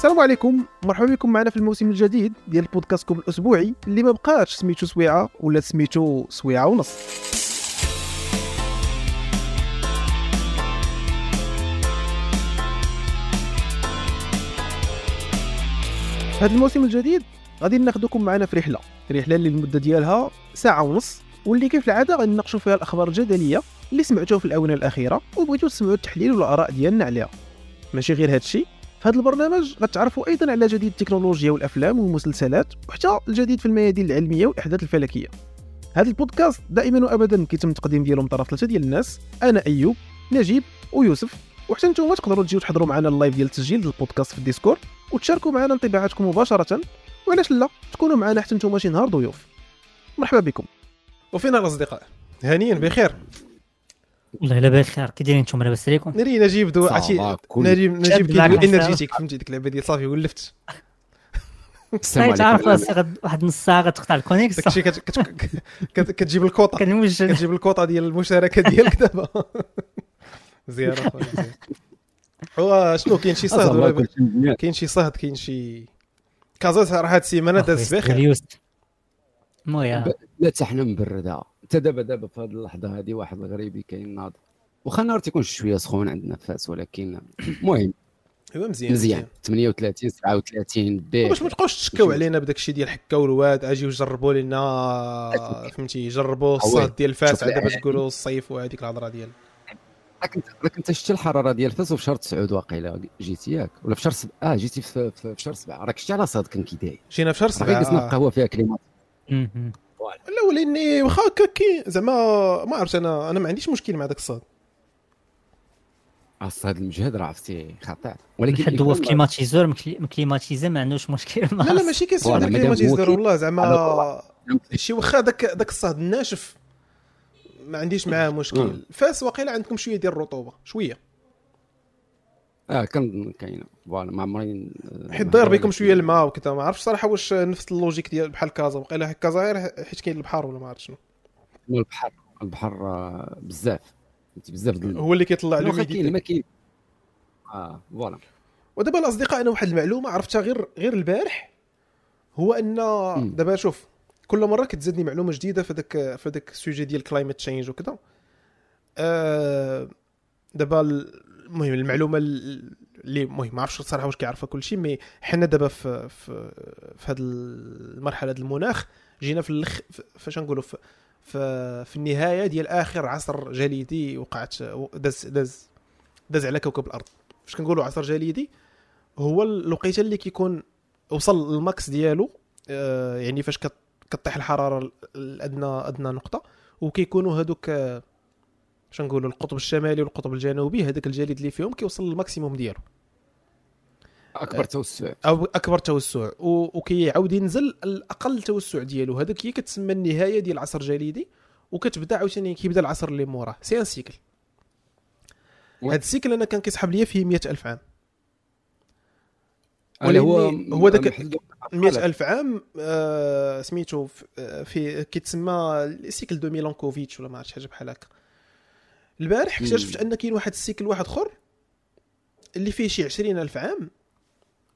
السلام عليكم مرحبا بكم معنا في الموسم الجديد ديال بودكاستكم الأسبوعي اللي ما بقاش سميتو سويعة ولا سميتو سويعة ونص. هذا الموسم الجديد غادي ناخذكم معنا في رحلة رحلة اللي المدة ديالها ساعة ونص واللي كيف العادة غنناقشوا فيها الأخبار الجدلية اللي سمعتوها في الآونة الأخيرة وبغيتو تسمعوا التحليل والآراء ديالنا عليها. ماشي غير هادشي في هذا البرنامج غتعرفوا أيضا على جديد التكنولوجيا والأفلام والمسلسلات وحتى الجديد في الميادين العلمية والأحداث الفلكية. هذا البودكاست دائما وابدا كيتم التقديم ديالو من طرف ثلاثة ديال الناس. أنا أيوب نجيب ويوسف. وحتى نتوما تقدروا تجيو تحضروا معنا ال live ديال تسجيل البودكاست في الديسكورد وتشاركوا معنا انطباعاتكم مباشرة. وعلاش لا؟ تكونوا معنا حتى نتوما شي نهار ضيوف. مرحبا بكم. وفينا الأصدقاء. هانيا بخير. والله لا بخير كي دايرين نتوما لاباس عليكم؟ ناري نجيب دو عرفتي نجيب نجيب كيدوي الحساب. انرجيتيك فهمتي ديك اللعبه ديال صافي ولفت. السلام تعرف عليكم. راسي واحد نص ساعة غتقطع الكونيكس. داكشي كت- كت- كت- كتجيب الكوطة. كنوجد. كتجيب الكوطة ديال المشاركة ديالك دابا. مزيان هو شنو كاين شي صهد كاين شي صهد كاين شي كازا راه هاد السيمانة داز بخير. المهم. لا حتى حنا مبردة. حتى دابا دابا في هذه اللحظة هذه واحد الغريبي كاين ناض. واخا النهار تيكون شوية سخون عندنا فاس ولكن المهم. ايوا مزيان مزيان. 38 37 به باش ما تبقاوش تشكاو علينا بداك الشيء ديال حكا والواد اجيو جربوا لنا فهمتي؟ جربوا الصهد ديال فاس عاد باش. تقولوا الصيف وهذيك الهضرة ديال. راك انت راك انت شتي الحرارة ديال فاس وفي شهر 9 واقيلا؟ جيتي ياك؟ ولا في شهر 7 آه جيتي في, في, في شهر 7 راك شتي على صهد كان كي داير. جينا في شهر راه غير جلسنا في سبعه قهوه فيها كلمات. مهم. لا ولاني واخا هكا كاين زعما ما عرفتش أنا أنا ما عنديش مشكل مع داك الصهد الصهد المجهد راه عرفتي خطير. ولكن حد هو في climatiseur م cli- م climatisé ما عندوش مشكل مع لا لا ماشي كيسمع voilà، داك مادام اللي ما هو تيصدر كي- والله زعما شي واخا داك داك الصهد الناشف ما عنديش معاه مشكل. فاس واقيلا عندكم شوية ديال الرطوبة شوية. آه كان كاينة voilà ما عمري حيت داير بكم شوية الماء وكذا ما عرفتش صراحة واش نفس ال logique ديال بحال كازا واقيلا كازا غير حيت كاين البحر ولا ما عرفت شنو. البحر البحر آه، بزاف بزاف ديال هو اللي كيطلع واخا له كاين ما كاين. آه voilà. ودابا الأصدقاء أنا واحد المعلومة عرفتها غير غير البارح هو أن. دابا شوف كل مرة كتزادني معلومة جديدة في داك في داك ال sujet ديال climate change وكذا. آه دابا المهم المعلومة اللي المهم ما عرفتش الصراحة واش كيعرفها كل شيء mais حنا دابا في في في هذه المرحلة ديال المناخ جينا في في- فاش نقولوا في في, في النهاية ديال آخر عصر جليدي وقعت داز داز داز على كوكب الأرض. فاش كنقولوا عصر جليدي هو الوقيتة اللي كيكون وصل ال max ديالو آه، يعني فاش كطيح الحرارة الادنى أدنى نقطة وكيكونوا هذوك شنو نقولوا القطب الشمالي والقطب الجنوبي هذاك الجليد اللي فيهم كيوصل لل maximum ديالو. أكبر توسع. أو أكبر توسع وكيعاود ينزل الأقل توسع ديالو. هذاك هي كتسمى النهاية ديال العصر الجليدي وكتبدأ عاوتاني كيبدا العصر اللي موراه. c'est un cycle. هذا ال cycle أنا كان كيسحب ليا فيه 100 ألف عام. اللي هو هو داك محدود 100 ألف عام آه سميتو في, آه، في كيتسمى ال cycle de Milankovitch ولا ما عرفتش حاجة بحال هكا. البارح. اكتشفت أن كاين واحد ال cycle واحد آخر اللي فيه شي 20 ألف عام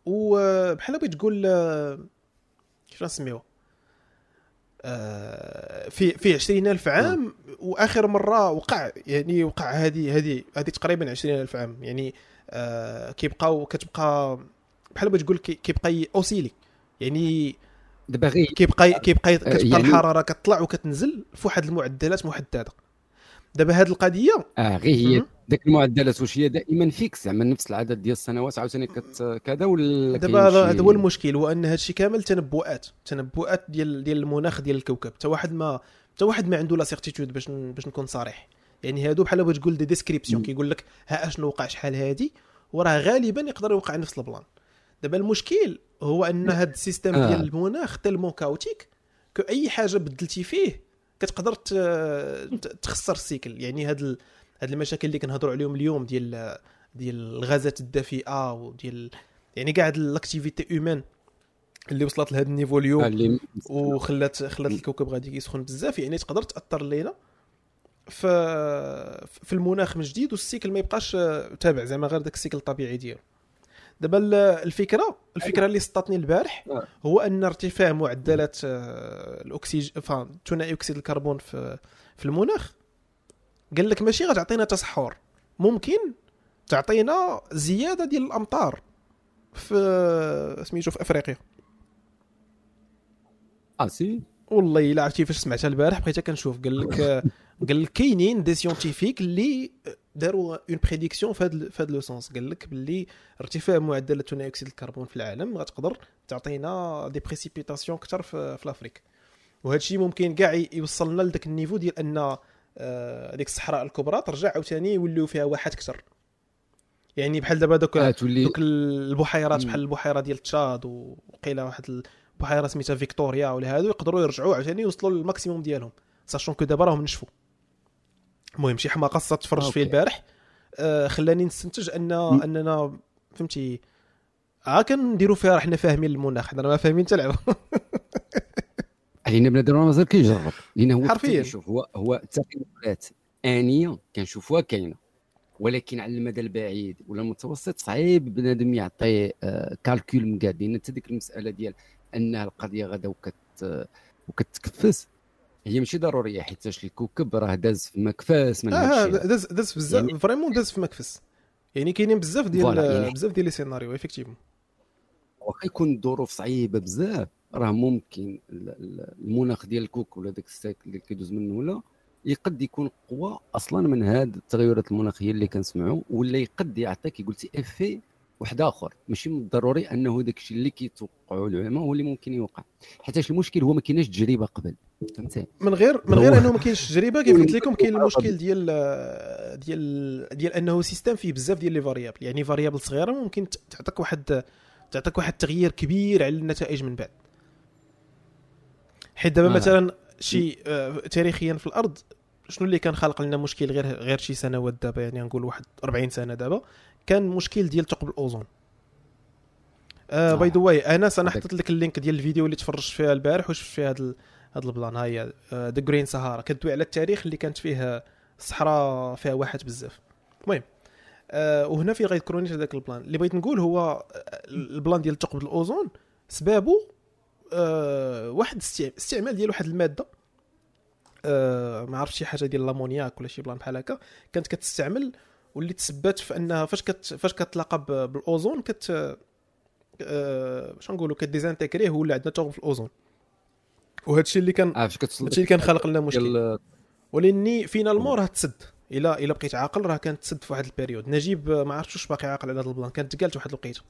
وبحال بغيت تقول آه، كيف نسميوه؟ آه، في في 20 ألف عام وآخر مرة وقع يعني وقع هذه هذه هذه تقريبا 20 ألف عام يعني آه، كيبقاو كتبقى بحال بغيت تقول كي- كيبقى osciller يعني دابا غير. كيبقى كيبقى كتبقى يعني- الحرارة كتطلع وكتنزل في واحد المعدلات محدده دابا هذه القضية؟ آه غير هي. داك المعدلات واش هي دائما fixe زعما نفس العدد ديال السنوات عاوتاني كت كذا ولا دابا هذا هو المشكل هو أن هذا الشيء كامل تنبؤات. تنبؤات ديال ديال المناخ ديال الكوكب. حتى واحد ما حتى واحد ما عنده لا certitude باش باش نكون صريح. يعني هادو بحال بغيت تقول des descriptions. كيقول لك ها أشنو وقع شحال هادي؟ وراه غالبا يقدر يوقع نفس البلان. دابا المشكل هو أن هاد السيستم آه. ديال المناخ tellement chaotique que أي حاجة بدلتي فيه كتقدر تخسر ال cycle. يعني هاد ال- هاد المشاكل اللي كنهضروا عليهم اليوم ديال ديال الغازات الدافئة وديال يعني كاع هاد ال activité humaine اللي وصلت لهذا ال niveau آه، اليوم اللي وخلات خلات الكوكب غادي يسخن بزاف. يعني تقدر تأثر لينا في في المناخ من جديد والسيكل ما يبقاش تابع زعما غير داك السيكل الطبيعي ديالو. دابا ال- الفكرة الفكرة اللي سطاتني البارح آه. هو أن ارتفاع معدلات آه، الاكسجين ثنائي أكسيد الكربون في في المناخ. قال لك ماشي غتعطينا تصحر ممكن تعطينا زيادة ديال الأمطار في سميتو في أفريقيا. آه si. والله إلا عرفتي فاش سمعتها البارح بقيت كنشوف. قال لك قال لك كاينين des scientifiques اللي داروا une prédiction في هذا في هذا le sens قال لك باللي ارتفاع معدل ثاني أكسيد الكربون في العالم غتقدر تعطينا des précipitations أكثر في, في l'Afrique وهذا الشيء ممكن كاع يوصلنا لذاك ال niveau ديال أن آه، هذيك الصحراء الكبرى ترجع عاوتاني يوليو فيها واحد أكثر. يعني بحال دابا دوك آه دوك البحيرات. بحال البحيرة ديال تشاد وقيله واحد البحيره سميتها فيكتوريا ولا هادو يقدروا يرجعوا عاوتاني يوصلوا لل maximum ديالهم. sachant que دابا راهم نشفوا. المهم شي حماقة خاصها تفرج فيه. البارح. آه خلاني نستنتج ان. أننا فهمتي ها كنديروا فيها حنا فاهمين المناخ حنا ما فاهمين حتى لعبة. علينا بنادم راه مازال كيجرب. لأن هو حرفياً. شوف هو هو التقنيات انيه كنشوفوها كاينة. ولكن على المدى البعيد ولا المتوسط صعيب بنادم يعطي آه، calcul مقاد لأن حتى ديك المسألة ديال أن القضية غدا وكت آه، وكتكفس هي ماشي ضروريه حيت الكوكب راه داز في مكفاس من آه الشيء داز داز بزاف يعني- فريمون داز في مكفس يعني كاينين بزاف ديال يعني- بزاف ديال لي سيناريو افيكتيفمون واخا يكون الظروف صعيبة بزاف راه ممكن ال- ال- المناخ ديال الكوك ولا داك الساك اللي كيدوز منه ولا يقد يكون قوى أصلا من هاد التغيرات المناخية اللي كنسمعوا ولا يقد يعطي كي قلتي افي واحد آخر. ماشي من الضروري أنه داك الشيء اللي كيتوقعوا العلماء هو اللي ممكن يوقع. حيت المشكل هو ما كايناش تجربة قبل فهمتي؟ من غير من غير أنه ما كاينش تجربة كيف قلت لكم كاين المشكل ديال ديال ديال أنه système فيه بزاف ديال les variables يعني variable صغيرة ممكن تعطيك واحد تعطيك واحد التغيير كبير على النتائج من بعد. حيت دابا آه. مثلا شي آه، تاريخيا في الأرض شنو اللي كان خلق لنا مشكل غير غير شي سنوات دابا يعني نقول واحد 40 سنة دابا. كان مشكل ديال ثقب الأوزون. آه. by the way انس أنا. حطيت لك ال lien ديال الفيديو اللي تفرجت فيها البارح وشفت فيها هذا هذا البلان. ها هي the green Sahara كدوي على التاريخ اللي كانت فيه الصحراء فيها واحد بزاف. المهم آه وهنا في غيذكروني هذاك البلان. اللي بغيت نقول هو آه، البلان ديال ثقب الأوزون سبابه آه واحد استع- استعمال ديال واحد المادة آه ما عرفتش شي حاجة ديال l'ammoniac ولا شي بلان بحال هكا. كانت كتستعمل واللي تثبت في أنها فاش كت فاش كتلاقى بالأوزون كت آه شنو نقولوا كديزانتيكريه ولا عندنا ثقب في الأوزون. وهذا الشيء اللي كان عارف كتوصل هادشي اللي كان خالق لنا مشكل. ولاني فينالمون راه تسد. الا إلا بقيت عاقل راه كانت تسد في واحد البيريود. نجيب آه، ما عرفتش واش باقي عاقل على هذا البلان. كانت قالت واحد الوقيته.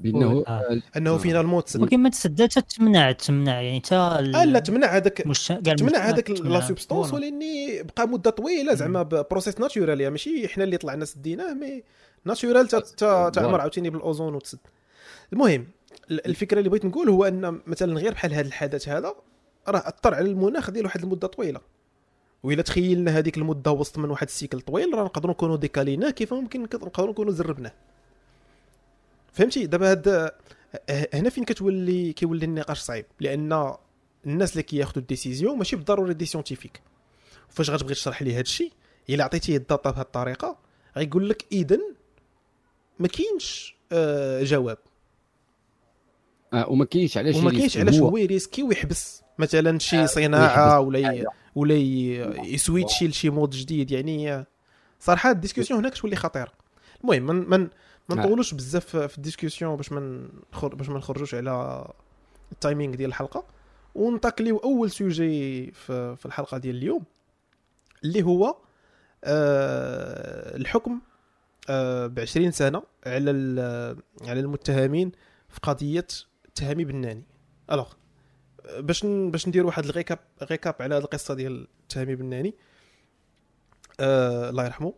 بأنه آه. أنه آه. فينالمون تسد ولكن ما تسدى تمنع تمنع يعني حتى آه لا تمنع هذاك مش تمنع هذاك. لا سوبستونس. ولإني بقى مدة طويلة زعما processus naturel يعني ماشي حنا اللي طلعنا سديناه mais naturel تا- تا- تعمر. عاوتاني بالأوزون وتسد المهم ال- الفكرة اللي بغيت نقول هو أن مثلا غير بحال هذا الحدث هذا راه أثر على المناخ ديال واحد المدة طويلة وإلا تخيلنا هذيك المدة وسط من واحد ال cycle طويل راه نقدروا نكونوا décaليناه كيف ممكن نقدروا نكونوا زربناه فهمتي دابا هاد هنا فين كتولي كيولي النقاش صعيب لأن الناس اللي كياخذوا ال décision ماشي بالضروره des scientifiques فاش غتبغي تشرح ليه هذا الشيء إلا عطيتيه ال data بهذه الطريقة غيقول لك اذا ما كاينش آه جواب آه وما كاينش علاش وما. كاينش علاش هو ي risquer ويحبس مثلا شي آه، صناعة ويحبس ولا. ولا. ي switchي لشي mode جديد يعني آه، صراحة ال discussion هناك تولي خطيره المهم من من ما آه. نطولوش بزاف في ال discussion باش ما. باش ما نخرجوش على ال timing ديال الحلقة وننتقليو أول sujet في, في الحلقة ديال اليوم اللي هو آه الحكم آه ب 20 سنة على على المتهمين في قضية تهامي بناني alors باش باش ندير واحد récap récap على هذه القصة ديال تهامي بناني آه الله يرحمه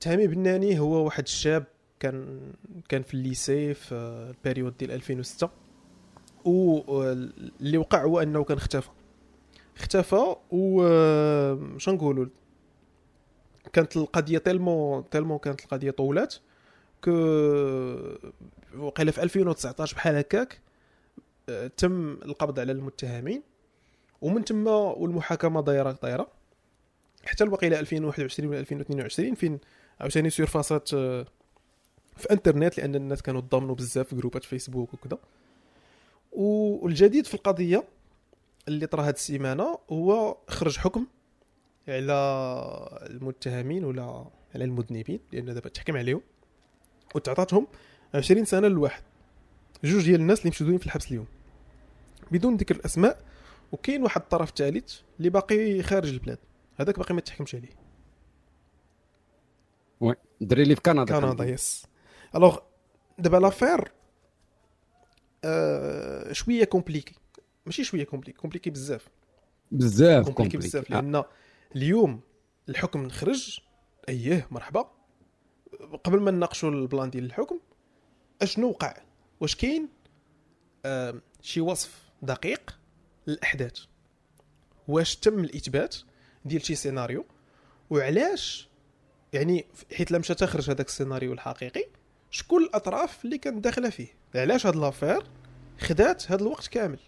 تهامي بناني هو واحد الشاب كان كان في ال lycée في ال période ديال 2006 واللي وقع هو أنه كان اختفى. اختفى و آه، شنو نقولوا كانت القضية tellement tellement كانت القضية طولات que وقيله في 2019 بحال هكاك آه، تم القبض على المتهمين. ومن تما والمحاكمة دايرة دايرة. حتى الوقيلة 2021 ولا 2022 فين؟ عاوتاني سيرفاسات في انترنت لأن الناس كانوا ضامنوا بزاف في جروبات فيسبوك وكذا. والجديد في القضية اللي طرا هاد السيمانة هو خرج حكم على المتهمين ولا على المذنبين لأن دابا تحكم عليهم وتعطاتهم 20 سنة للواحد. جوج ديال الناس اللي مشدودين في الحبس اليوم. بدون ذكر الأسماء وكاين واحد الطرف ثالث اللي باقي خارج البلاد. هذاك باقي ما تحكمش عليه. oui الدري اللي في كندا. كندا yes alors دابا l'affaire آه شوية compliquée ماشي شوية compliquée compliquée بزاف بزاف compliquée بزاف لأن اليوم الحكم خرج. اييه مرحبا. قبل ما نناقشوا ال plan ديال الحكم أشنو وقع؟ واش كاين آه شي وصف دقيق للأحداث؟ واش تم الإثبات ديال شي سيناريو؟ وعلاش؟ يعني حيت لم تخرج هذاك السيناريو الحقيقي شكون الأطراف اللي كانت داخلة فيه. علاش هاد l'affaire خدات هاد الوقت كامل؟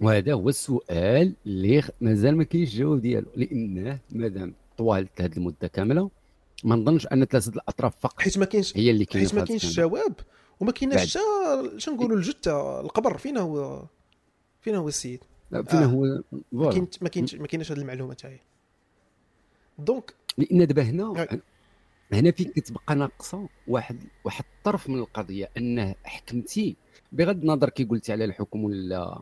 وهذا هو السؤال اللي مازال ما كاينش الجواب ديالو. لأنه مادام طوالت هذه المدة كاملة ما نظنش أن ثلاثة الأطراف فقط حيت ما كاينش هي اللي كاينة حيت ما كاينش. جواب وما كايناش حتى شنو نقولوا الجثة القبر فين هو فين هو السيد؟ لا، فينا آه. هو؟ ما كاينش ما كايناش هذه المعلومه تاعي donc لأن دابا هنا oui. هنا فين كتبقى ناقصة واحد واحد الطرف من القضية أنه حكمتي بغض النظر كي قلتي على الحكم ولا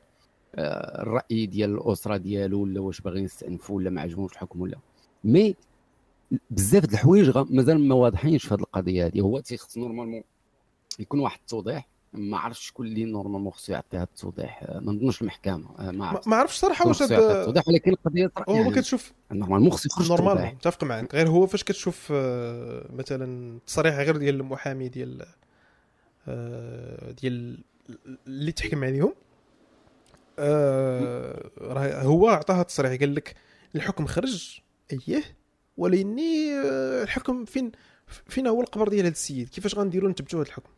آه، الرأي ديال الأسرة ديالو ولا واش باغيين يستأنفوا ولا ما عجبهمش الحكم ولا. mais بزاف د الحوايج مازال ما واضحينش في هذه القضية هذه هو تيخص normalement يكون واحد التوضيح ما عرفتش شكون اللي normalement خصو يعطي هذا التوضيح. آه، ما نظنش المحكمة. آه، ما عرفتش. ما عرفتش صراحة واش هاد التوضيح ولكن القضية هو يعني كتشوف. normalement خصو يخرج normal متفق معك غير هو فاش كتشوف آه، مثلا تصريح غير ديال المحامي ديال ديال اللي تحكم عليهم راه هو عطاها تصريح قال لك الحكم خرج. اييه ولكني الحكم فين فين هو القبر ديال هذا السيد؟ كيفاش غنديروا نثبتوا هذا الحكم؟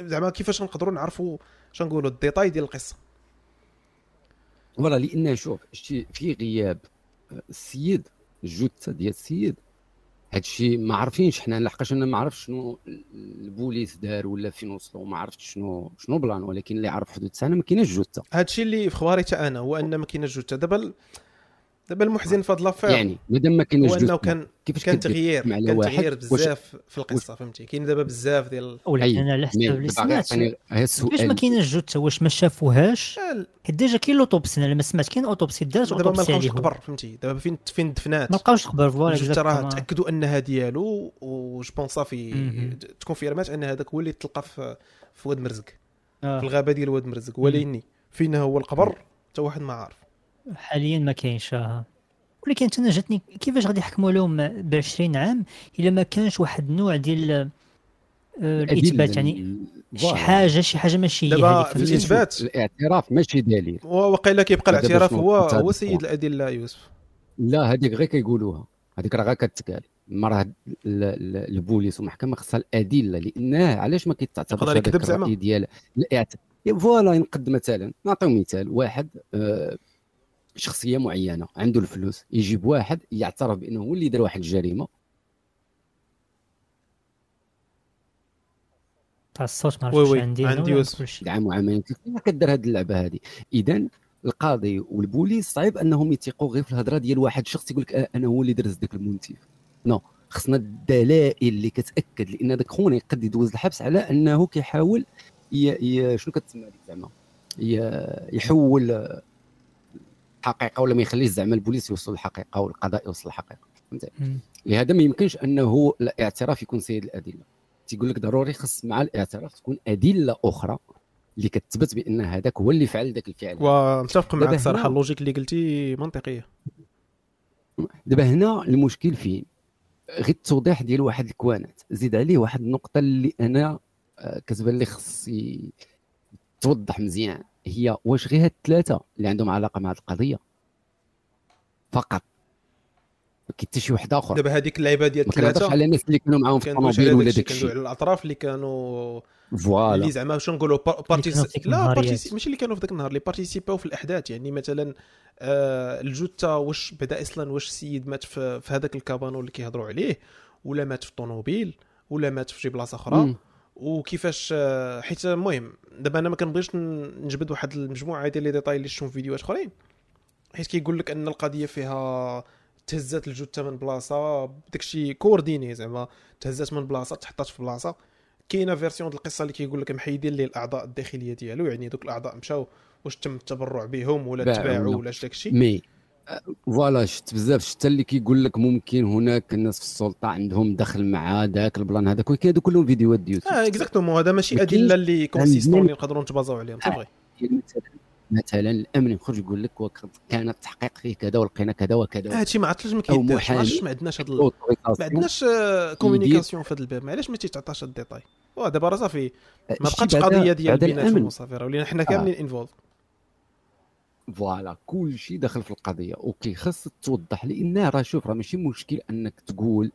زعما كيفاش نقدروا نعرفوا شنو نقولوا les détails ديال القصة. voilà لأن شوف في غياب السيد الجثة ديال السيد هادشي ما عارفينش حنا لحقاش أنا ما عرفتش شنو البوليس دار ولا فين وصلوا ما عرفتش شنو شنو plan ولكن اللي عرف حدود سنه ما كايناش جثة. هادشي اللي في خباري أنا هو أن ما كايناش جثة. دابا دابا المحزن في هاد l'affaire يعني مادام ما كايناش هو أنه كان كيفاش كان تغيير كان؟ تغيير بزاف في القصة فهمتي كاين دابا بزاف ديال ولكن. أنا على حسب اللي سمعت كيفاش ما السؤال كايناش جثه واش ما شافوهاش. حيت déjà كاين l'autopsie أنا لما سمعت كاين autopsie دارت دابا ما لقاوش القبر فهمتي دابا فين فين دفنات ما لقاوش الخبر voilà الجثه راه. تأكدوا أنها ديالو و bon صافي. ت confirmات أن هذاك هو اللي تلقى في في واد مرزق آه. في الغابة ديال واد مرزق ولكن فين هو القبر حتى واحد ما عارف حاليا ما كاينش آه. ولكن أنا جاتني كيفاش غادي يحكموا لهم ب 20 عام إلا ما كانش واحد النوع ديال آه، الإثبات يعني شي. حاجة شي حاجة ماشي هي دابا هذيك في فهمتي؟ الإثبات. الاعتراف ماشي دليل وقيلا كيبقى الاعتراف هو هو سيد. الأدلة يوسف لا هذيك غير كيقولوها هذيك راه غير كتقال ما راه ال- ال- البوليس والمحكمة خصها الأدلة لأنه علاش ما كيتعتبرش هذاك. الرأي ديال الاعت- فوالا ينقد مثلا نعطيو مثال واحد آه، شخصية معينة عنده الفلوس يجيب واحد يعترف بأنه هو اللي دار واحد الجريمة. تاع الصوت ما عرفتش عندي عندي. عام وعامين ما كدير هذه اللعبة هذه اذا القاضي والبوليس صعيب أنهم يثيقوا غير في الهضرة ديال واحد شخص يقول لك آه، أنا هو اللي درت ذاك المنتف. non خصنا الدلائل اللي كتأكد لأن ذاك خونا يقد يدوز الحبس على أنه كيحاول ي... ي... شنو كتسمى هذيك زعما؟ ي... يحول الحقيقة ولا ما يخليش زعما البوليس يوصل للحقيقه والقضاء يوصل للحقيقه فهمت مم. لهذا ما يمكنش أنه الاعتراف يكون سيد الأدلة. تيقول لك ضروري خص مع الاعتراف تكون أدلة أخرى اللي كتثبت بأن هذاك هو اللي فعل ذاك الفعل. ومتفق معك صراحة la logique اللي قلتي منطقية. دابا هنا المشكل فين غير التوضيح ديال واحد les points. زيد عليه واحد النقطة اللي أنا آه، كتبان لي خص توضح مزيان. هي واش غير هاد الثلاثة اللي عندهم علاقة مع هاد القضية. فقط. ما كاين حتى شي واحد آخر. دابا هذيك اللعيبة ديال الثلاثة على الناس اللي كانوا معاهم في الطوموبيل على ولا داكشي داك الشيء على الأطراف اللي كانوا voilà. اللي زعما شنو نقولوا participent لا. participent ماشي اللي كانوا في ذاك النهار اللي participاو في الأحداث. يعني مثلا آه الجثة واش بدأ أصلا واش السيد مات في, في هذاك ال cabanon اللي كيهضروا عليه؟ ولا مات في الطوموبيل؟ ولا مات في شي بلاصة أخرى؟ مم. وكيفاش آه، حيت المهم دابا أنا ما كنبغيش نجبد واحد المجموعة ديال les détails اللي شفتهم في فيديوهات أخرين. حيت كيقول لك أن القضية فيها تهزات الجثه من بلاصة داكشي coordonné زعما تهزات من بلاصة تحطات في بلاصة. كاينة version ديال القصة اللي كيقول لك محيدين ليه الأعضاء الداخلية ديالو يعني دوك الأعضاء مشاو واش تم التبرع بهم ولا باعوا تباعوا ولا- اش داكشي. mais. voilà شفت بزاف. شفت اللي كيقول لك ممكن هناك الناس في السلطة عندهم دخل مع ذاك ال plan هذاك ولكن هادو كلهم فيديوهات ديال يوتيوب آه exactement هذا ماشي أدلة اللي consistantes اللي نقدروا نت basاو عليهم آه. صافي يعني مثلا مثلا الأمن يخرج يقول لك كان التحقيق فيه كذا ولقينا كذا وكذا. هادشي ما عرفتش ما كيدارش ما. عرفتش ما عندناش هاد ما. عندناش communication في هذا الباب. معلاش ما تيتعطاش les détails. واه دابا راه صافي ما بقاتش قضية ديال بيناتهم وصافي راه ولينا حنا كاملين involved voilà كل شيء داخل في القضية. وكيخص توضح لأن راه شوف راه ماشي مشكل أنك تقول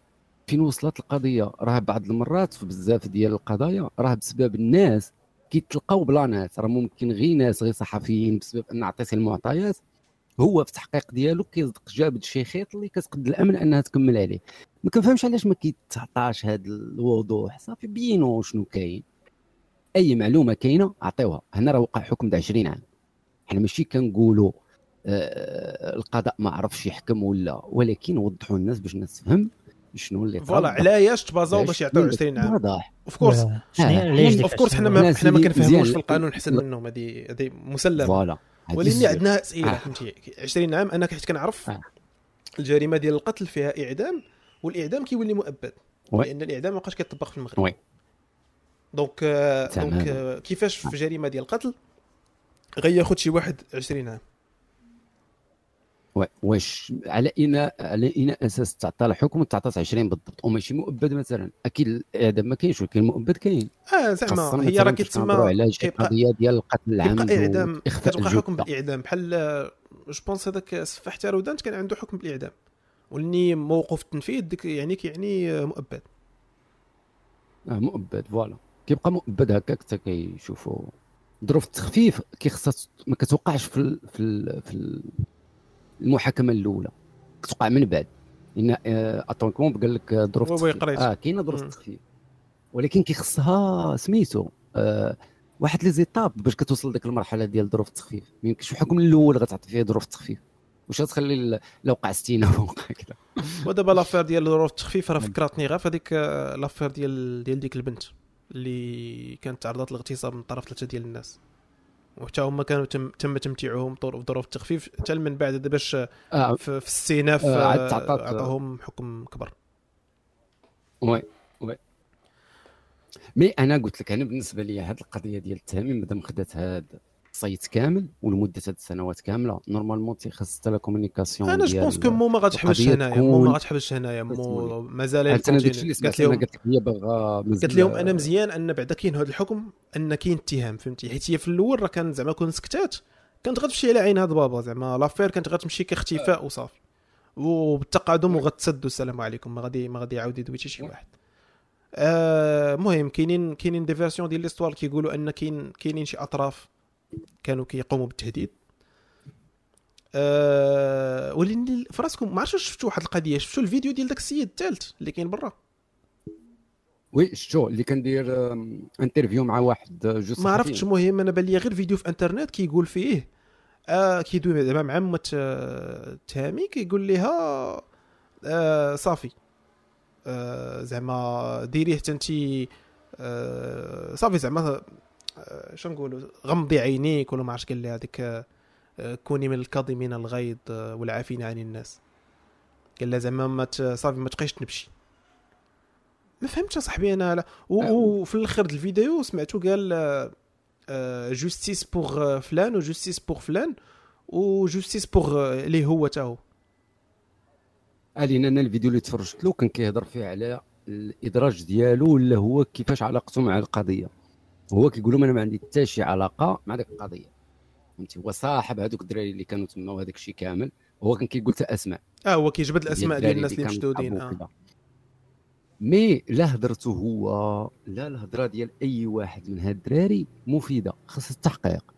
فين وصلت القضية. راه بعض المرات في بزاف ديال القضايا راه بسبب الناس كيتلقاو planات راه ممكن غير ناس غير صحفيين بسبب أن عطيتي المعطيات. هو في التحقيق ديالو كيصدق جابد شي خيط اللي كتقد الامن أنها تكمل عليه. ما كنفهمش علاش ما كيتعطاش هذا الوضوح. صافي بينوا شنو كاين. أي معلومة كاينة عطيوها هنا راه وقع حكم د 20 عام. حنا ماشي كنقولوا آه القضاء ما عرفش يحكم ولا ولكن وضحوا الناس باش الناس تفهم شنو اللي voilà. علاش تبازاو باش يعطيو يكون 20 عام واضح of course of course حنا حنا ما كنفهموش في القانون احسن منهم هذه هذه مسلمة voilà ولكن. عندنا أسئلة. فهمتي 20 عام أنا حيت كنعرف. الجريمة ديال القتل فيها إعدام والإعدام كيولي مؤبد. لأن الإعدام ما بقاش كيطبق في المغرب oui. donc آه،. donc آه، كيفاش في جريمة ديال القتل غياخذ شي واحد 20 عام. واش على اين على اين أساس تعطى الحكم تعطات 20 بالضبط. وماشي مؤبد مثلا. أكيد الاعدام ما كاينش ولكن المؤبد كاين. آه زعما هي راه كيتسمى على شي كيبقى- قضية ديال القتل العمد اعدام كتبقى حكم. بالإعدام. بحال je pense هذاك سفاح تارودانت كان عنده حكم بالإعدام. ولني موقف التنفيذ ديك يعني كيعني آه، مؤبد. آه مؤبد voilà. كيبقى مؤبد هكاك حتى كيشوفوا ظروف التخفيف كيخصها ما كتوقعش في ال- في ال- في ال- المحاكمة الأولى. كتوقع من بعد. لأن آه، écoute comment قال لك ظروف التخفيف. آه كاينة ظروف. التخفيف. ولكن كيخصها سميتو آه واحد les étapes باش كتوصل لديك المرحلة ديال ظروف التخفيف. ما يمكنش الحكم الأول غتعطي فيه ظروف التخفيف. واش غتخلي لو وقع ستينه وقع كذا. ودابا l'affaire ديال ظروف التخفيف راه فكرتني غير في هذيك آه، l'affaire ديال ديال ديك البنت. اللي كانت تعرضت للاغتصاب من طرف ثلاثة ديال الناس. وحتى هما كانوا تم تم تمتيعهم بظروف التخفيف حتى من بعد باش آه في, في السيناف آه، آه، عطاهم حكم كبر. oui oui. mais أنا قلت لك أنا بالنسبة لي هذه القضية ديال التهامي مادام خدات هذا الصيت كامل ولمدة هاد السنوات كاملة. normalement تيخص ال télécommunication أنا je pense que moi ما القضية هنايا. moi ما غتحبسش هنايا. moi. مازال قالت لهم قالت لك هي باغا قالت لهم أنا مزيان أن بعدا كاين هذا الحكم أن كاين اتهام فهمتي؟ حيت هي في الأول راه كان زعما كون سكتات كانت غتمشي على عين هاد بابا زعما. l'affaire كانت غتمشي كاختفاء وصافي. وبالتقادم وغتسد السلام عليكم. ما غادي ما غادي يعاود يدوي حتى شي واحد. آه، المهم كاينين كاينين des versions ديال l'histoire كيقولوا أن كاين كاينين شي أطراف كانوا كيقوموا بالتهديد. أه ولكن فراسكم ما عرفتش شفتوا واحد القضية شفتوا الفيديو ديال داك السيد الثالث اللي كاين برا؟ oui شتو اللي كندير interview مع واحد آه، جوج ما عرفتش المهم أنا بان لي غير فيديو في انترنت كيقول فيه آه كيدوي زعما مع عمة آه، تامي كيقول لها آه صافي. آه زعما ديريه حتى انت آه صافي زعما شنو نقولوا غمضي عينيك ولا ما عرفتش قال لها هذيك آه كوني من الكاظمين الغيظ آه، والعافين عن الناس. قال لها زعما ما صافي ما تبقيش تنبشي. ما فهمتش اصاحبي أنا لا. آه. وفي الآخر الفيديو سمعتو قال justice pour فلان و justice pour فلان و justice pour ليه هو تا هو. لأن أنا الفيديو اللي تفرجت له كان كيهضر فيه على الادراج ديالو ولا هو كيفاش علاقته مع القضية. هو كيقول لهم أنا ما عندي حتى شي علاقة مع ديك القضية. فهمتي؟ هو صاحب هذوك الدراري اللي كانوا تما وهذاك الشيء كامل هو كان كيقول حتى أسماء. آه هو كيجبد الأسماء ديال الناس اللي مشدودين وكذا. mais لا هضرته هو لا الهضره ديال أي واحد من هاد الدراري مفيدة خاص التحقيق.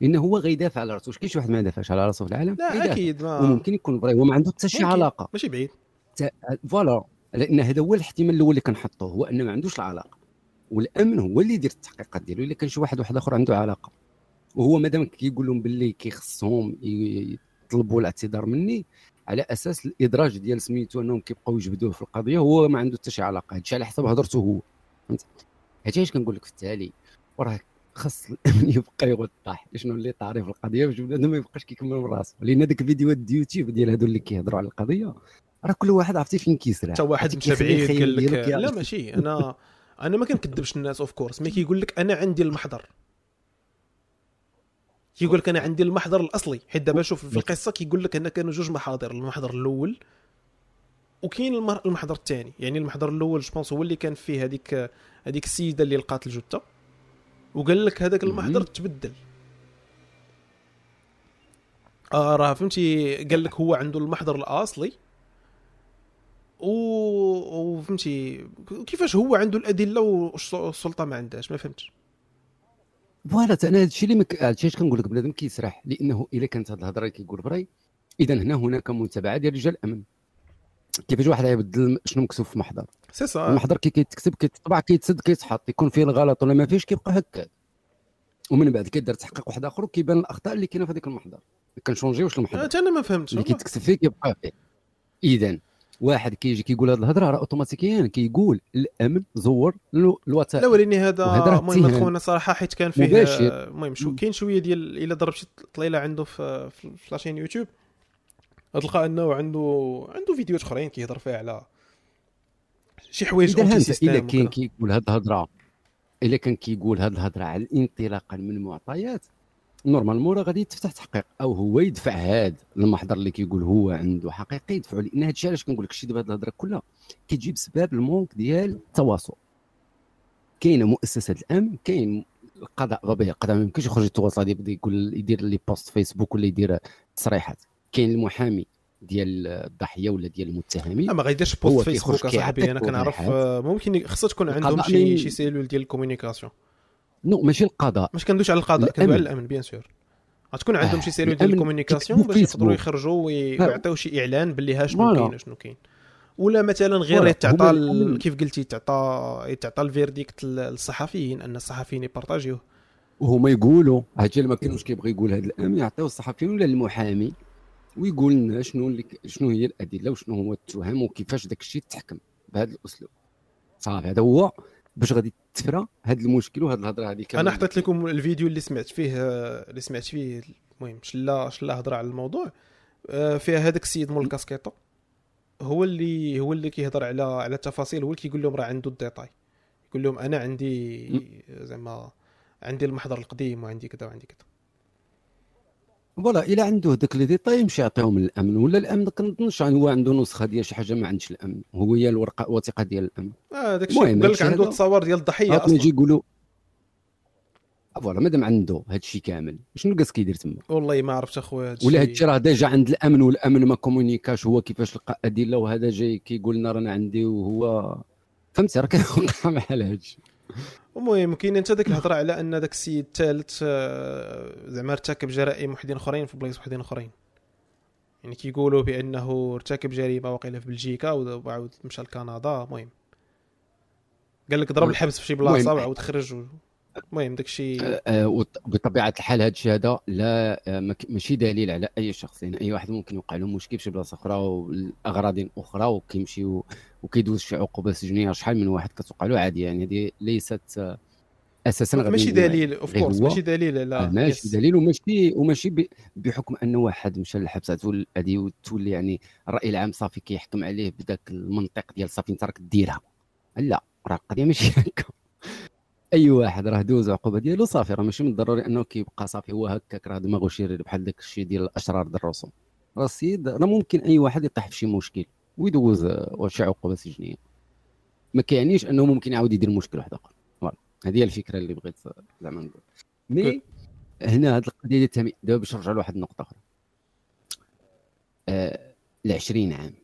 لأن هو غيدافع على راسو واش كاين شي واحد ما يدافعش على راسو في العالم؟ لا غيدافع. أكيد ما وممكن يكون فري هو ما عنده حتى شي. علاقة. ماشي بعيد. تا- voilà لأن هذا هو الاحتمال الأول اللي كنحطوه هو أنه ما عندوش العلاقة. والأمن هو اللي يدير التحقيقات ديالو إلا كان شي واحد واحد آخر عنده علاقة. وهو مادام كيقول لهم باللي كيخصهم يطلبوا الاعتذار مني على أساس الإدراج ديال سميتو أنهم كيبقاو يجبدوه في القضية هو ما عنده حتى شي علاقة. هادشي على حسب هضرته هو. فهمت؟ هادشي علاش كنقول لك في التالي؟ وراه خاص الأمن يبقى يوضح شنو اللي طاري في القضية باش بنادم ما يبقاش كيكمل من راسه لأن داك الفيديوهات اليوتيوب ديال هادو اللي كيهضروا على القضية راه كل واحد عرفتي فين كيسرح. حتى واحد مشى بعيد قال لك لا ماشي أنا أنا ما كنكذبش الناس of course mais كيقول لك أنا عندي المحضر. كيقول لك أنا عندي المحضر الأصلي. حيت دابا شوف في القصة كيقول لك ان كانوا جوج محاضر المحضر الأول وكاين المحضر الثاني. يعني المحضر الأول je pense هو اللي كان فيه هذيك هذيك السيدة اللي لقات الجثة وقال لك هذاك المحضر تبدل. آه راه فهمتي؟ قال لك هو عنده المحضر الأصلي. وفهمتي كيفاش هو عنده الأدلة والسلطة ما عندهاش؟ ما فهمتش. voilà أنا هذا الشيء اللي مك... هذا الشيء كنقول لك بنادم كيسرح لأنه اذا كانت هذه الهضرة كيقول vrai اذا هنا هناك متابعه ديال رجال الأمن. كيفاش واحد يبدل شنو مكتوب في المحضر سي سا. المحضر كي كيتكتب كيتطبع كيتسد كيتحط يكون فيه الغلط ولا ما فيهش كيبقى هكا. ومن بعد كيدار تحقيق واحد آخر وكيبان الأخطاء اللي كاينة في هذاك المحضر. كن changer يوش المحضر. أنا ما فهمتش. اللي كيتكتب فيه كيبقى فيه. اذا واحد كيجي كيقول هذه الهضرة راه أوتوماتيكيا كيقول الأمن زور الوثائق لا وليني هذا المهم خونا صراحة حيت كان فيه المهم شو كاين شوية ديال إلا ضرب شي طليلة عنده في في لاشين يوتيوب تلقى أنه عنده عنده فيديوهات أخرين كيهضر فيها على شي حوايج إذا كاين كيقول هذه الهضرة الا كان كيقول هذه الهضرة على انطلاقا من المعطيات نورمالمون راه غادي يتفتح تحقيق. أو هو يدفع هذا المحضر اللي كيقول هو عنده حقيقي يدفعوا لأن هذا الشيء علاش كنقول لك الشيء دابا هذه الهضرة كلها كتجيب سبب المونك ديال التواصل. كاينة مؤسسة الأمن كاين القضاء غبي القضاء ما يمكنش يخرج يتواصل يبدأ يقول يدير لي post فيسبوك ولا يدير تصريحات. كاين المحامي ديال الضحية ولا ديال المتهمين. ما غايديرش post فيسبوك أصاحبي أنا كنعرف ممكن خصها تكون عندهم شي شي cellule ديال ال communication non ماشي القضاء. مش كندوش على القضاء كندوي على الأمن bien sûr. غتكون عندهم آه. شي cellule ديال ال communication باش يقدروا يخرجوا ويعطيو شي إعلان باللي ها شنو كاين شنو كاين. ولا مثلا غير يتعطى كيف قلتي تعطى يتعطى الفيرديكت للصحفيين أن الصحفيين يبارطاجيوه. وهما يقولوا هادشي ما كانوش كيبغي يقول هذا الأمن يعطيو الصحفيين ولا المحامي ويقول لنا شنو اللي شنو هي الأدلة وشنو هو التهم وكيفاش داك الشيء تحكم بهذا الأسلوب. صافي هذا هو. باش غادي تفرى هذا المشكل وهذه الهضرة هذه أنا حطيت لكم الفيديو اللي سمعت فيه اللي سمعت فيه المهم شلا شلا هضرة على الموضوع. آه، فيها هذاك السيد مول الكاسكيطه هو اللي هو اللي كيهضر على على التفاصيل. هو اللي كيقول لهم راه عنده الديتاي يقول لهم أنا عندي زعما عندي المحضر القديم وعندي كذا وعندي كذا. voilà الا عنده داك les détails يمشي يعطيهم للامن ولا الأمن كنظنش هو عنده نسخة ديال شي حاجة ما عندش الأمن هو هي الورقة الوثيقة ديال الأمن. آه داك الشيء قال لك عنده تصاور ديال الضحية أصلا يجي يقولوا voilà مادام عنده هذا الشيء كامل شنو باقي كيدير تما؟ والله ما عرفت أخويا ولا هذا الشيء راه déjà عند الأمن والأمن ما communiqua ش هو كيفاش لقى ادله وهذا جاي كيقول لنا رانا عندي وهو فهمتي راه بحال هذا الشيء. المهم كاين انت ديك الهضرة على أن داك السيد الثالث آه، زعما ارتكب جرائم وحدين أخرين في بلايص وحدين أخرين. يعني كيقولوا بأنه ارتكب جريمة وقيله في بلجيكا وعاود مشى لكندا المهم. قال لك ضرب الحبس في شي بلاصة وعاود خرج المهم داك الشيء آه، آه، بطبيعة الحال هذا الشيء هذا لا ماشي دليل على أي شخص. يعني أي واحد ممكن يوقع له مشكل في شي بلاصة أخرى والاغراض أخرى وكيمشي وكيدوز شي عقوبة سجنية شحال من واحد كتوقع له؟ عادي يعني هذه ليست أساسا ماشي دليل of course ماشي دليل لا آه ماشي دليل وماشي وماشي بحكم ان واحد مشى للحبس. هذه تولي يعني الرأي العام صافي كيحكم عليه بداك المنطق ديال صافي انت راك ديرها. لا راه القضية ماشي هكا. أي واحد راه دوز العقوبه ديالو صافي راه ماشي من الضروري أنه كيبقى صافي. هو هكاك راه دماغه شرير بحال داك الشيء ديال الاشرار ديال الرسوم راه السيد راه ممكن أي واحد يطيح في شي مشكل ويدوز شي عقوبة سجنية. ما كيعنيش أنه ممكن يعاود يدير مشكل واحد آخر. voilà هذه هي الفكرة اللي بغيت زعما نقول. mais؟ هنا هذه القضية ديال التمييز دابا باش نرجع لواحد النقطة أخرى. آه ل 20 عام.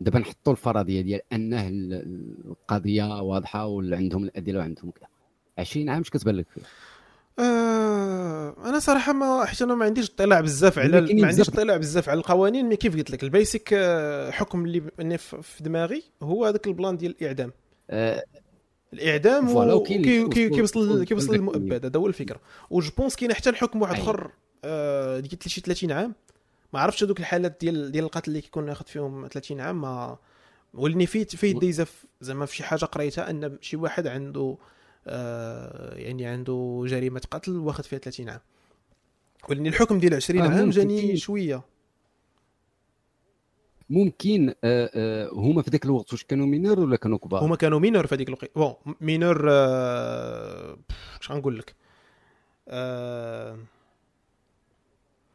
دابا نحطوا الفرضية ديال أنه القضية واضحة وعندهم الأدلة وعندهم كذا. 20 عام اش كتبان لك فيه آه أنا صراحة ما حيت أنا ما عنديش اطلاع بزاف على ما عنديش اطلاع بزاف على القوانين. mais كيف قلت لك البيسك آه، حكم اللي في دماغي هو هذاك ال plan ديال الإعدام. آه، الإعدام voilà، كيوصل كيوصل للمؤبد هذا هو الفكرة. و je pense كاين حتى الحكم واحد. آخر آه، قلت لي شي 30 عام. ما عرفتش هذوك الحالات ديال ديال القتل اللي كيكون ياخذ فيهم 30 عام ما ولني في في يدي زف زعما في شي حاجة قريتها أن شي واحد عنده يعني عنده جريمة قتل واخذ فيها 30 عام. ولني الحكم ديال 20 آه، عام جاني. شوية. ممكن آه، آه، هما في ذاك الوقت واش كانوا mineurs ولا كانوا كبار؟ هما كانوا mineurs في هذيك الوقت. bon mineurs آه، اش غنقول لك؟ آه،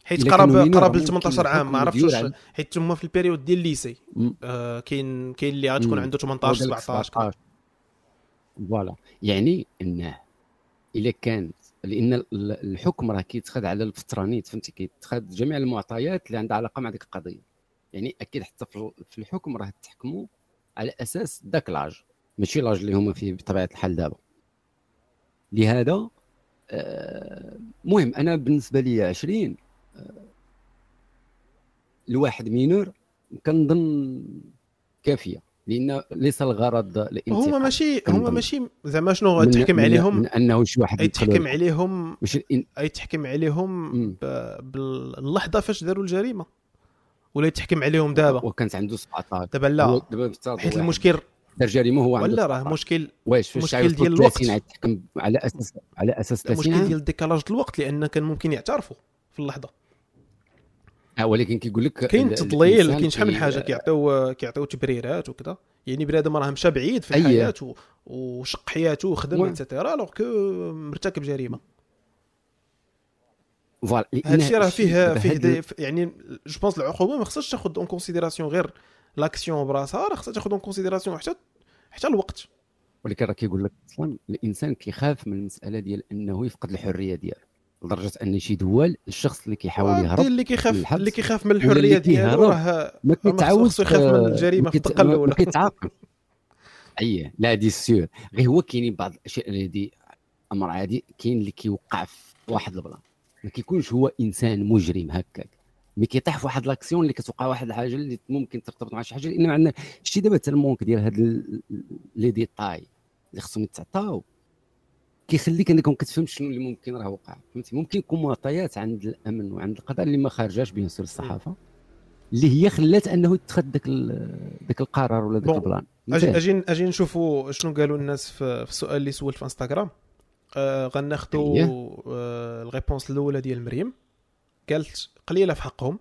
حيت قرب قرب ل ممكن 18 عام ما عرفتش. حيت تما في ال période ديال ال lycée. آه، كاين كاين اللي غتكون. عنده 18 هذاك 17 كذا. voilà. يعني انه إلا كانت لإن ال- ال- الحكم راه كيتخذ على الفترانيت فهمتي؟ كيتخذ جميع المعطيات اللي عندها علاقة مع ديك القضية. يعني أكيد حتى في الحكم راه تحكموا على أساس ذاك l'âge. ماشي لاج اللي هما فيه بطبيعة الحال دابا. لهذا آه، المهم أنا بالنسبة لي 20 آه، الواحد مينور كنظن كافية. لأن ليس الغرض الانتقام هما ماشي هما. ماشي زعما شنو تحكم عليهم من أنه شي واحد اي يدخل تحكم الحكم. عليهم مش الإن... اي تحكم عليهم. ب- باللحظة فاش داروا الجريمة ولا يتحكم عليهم دابا وكانت عنده 17 دابا لا دابا حيت المشكل دار جريمة هو عنده ولا راه 17. مشكل واش المشكل عاود ديال 30 الوقت. تحكم على أساس على أساس 30 المشكل ديال ديكالاج الوقت لأن كان ممكن يعترفوا في اللحظة ولكن كيقول لك كاين تضليل كاين شحال من حاجة كيعطيو كيعطيو تبريرات وكذا. يعني بنادم راه مشى بعيد في و- وشق حياته وخدم. اتسيتيرا الوغ كو مرتكب جريمة. فوالا الشيء راه فيه فيه يعني je pense العقوبة ما خصهاش تاخذ en considération غير l'action براسها راه خصها تاخذ en considération حتى حتى الوقت. ولكن راه كيقول لك أصلا الإنسان كيخاف من المسألة ديال أنه يفقد الحرية ديالو. لدرجة أن شي دول الشخص اللي كيحاول يهرب اللي كيخاف اللي كيخاف من الحرية ديالو راه ما ما كيتعاود خصو يخاف من الجريمة في الدقة الأولى. ما كيتعاقب. اييه لا c'est sûr. غير هو كاينين بعض الأشياء اللي دي أمر عادي كاين اللي كيوقع في واحد البلان. ما كيكونش هو إنسان مجرم هكاك. mais كيطيح في واحد l'action اللي كتوقع واحد الحاجة اللي ممكن ترتبط مع شي حاجة. لأن عندنا شتي دابا حتى ال manque ديال هاد les détails اللي خصهم يتعطاو. كيخليك انك ما كتفهمش شنو اللي ممكن راه وقع فهمتي؟ ممكن يكون معطيات عند الأمن وعند القضاء اللي ما خارجاش bien sûr الصحافة اللي هي خلات أنه يتخذ داك ال- داك القرار ولا داك bon، ال plan. أجي؟ أجي أجي نشوفوا شنو قالوا الناس في, في السؤال اللي سولت في إنستغرام. آه غناخذوا أييه. آه الريبونس الأولى ديال مريم. قالت قليلة في حقهم.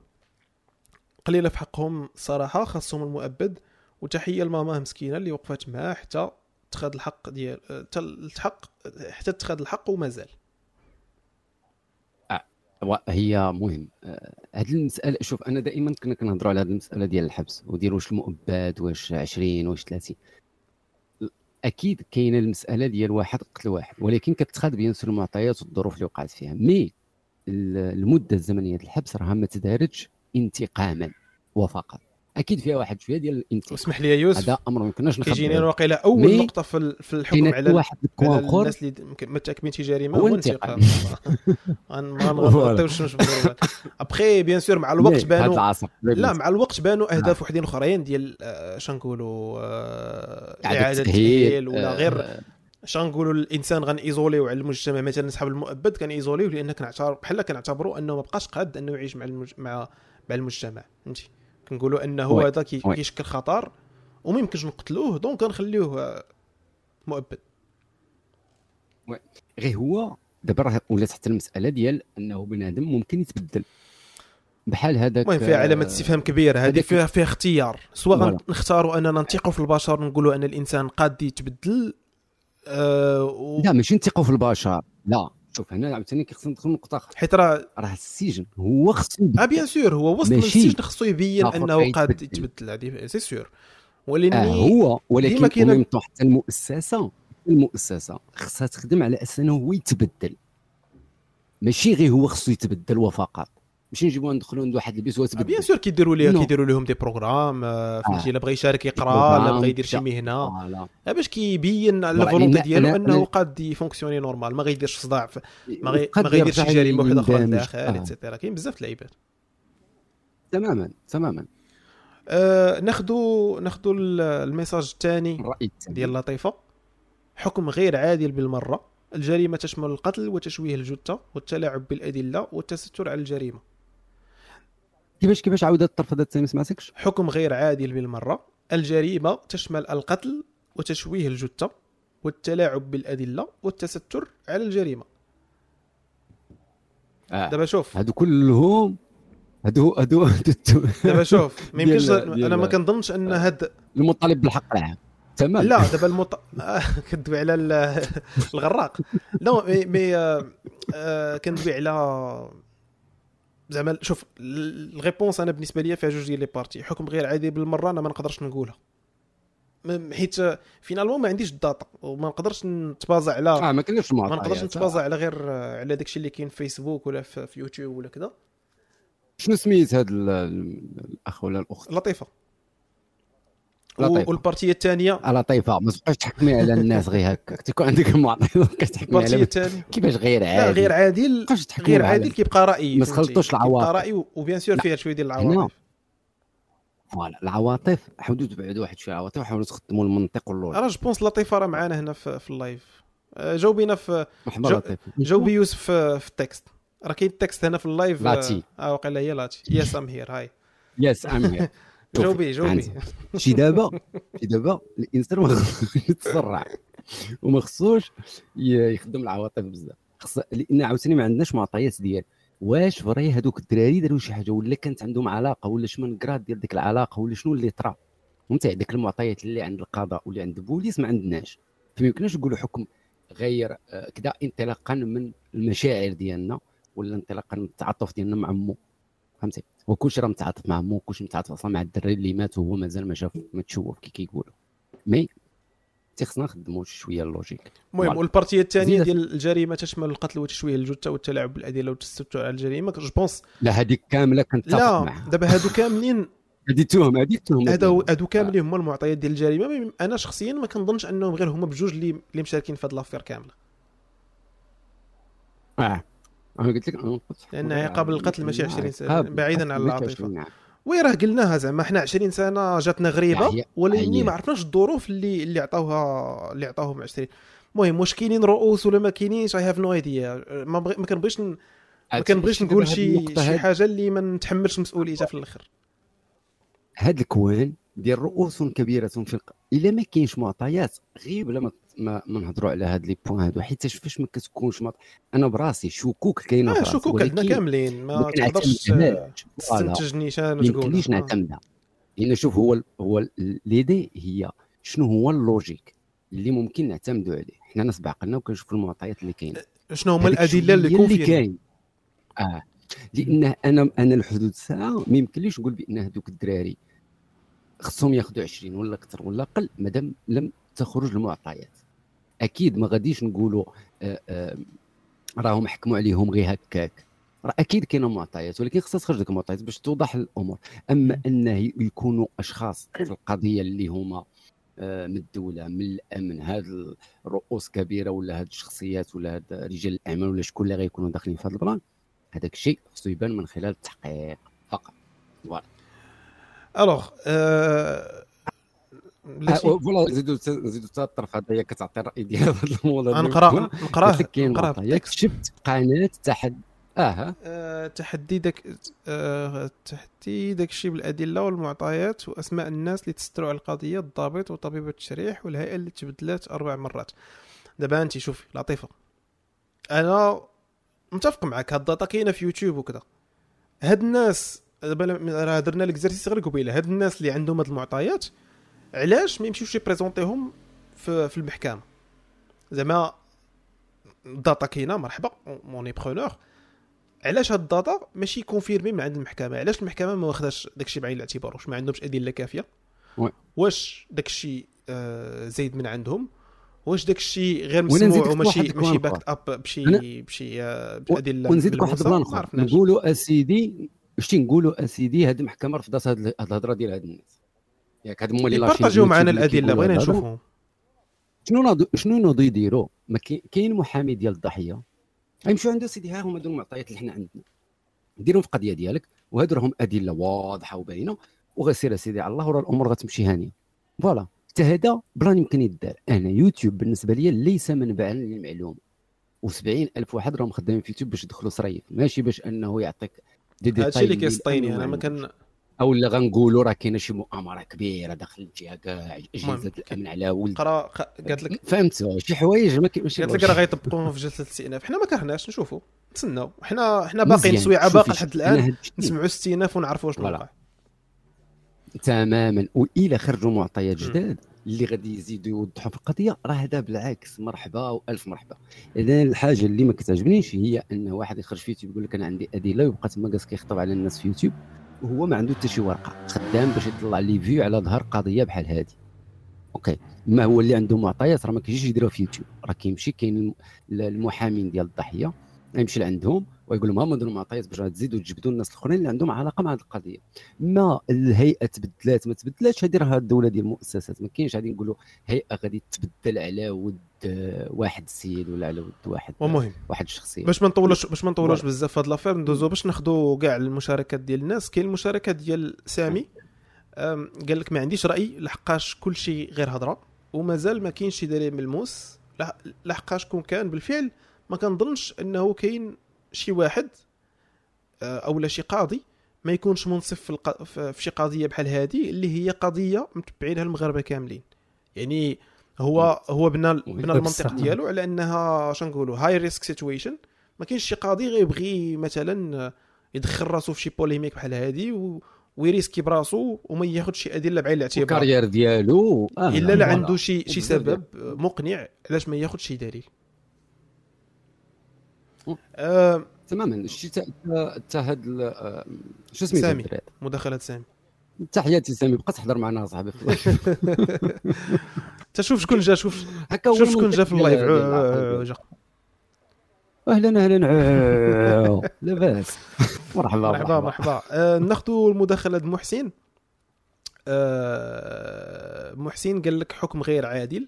قليلة في حقهم صراحة خاصهم المؤبد وتحية لماما مسكينة اللي وقفت معاه حتى اتخذ الحق ديال آه، الحق حتى اتخذ الحق ومازال و- هي مهم. هذه المسألة شوف أنا دائما كنا كنهضروا على هذه المسألة ديال الحبس وديال واش المؤبد واش 20 واش 30 أكيد كاينة المسألة ديال واحد قتل واحد ولكن كتخاد bien sûr المعطيات والظروف اللي وقعت فيها. mais ال- المدة الزمنية ديال الحبس راها ما تدارجش انتقاما وفقط. أكيد فيها واحد شوية ديال الانتقام واسمح لي يا يوسف. هذا أمر ما يمكنناش كيجيني نخبيه واقيلا أول نقطة في ال- في الحكم على واحد على آخر. الناس اللي ما تاكمين شي جريمه هو هو انتقام. الانتقام ما نغطيوش. après bien sûr مع الوقت بانوا لا مع الوقت بانوا أهداف وحدين أخرين ديال آه، شنقولوا آه، إعادة تأهيل، تاهيل ولا آه، غير. شنقولوا الإنسان غنيزوليو على المجتمع. مثلا أصحاب المؤبد كنيزوليو لأن كنعتبر بحال كنعتبروا أنه ما بقاش قاد أنه يعيش مع المج... مع مع المجتمع. فهمتي؟ كنقولوا أنه oui، هذا كي... oui. كيشكل خطر وما يمكنش نقتلوه donc غنخليوه آه، مؤبد. غير هو دابا راه ولات حتى المسألة ديال أنه بنادم ممكن يتبدل. بحال هذاك المهم فيها علامة استفهام كبيره هذه فيها فيها اختيار. سواء. نختاروا أننا نثقوا في البشر ونقولوا أن الإنسان قاد يتبدل آه و... لا ماشي نثقوا في البشر. لا. شوف هنا عاوتاني كيخصنا ندخل نقطه أخرى. حيت راه راه السجن هو خصو آه. bien sûr هو ماشي السجن خصو يبين أنه قاد يتبدل. هذه c'est sûr آه ولاني هو ولكن كاين حتى المؤسسة المؤسسة خصها تخدم على أساس أنه هو يتبدل ماشي غير هو خصو يتبدل وفقط ماشي نجيبو ندخلو عند واحد البيس آه bien sûr كيديروا ليه كيديروا لهم des programmes آه فهمتي إلا بغى يشارك يقرأ لا بغى يدير شي مهنة. آه باش كيبين على ال volonté ديالو أنه قاد يفونكسيوني normal ما غيديرش صداع ما, غي... ما غيديرش شي جريمه وحده أخرى لداخل et cetera كاين بزاف العباد تماما تماما. آه ناخذوا ناخذوا ال message الثاني ديال لطيفة. حكم غير عادل بالمرة. الجريمة تشمل القتل وتشويه الجثة والتلاعب بالأدلة والتستر على الجريمة. كيفاش كيفاش عاود الطرف هذا الثاني ما سمعتكش؟ حكم غير عادل بالمرة. الجريمة تشمل القتل وتشويه الجثة والتلاعب بالأدلة والتستر على الجريمة. آه. دابا شوف. هادو كلهم هادو هادو دابا شوف ما يمكنش أنا ما كنظنش أن هاد المطالب بالحق العام تمام. لا دابا المط كندوي على الغراق. non mais, mais آه، آه، كندوي على زعما شوف ال réponse أنا بالنسبة لي فيها جوج ديال les parties حكم غير عادي بالمرة أنا ما نقدرش نقولها. حيت finalement ما عنديش ال data وما نقدرش نتبازع على آه ما كاينش ما نقدرش نتبازع على غير على داكشي اللي كاين في فيسبوك ولا في يوتيوب ولا كذا. شنو سميت هذا الأخ ولا الأخت؟ لطيفة. لطيفه وال partie الثانية؟ لطيفه ما تبقاش تحكمي على الناس غير هكاك تكون عندك معطيات كتحكمي على الثانية؟ كيفاش غير عادل لا غير عادل غير عادل كيبقى رأي ما تخلطوش العواطف. كيبقى راي و bien sûr فيها شوية ديال العواطف. voilà العواطف حاولوا تبعدوا واحد شوية العواطف وحاولوا تخدموا المنطق وال logique راه je pense لطيفة راه معانا هنا في, في ال live. آه، جاوبينا في جو... جاوبي يوسف في ال texte. راه كاين التكست هنا في ال live لاتي. آه واقيلا هي لاتي. yes I'm here hi yes I'm here جاوبي جاوبي شي دابا شي دابا الإنسان ما خصوش يتسرع. وما خصوش يخدم العواطف بزاف. خص لأن عاوتاني ما عندناش معطيات ديال واش vrai هذوك الدراري داروا شي حاجة؟ ولا كانت عندهم علاقة؟ ولا شنو ال grade ديال ديك العلاقة؟ ولا شنو اللي طرا؟ فهمتي ديك المعطيات اللي عند القضاء واللي عند البوليس ما عندناش. فما يمكنش نقولوا حكم غير آه، كذا انطلاقا من المشاعر ديالنا ولا انطلاقا من التعاطف ديالنا مع مو فهمتي؟ وكلشي راه متعاطف مع مو كلشي متعاطف أصلا مع الدري اللي مات وهو مازال ما شاف ما تشوف كي كيقولوا. mais تيخصنا نخدموا شوية ال logique. المهم وال partie الثانية ديال الجريمة تشمل القتل وتشويه الجثه والتلاعب بالادله والتستر على الجريمة je pense لا هذيك كاملة كنت لا دابا هادو كاملين هذه التهم هذه التهم هادو هادو كاملين هما المعطيات ديال الجريمة أنا شخصيا ما كنظنش أنهم غير هما بجوج اللي اللي مشاركين في هاد l'affaire كاملة. آه. أنا قلت لك لأن عقاب القتل ماشي 20 سنة بعيدا عن العاطفة. oui راه قلناها زعما حنا 20 سنة جاتنا غريبة ولكن ما عرفناش الظروف اللي اللي عطاوها اللي عطاوهم 20 المهم واش كاينين رؤوس ولا ما كاينينش؟ I have no idea ما بغي ما كنبغيش ما كنبغيش نقول شي شي حاجة اللي ما نتحملش مسؤوليتها في الآخر. هاد الكوان ديال رؤوس كبيرة في الق... إلا ما كاينش معطيات غير بلا ما ما, ما نهضروا على هاد les points هادو حيت فاش ما كتكونش مط... أنا براسي شكوك كاينة آه شكوك عندنا كاملين ما تقدرش تستنتج نيشان وتقول ما يمكنليش نعتمدها. لأن شوف هو هو l'idée هي شنو هو ال logique اللي ممكن نعتمدوا عليه. حنا ناس بعقلنا وكنشوفوا المعطيات اللي كاينة. شنو هما الأدلة اللي اللي كاين. آه. لأن أنا أنا الحدود الساعة ما يمكنليش نقول بأن هذوك الدراري خصهم ياخذوا 20 ولا أكثر ولا أقل مادام لم تخرج المعطيات. أكيد ما غاديش نقولوا آه، آه، راهم حكموا عليهم غير هكاك. راه أكيد كاينة معطيات ولكن خصها تخرج لك المعطيات باش توضح الأمور. أما أنه يكونوا أشخاص في القضية اللي هما آه، من الدولة من الأمن هاد الرؤوس كبيرة ولا هاد الشخصيات ولا هاد رجال الأعمال ولا شكون اللي غيكونوا داخلين في هذا ال plan هذاك الشيء خصو يبان من خلال التحقيق فقط. voilà. alors voilà نزيدو نزيدو حتى الطرف هذايا كتعطي الرأي ديالها في هذا الموضوع. نقرا نقرأه نقرا شفت قناة تحد آه, آه تحدي داك آه تحدي داك الشيء بالأدلة والمعطيات وأسماء الناس اللي تستروا على القضية الضابط وطبيب التشريح والهيئة اللي تبدلات أربع مرات. دابا انت شوفي لطيفة. أنا متفق معك هاد ال data كاينة في يوتيوب وكذا. هاد الناس دابا درنا l'exercice غير قبيلة. هاد الناس اللي عندهم هاد المعطيات علاش ما يمشيوش يبريزونتيهم في, في المحكمة؟ زعما ال data كاينة مرحبا Monsieur Bruno علاش هاد ال data ماشي confirmée من عند المحكمة؟ علاش المحكمة ما واخداش داكشي بعين الاعتبار؟ واش ما عندهمش أدلة كافية؟ واش داكشي آه زايد من عندهم؟ واش داك الشيء غير مسموع وماشي ماشي باك. اب بشي بشي آه، بأدلة ونزيدك واحد؟ ال plan آخر. نقولوا أسيدي شتي نقولوا أسيدي هاد المحكمة رفضت هاد الهضرة ديال هاد الناس. ياك هاد هما اللي partageaw معنا الأدلة بغينا. نشوفهم شنو ناض شنو نوضوا يديروا ما كاين محامي ديال الضحية. غيمشيو عنده سيدي ها هما دول المعطيات اللي حنا عندنا. ديرهم في القضية ديالك وهادو راهم أدلة واضحة وباينة. وغسير سيدي على الله وراه الأمور غتمشي هانيه voilà حتى هذا plan يمكن يدار. أنا يوتيوب بالنسبة لي ليس منبعا للمعلومه و70 ألف واحد راهم خدامين في يوتيوب باش يدخلوا صريف. ماشي باش أنه يعطيك دي ديتاي هادشي اللي كيسطيني. أنا ما. كان أو لا غنقولوا راه كاينة شي مؤامرة كبيرة داخل فيها كاع اجهزه الأمن على ولد. قرا قالت لك فهمت شي حوايج ما ماشي قالت لك راه غيطبقوهم في جلسة الاستئناف. حنا ما كرهناش نشوفوا نتسناو. حنا حنا باقيين. سويعة باقي لحد الآن. نسمعوا الاستئناف ونعرفوا شنو voilà. وقع تماما. وإلى خرجوا معطيات جداد اللي غادي يزيدوا يوضحوا في القضية راه هذا بالعكس. مرحبا وألف مرحبا. إذا الحاجة اللي ما كتعجبنيش هي أن واحد يخرج في يوتيوب يقول لك أنا عندي أدلة ويبقى تما جالس كيخطب على الناس في يوتيوب. وهو ما عنده حتى شي ورقة خدام باش يطلع لي views على ظهر قضية بحال هذه okay ما هو اللي عنده معطيات راه ما كيجيش يديرها في يوتيوب راه كيمشي كاين الم- المحامين ديال الضحية يمشي لعندهم. ويقول لهم هما دول المعطيات باش تزيدوا تجبدوا الناس الآخرين اللي عندهم علاقة مع هذه القضية. ما الهيئة تبدلات ما تبدلاتش هذه راه الدولة ديال المؤسسات. ما كاينش غادي نقولوا هيئة غادي تبدل على ود واحد السيد ولا على ود واحد ومهم. واحد الشخصيه باش ما نطولوش باش ما نطولوش. بزاف في هاد l'affaire ندوزو باش ناخذوا كاع المشاركات ديال الناس. كاين المشاركة ديال سامي. قال لك ما عنديش رأي لحقاش كل شيء غير هضرة. ومازال ما كاينش شي دليل ملموس. لح- لحقاش كون كان بالفعل ما كنظنش إنه كاين شي واحد آه، أو لا شي قاضي ما يكونش منصف في, الق... في شي قضية بحال هذه اللي هي قضية متبعينها المغاربة كاملين يعني هو هو بنى بنى المنطق. ديالو على أنها شنو نقولوا high risk situation ما كاينش شي قاضي غيبغي مثلا يدخل راسو في شي polémique بحال هذه و... و يrisquer براسو وما ياخذش شي أدلة بعين الاعتبار ال carrière ديالو آه إلا لا. عنده شي شي سبب مقنع علاش ما ياخذ شي دليل. آه تماما شتي حتى هاد شو سميتو سامي. مداخلات سامي تحياتي سامي بقى تحضر معنا اصاحبي تشوف شكون جا شوف شوف شكون جا في اللايف. عو- جا. أهلا أهلا عو. لاباس مرحبا مرحبا مرحبا ناخذوا المداخلة محسن محسن قال لك حكم غير عادل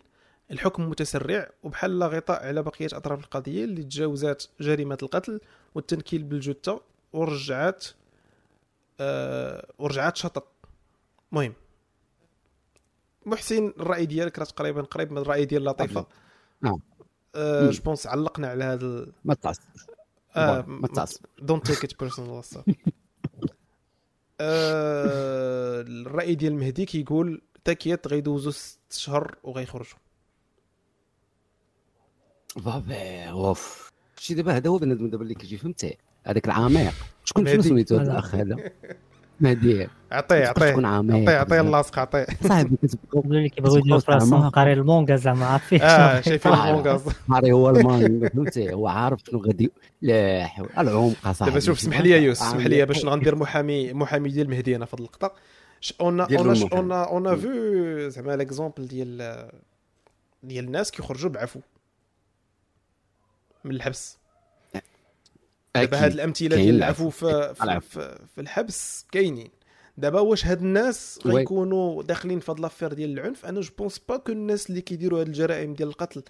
الحكم متسرع وبحال لا غطاء على بقية أطراف القضية اللي تجاوزات جريمة القتل والتنكيل بالجثة ورجعات آه ورجعات شطط. مهم. محسن الرأي ديالك راه تقريبا قريب من الرأي ديال لطيفة. نعم. مم. je pense علقنا على هذا ال... ما تعصبش آه ما تعصب don't take it personal الرأي ديال مهدي كيقول تاكيت غيدوزو ست شهور وغيخرجوا بابا أوف. شتي دابا هذا هو بنادم دابا اللي كيجي فهمتي؟ هذاك العميق. شكون شنو. سميتو هذا لا. الأخ هذا؟ مهدي. عطيه عطيه. تكون عميق. عطيه عطيه اللاصق عطيه. صاحبي كتبقى يقولوا لك يبغيو يديروا في راسهم قاري المونغا زعما عارفين آه شنو شايفين. المونغا ماري هو المان فهمتي؟ هو عارف شنو غادي لا حول العمق صاحبي. دابا شوف اسمح لي يوسف اسمح لي باش غندير محامي محامي ديال مهدي أنا في هذا اللقطة. اون اون. اون اون فو زعما l'exemple ديال ديال الناس كيخرجوا بعفو. من الحبس دابا هاد. الأمثلة ديال العفو. في, في. في, في الحبس كاينين دابا واش هاد الناس. غيكونوا داخلين في هاد l'affaire ديال العنف أنا je pense pas que الناس اللي كيديروا هاد الجرائم ديال القتل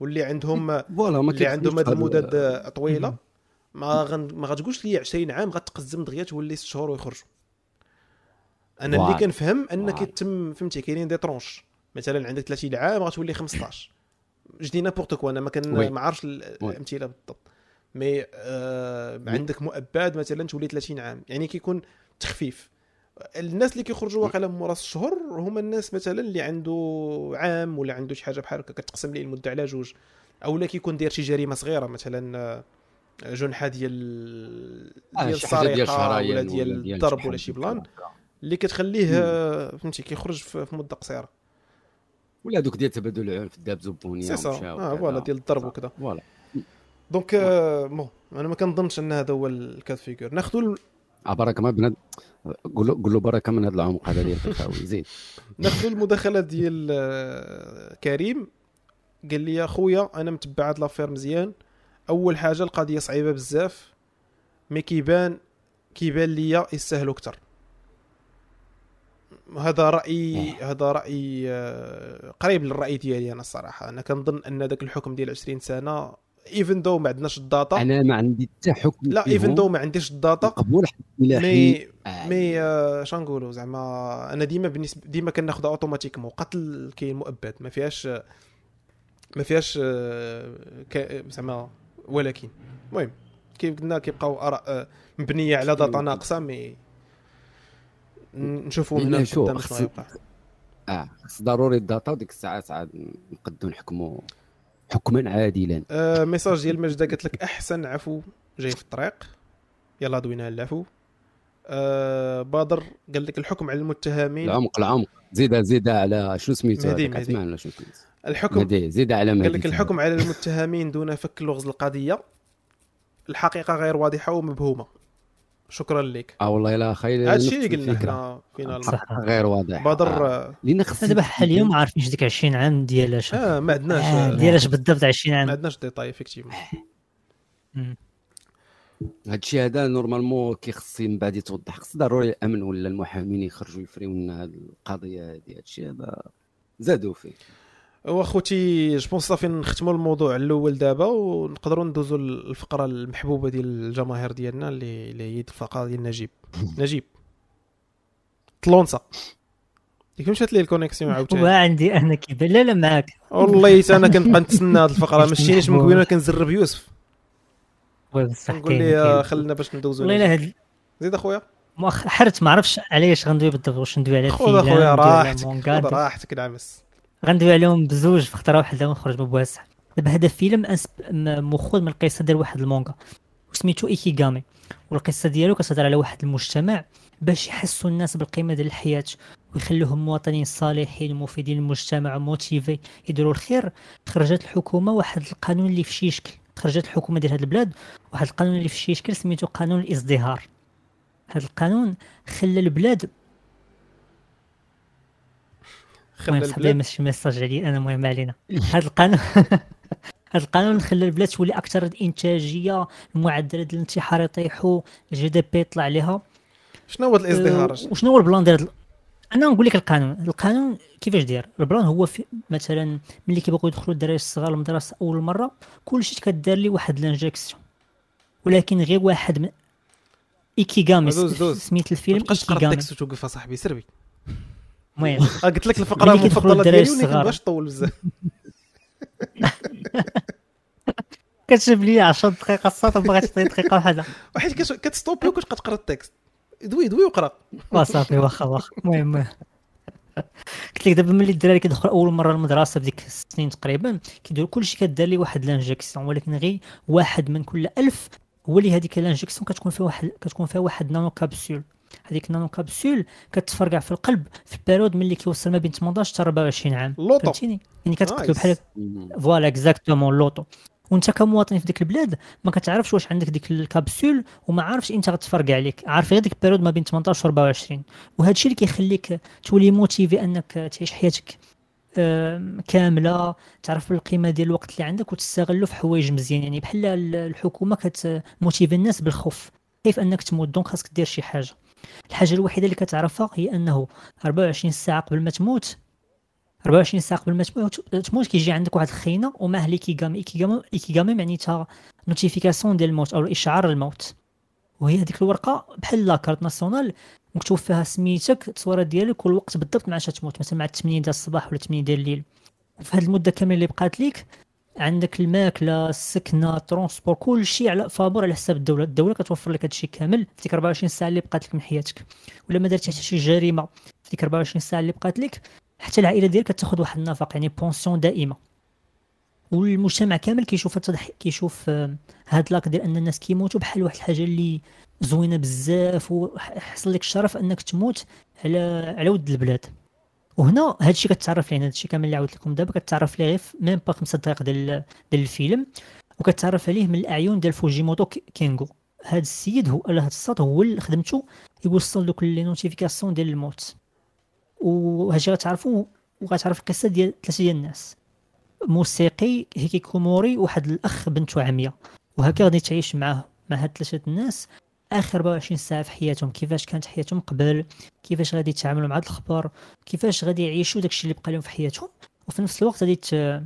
واللي عندهم voilà ما اللي عندهم هاد المدد طويلة ما غن ما غتقولش لي 20 عام غتقزم دغيا تولي 6 شهور ويخرجوا أنا اللي voilà. كنفهم ان voilà. كيتم فهمتي كاينين des tranches مثلا عندك 30 عام غتولي 15 je dis n'importe quoi أنا ما كان. ما عارفش. الأمثلة بالضبط. mais آه عندك مؤبد مثلا تولي 30 عام يعني كيكون تخفيف. الناس اللي كيخرجوا واقيلا من مورا ست شهور هما الناس مثلا اللي عنده عام ولا عنده شي حاجة بحال هكا كتقسم ليه المدة على جوج. أو لا كيكون داير شي جريمة صغيرة مثلا آه، جنحة ديال آه، ديال السرقه ولا ديال الضرب ولا شي بلان اللي كتخليه فهمتي كيخرج في مدة قصيرة. ولا دوك ديال تبادل العنف داب زبونية سي سا. آه. فوالا ديال الضرب وكذا. فوالا. دونك بون أنا ما كنظنش أن هذا هو الكاد فيغور ناخذوا بركه ما بناد قول له قول له بركه من هذا العمق هذا ديال الخاوي. زيد ناخذوا المداخلة ديال آه، كريم. قال لي يا خويا أنا متبع هاد لافير مزيان. أول حاجة القضية صعيبة بزاف. mais كيبان كيبان ليا يستاهلوا أكثر هذا راي هذا راي آه، قريب للرأي ديالي أنا الصراحه أنا كنظن أن ذاك الحكم ديال 20 سنة even though ما عندناش ال data. أنا ما عندي حتى حكم لا even though ما عنديش ال data. قبول مي مي mais آه، شنو نقولوا؟ زعما أنا ديما بالنسبة ديما كناخذها automatiquement قتل كاين مؤبد ما فيهاش ما فيهاش آه، زعما ولكن. المهم كيف قلنا كيبقاو آراء آه، مبنية على data ناقصة mais نشوفوا من لا، هنا شوف، قدام شنو خص- يوقع آه خص ضروري ال data وديك الساعات عاد نقدو نحكموا حكما عادلا. آه، message ديال ماجده قالت لك أحسن عفو جاي في الطريق. يلا دوينا العفو آه بدر قال لك الحكم على المتهمين. العمق العمق. زيد زيد على شنو سميتو مهدي،. عثمان سميتو الحكم زيد على قال لك الحكم على المتهمين دون فك لغز القضية. الحقيقة غير واضحة ومبهومة. شكرا لك. آه والله لا خير هذا الشيء اللي قلنا. كنا فينا غير واضح. بدر آه. لأن خص دابا حال اليوم ما عارفينش ديك 20 عام ديالاش آه ما عندناش آه، آه، ديالاش بالضبط 20 ما عام عندناش ديتاي افكتيفمون. هذا الشيء هذا نورمالمون كيخص من بعد يتوضح. خص ضروري الأمن ولا المحامين يخرجوا يفريو لنا هذه القضية هذه هذا الشيء هذا زادوا فيه. واخوتي je pense صافي نختموا الموضوع الأول دابا ونقدروا ندوزوا الفقره المحبوبة ديال الجماهير ديالنا اللي اللي هي الفقرة ديال نجيب. نجيب. طلونسا. ياك مشات لي ال connexion عاوتاني. وعندي أنا كيبان لا لا معاك. والله حتى أنا كنبقى نتسنى هذه الفقرة. ما شتينيش من قبيله كنزرب يوسف. نقول لي آه، خلينا باش ندوزوا والله هاد زيد أخويا. مؤخ حرت ما عرفتش علاش غندوي بالضبط واش ندوي على خذ أخويا راحتك راحتك نعمس غندوي عليهم بزوج في خطره واحدة ونخرج بواسع دابا هذا فيلم أنسب- م- مأخوذ من القصة ديال واحد المونغا وسميتو إيكيغامي. والقصة ديالو كتهضر على واحد المجتمع باش يحسوا الناس بالقيمة ديال الحياة ويخلوهم مواطنين صالحين مفيدين للمجتمع موتيفي يديروا الخير. خرجت الحكومة واحد القانون اللي في شي شكل. خرجت الحكومة ديال هذا البلاد واحد القانون اللي في شي شكل سميتو قانون الإزدهار. هذا القانون خلى البلاد خلى البلاد. ماشي message علي أنا المهم ما علينا. هذا القانون هذا القانون خلى البلاد تولي أكثر إنتاجية المعدلات ديال الانتحار يطيحوا ال GDP يطلع عليها. شنو هو الإزدهار؟ أه، وشنو هو ال plan ديال أنا نقول لك القانون. القانون كيفاش داير؟ ال plan هو في مثلا ملي كيبغيو يدخلوا الدراري الصغار المدرسة أول مرة كلشي كدار لي واحد l'injection ولكن غير واحد من إيكيغامي. سميت ما الفيلم تبقاش تقرا إيكيغامي. التكست وتوقف صاحبي. سربي. المهم. آه، قلت لك الفقرة المفضلة ديالي ولكن. باش طول بزاف. كتجيب لي 10 دقائق الصوت وباغي تعطي دقيقة واحدة وحيت كت- كتستوبي وكتبقى تقرأ ال texte. دوي دوي وقرأ. وصافي واخا واخا. المهم. قلت لك دابا ملي الدراري كيدخل أول مرة المدرسة بديك السنين تقريبا كيديروا كلشي كدار لي واحد l'injection ولكن غير واحد من كل ألف هو اللي هذيك l'injection كتكون فيها واحد كتكون فيها واحد nano capsule. هذيك ال nano capsule كتفرقع في القلب في ال période ملي كيوصل ما بين 18 حتى 24 عام. loto. فهمتيني؟ يعني كتقتلو. بحال مم. voilà exactement loto. وانت كمواطن في ديك البلاد ما كتعرفش واش عندك ديك الكابسول وما عارفش إمتى غتفرقع عليك. عارف غير ديك ال période ما بين 18 و 24 وهذا الشيء اللي كيخليك تولي motivé أنك تعيش حياتك كاملة تعرف القيمه ديال الوقت اللي عندك وتستغله في حوايج مزيان. يعني بحال ال- الحكومة كتموتيفي الناس بالخوف كيف أنك تموت. donc خاصك دير شي حاجة. الحاجة الوحيدة اللي كتعرفها هي أنه 24 ساعة قبل ما تموت 24 ساعة قبل ما تموت كيجي عندك واحد الخينة وماه ليكيغامي ايكيغامي ايكيغامي معناتها notification ديال الموت أو إشعار الموت. وهي هذيك الورقة بحال la carte nationale مكتوب فيها سميتك التصويره ديالك والوقت بالضبط مع تموت مثلا مع 8 ديال الصباح ولا 8 ديال الليل. وفي هذه المدة كاملة اللي بقات ليك عندك الماكلة السكنة ال transport كل شيء على فابور على حساب الدولة. الدولة كتوفر لك هذا الشيء كامل في ديك 24 ساعة اللي بقات لك من حياتك. ولا ما درتي حتى شي جريمة في ديك 24 ساعة اللي بقات لك حتى العائلة ديالك كتاخذ واحد النفقه يعني pension دائمة. والمجتمع كامل كيشوف التضحية كيشوف آه، هاد l'acte ديال أن الناس كيموتوا بحال واحد الحاجة اللي زوينة بزاف وحصل لك الشرف أنك تموت على على ود البلاد. وهنا هاد الشيء كتعرف ليه هاد الشيء كامل اللي عاودت لكم دابا كتعرف ليه غير même pas خمسة دقائق ديال ديال الفيلم وكتعرف عليه من الاعين ديال فوجيموتو كي- كينغو. هاد السيد هو هاد الساط هو اللي خدمته يوصل دوك les notifications ديال الموت. وهادشي غتعرفو وغتعرف القصة ديال ثلاثة ديال الناس. موسيقي هيكيكوموري واحد الأخ بنته عمية وهكا غادي تعيش معاه مع هاد ثلاثة الناس. آخر 24 ساعة في حياتهم كيفاش كانت حياتهم قبل؟ كيفاش غادي يتعاملوا مع هاد الخبر كيفاش غادي يعيشوا داكشي اللي بقى لهم في حياتهم؟ وفي نفس الوقت غادي ت...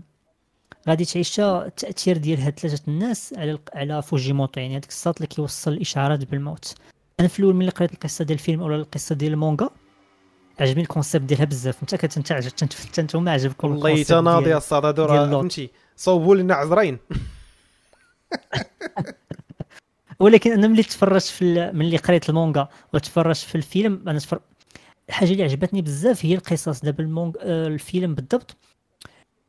غادي تعيش التاثير ديال هاد ثلاثة الناس على على فوجيموتو يعني هذاك الساط اللي كيوصل الإشعارات بالموت. أنا في الأول ملي قريت القصة ديال الفيلم ولا القصة ديال المونغا. عجبني الكونسيبت ديالها بزاف. انت كنت انت عجبت انت انت ما عجبكم والله تناضي ديال- الصاد هادو. فهمتي؟ صوبوا لنا عذرين ولكن أنا ملي تفرجت في ملي قريت المونغا وتفرجت في الفيلم أنا تفر... الحاجة اللي عجبتني بزاف هي القصص. دابا المونغ آه، الفيلم بالضبط